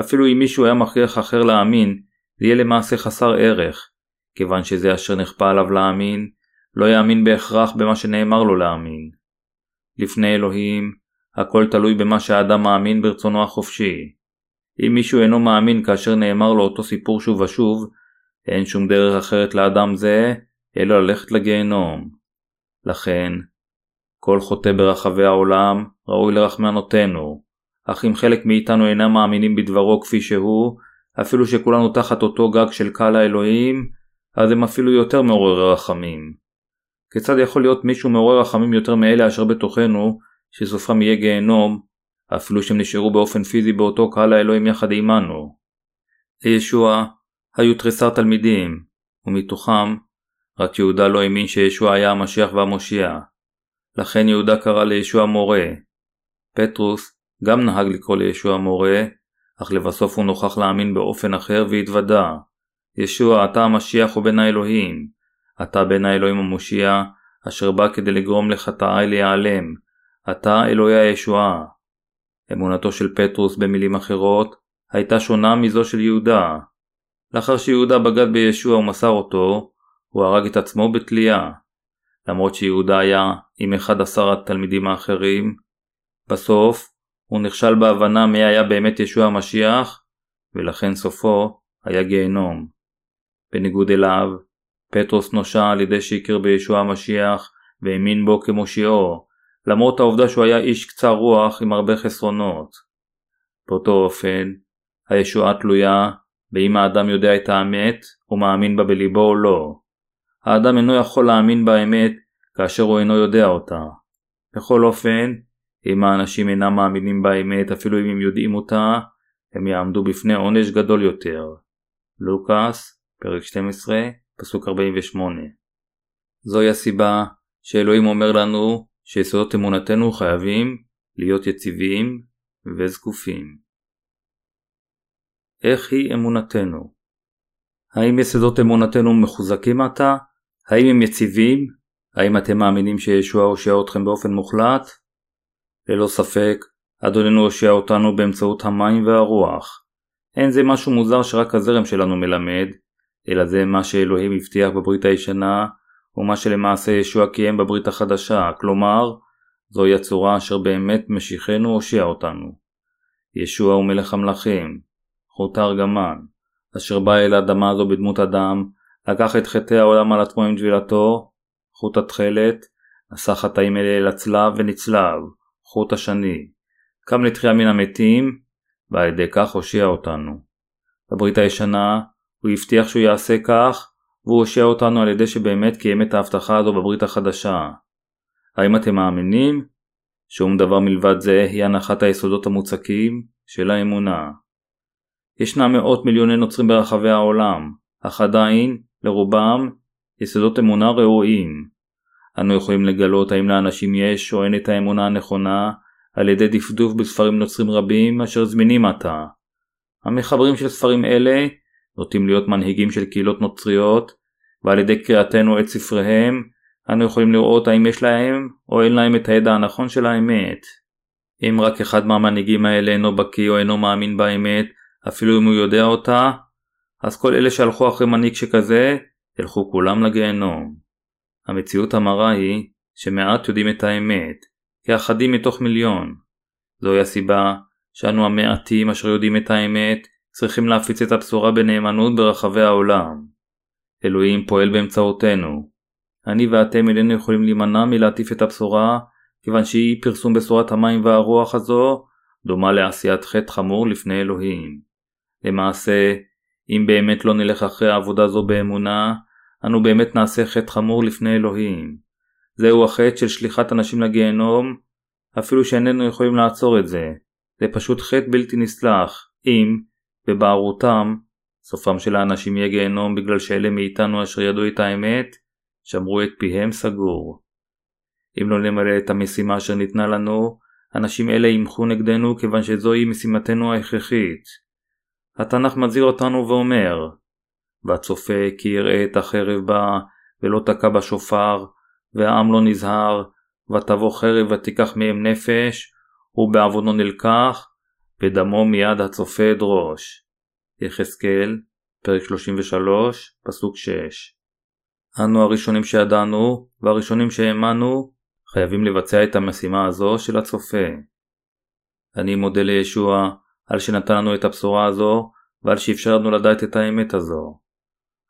אפילו אם מישהו היה מכריח אחר להאמין, זה יהיה למעשה חסר ערך, כיוון שזה אשר נכפה עליו להאמין, לא יאמין בהכרח במה שנאמר לו להאמין. לפני אלוהים, הכל תלוי במה שהאדם מאמין ברצונו החופשי. אם מישהו אינו מאמין כאשר נאמר לו אותו סיפור שוב ושוב, אין שום דרך אחרת לאדם זה, אלא ללכת לגיהנום. לכן, כל חוטא ברחבי העולם ראוי לרחמנותנו, אך אם חלק מאיתנו אינם מאמינים בדברו כפי שהוא, אפילו שכולנו תחת אותו גג של קהל האלוהים, אז הם אפילו יותר מעוררי רחמים. כיצד יכול להיות מישהו מעורר רחמים יותר מאלה אשר בתוכנו, שסופם יהיה גיהנום, אפילו שהם נשארו באופן פיזי באותו קהל האלוהים יחד עמנו? לישוע היו תריסר תלמידים, ומתוכם רק יהודה לא האמין שישוע היה המשיח והמושיע. לכן יהודה קרא לישוע מורה. פטרוס גם נהג לקרוא לישוע מורה, אך לבסוף הוא נוכח להאמין באופן אחר והתוודה. ישוע, אתה המשיח ובן האלוהים. אתה בן האלוהים המושיע, אשר בא כדי לגרום לחטאי להיעלם. אתה אלוהי הישועה. אמונתו של פטרוס במילים אחרות, הייתה שונה מזו של יהודה. לאחר שיהודה בגד בישוע ומסר אותו, הוא הרג את עצמו בתלייה. למרות שיהודה היה עם אחד עשר התלמידים האחרים, בסוף הוא נכשל בהבנה מי היה באמת ישוע המשיח, ולכן סופו היה גיהנום. בניגוד אליו, פטרוס נושע על ידי שהכיר בישוע המשיח והאמין בו כמושיעו, למרות העובדה שהוא היה איש קצר רוח עם הרבה חסרונות. באותו אופן, הישועה תלויה באם האדם יודע את האמת ומאמין בה בליבו או לא. האדם אינו יכול להאמין באמת כאשר הוא אינו יודע אותה. בכל אופן, אם האנשים אינם מאמינים באמת אפילו אם הם יודעים אותה, הם יעמדו בפני עונש גדול יותר. לוקאס, פרק 12, פסוק 48. זוהי הסיבה שאלוהים אומר לנו שיסודות אמונתנו חייבים להיות יציבים וזקופים. איך היא אמונתנו? האם יסודות אמונתנו מחוזקים עתה? האם הם יציבים? האם אתם מאמינים שישוע הושע אתכם באופן מוחלט? ללא ספק, אדוננו הושע אותנו באמצעות המים והרוח. אין זה משהו מוזר שרק הזרם שלנו מלמד, אלא זה מה שאלוהים הבטיח בברית הישנה, ומה שלמעשה ישוע קיים בברית החדשה, כלומר, זוהי הצורה אשר באמת משיחנו הושיע אותנו. ישוע הוא מלך המלכים, חוט הארגמן, אשר בא אל האדמה הזו בדמות אדם, לקח את חטאי העולם על עצמו עם טבילתו, חוט התכלת, נשא חטאים אלה אל הצלב ונצלב, חוט השני, קם לתחייה מן המתים, ועל ידי כך הושיע אותנו. בברית הישנה, הוא הבטיח שהוא יעשה כך, והוא הושיע אותנו על ידי שבאמת קיים את ההבטחה הזו בברית החדשה. האם אתם מאמינים? שום דבר מלבד זה היא הנחת היסודות המוצקים של האמונה. ישנם מאות מיליוני נוצרים ברחבי העולם, אך עדיין, לרובם, יסודות אמונה ראויים. אנו יכולים לגלות האם לאנשים יש או אין את האמונה הנכונה על ידי דפדוף בספרים נוצרים רבים אשר זמינים עתה. המחברים של ספרים אלה נוטים להיות מנהיגים של קהילות נוצריות, ועל ידי קריאתנו את ספריהם, אנו יכולים לראות האם יש להם או אין להם את הידע הנכון של האמת. אם רק אחד מהמנהיגים האלה אינו בקיא או אינו מאמין באמת, אפילו אם הוא יודע אותה, אז כל אלה שהלכו אחרי מנהיג שכזה, ילכו כולם לגיהנום. המציאות המרה היא שמעט יודעים את האמת, כאחדים מתוך מיליון. זוהי הסיבה שאנו המעטים אשר יודעים את האמת, צריכים להפיץ את הבשורה בנאמנות ברחבי העולם. אלוהים פועל באמצעותנו. אני ואתם איננו יכולים להימנע מלהטיף את הבשורה, כיוון שהיא פרסום בשורת המים והרוח הזו, דומה לעשיית חטא חמור לפני אלוהים. למעשה, אם באמת לא נלך אחרי העבודה זו באמונה, אנו באמת נעשה חטא חמור לפני אלוהים. זהו החטא של שליחת אנשים לגיהנום, אפילו שאיננו יכולים לעצור את זה. זה פשוט חטא בלתי נסלח, אם, בבערותם, סופם של האנשים יהיה גיהנום בגלל שאלה מאיתנו אשר ידעו את האמת, שמרו את פיהם סגור. אם לא נמלא את המשימה אשר ניתנה לנו, אנשים אלה ימחו נגדנו כיוון שזוהי משימתנו ההכרחית. התנ"ך מזהיר אותנו ואומר והצופה כי יראה את החרב בה ולא תקע בשופר והעם לא נזהר ותבוא חרב ותיקח מהם נפש ובעוונו נלקח ודמו מיד הצופה אדרוש. יחזקאל, פרק 33, פסוק 6 אנו הראשונים שידענו והראשונים שהאמנו חייבים לבצע את המשימה הזו של הצופה. אני מודה לישוע על שנתן לנו את הבשורה הזו ועל שאפשר לנו לדעת את האמת הזו.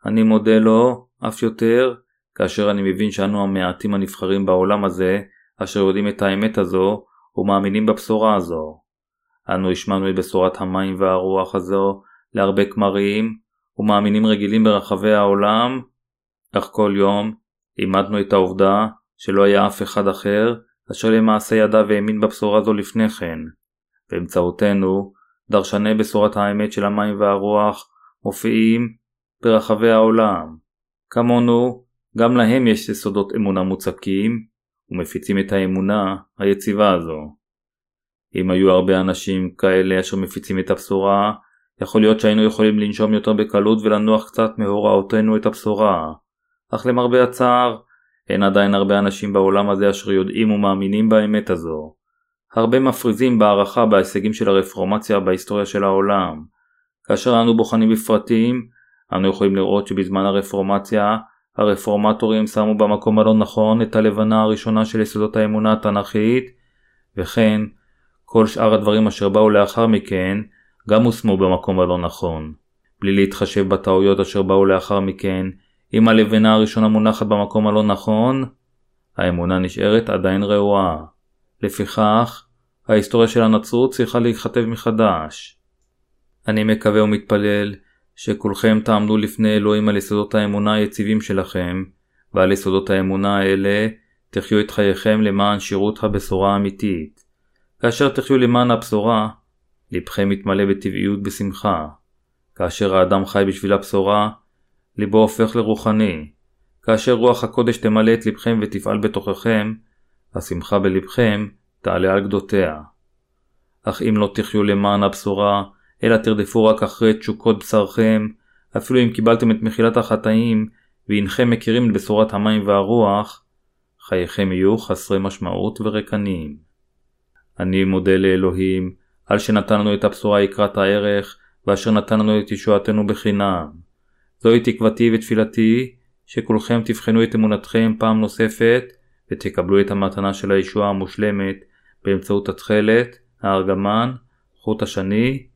אני מודה לו, אף יותר, כאשר אני מבין שאנו המעטים הנבחרים בעולם הזה, אשר יודעים את האמת הזו ומאמינים בבשורה הזו. אנו השמענו את בשורת המים והרוח הזו להרבה כמרים ומאמינים רגילים ברחבי העולם, אך כל יום לימדנו את העובדה שלא היה אף אחד אחר אשר למעשה ידע והאמין בבשורה זו לפני כן. באמצעותנו, דרשני בשורת האמת של המים והרוח מופיעים ברחבי העולם. כמונו, גם להם יש יסודות אמונה מוצקים, ומפיצים את האמונה היציבה הזו. אם היו הרבה אנשים כאלה אשר מפיצים את הבשורה, יכול להיות שהיינו יכולים לנשום יותר בקלות ולנוח קצת מהוראותינו את הבשורה. אך למרבה הצער, אין עדיין הרבה אנשים בעולם הזה אשר יודעים ומאמינים באמת הזו. הרבה מפריזים בהערכה בהישגים של הרפורמציה בהיסטוריה של העולם. כאשר אנו בוחנים בפרטים, אנו יכולים לראות שבזמן הרפורמציה, הרפורמטורים שמו במקום הלא נכון את הלבנה הראשונה של יסודות האמונה התנ"כית, וכן כל שאר הדברים אשר באו לאחר מכן גם הושמו במקום הלא נכון. בלי להתחשב בטעויות אשר באו לאחר מכן, אם הלבנה הראשונה מונחת במקום הלא נכון, האמונה נשארת עדיין רעועה. לפיכך, ההיסטוריה של הנצרות צריכה להיכתב מחדש. אני מקווה ומתפלל שכולכם תעמדו לפני אלוהים על יסודות האמונה היציבים שלכם, ועל יסודות האמונה האלה תחיו את חייכם למען שירות הבשורה האמיתית. כאשר תחיו למען הבשורה, לבכם מתמלא בטבעיות בשמחה. כאשר האדם חי בשביל הבשורה, ליבו הופך לרוחני. כאשר רוח הקודש תמלא את לבכם ותפעל בתוככם, השמחה בלבכם תעלה על גדותיה. אך אם לא תחיו למען הבשורה, אלא תרדפו רק אחרי תשוקות בשרכם, אפילו אם קיבלתם את מחילת החטאים, והנכם מכירים את בשורת המים והרוח, חייכם יהיו חסרי משמעות וריקניים. אני מודה לאלוהים, על שנתן לנו את הבשורה יקרת הערך, ואשר נתן לנו את ישועתנו בחינם. זוהי תקוותי ותפילתי, שכולכם תבחנו את אמונתכם פעם נוספת, ותקבלו את המתנה של הישועה המושלמת באמצעות התכלת, הארגמן, חוט השני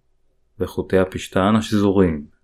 וחוטי הפשתן השזורים.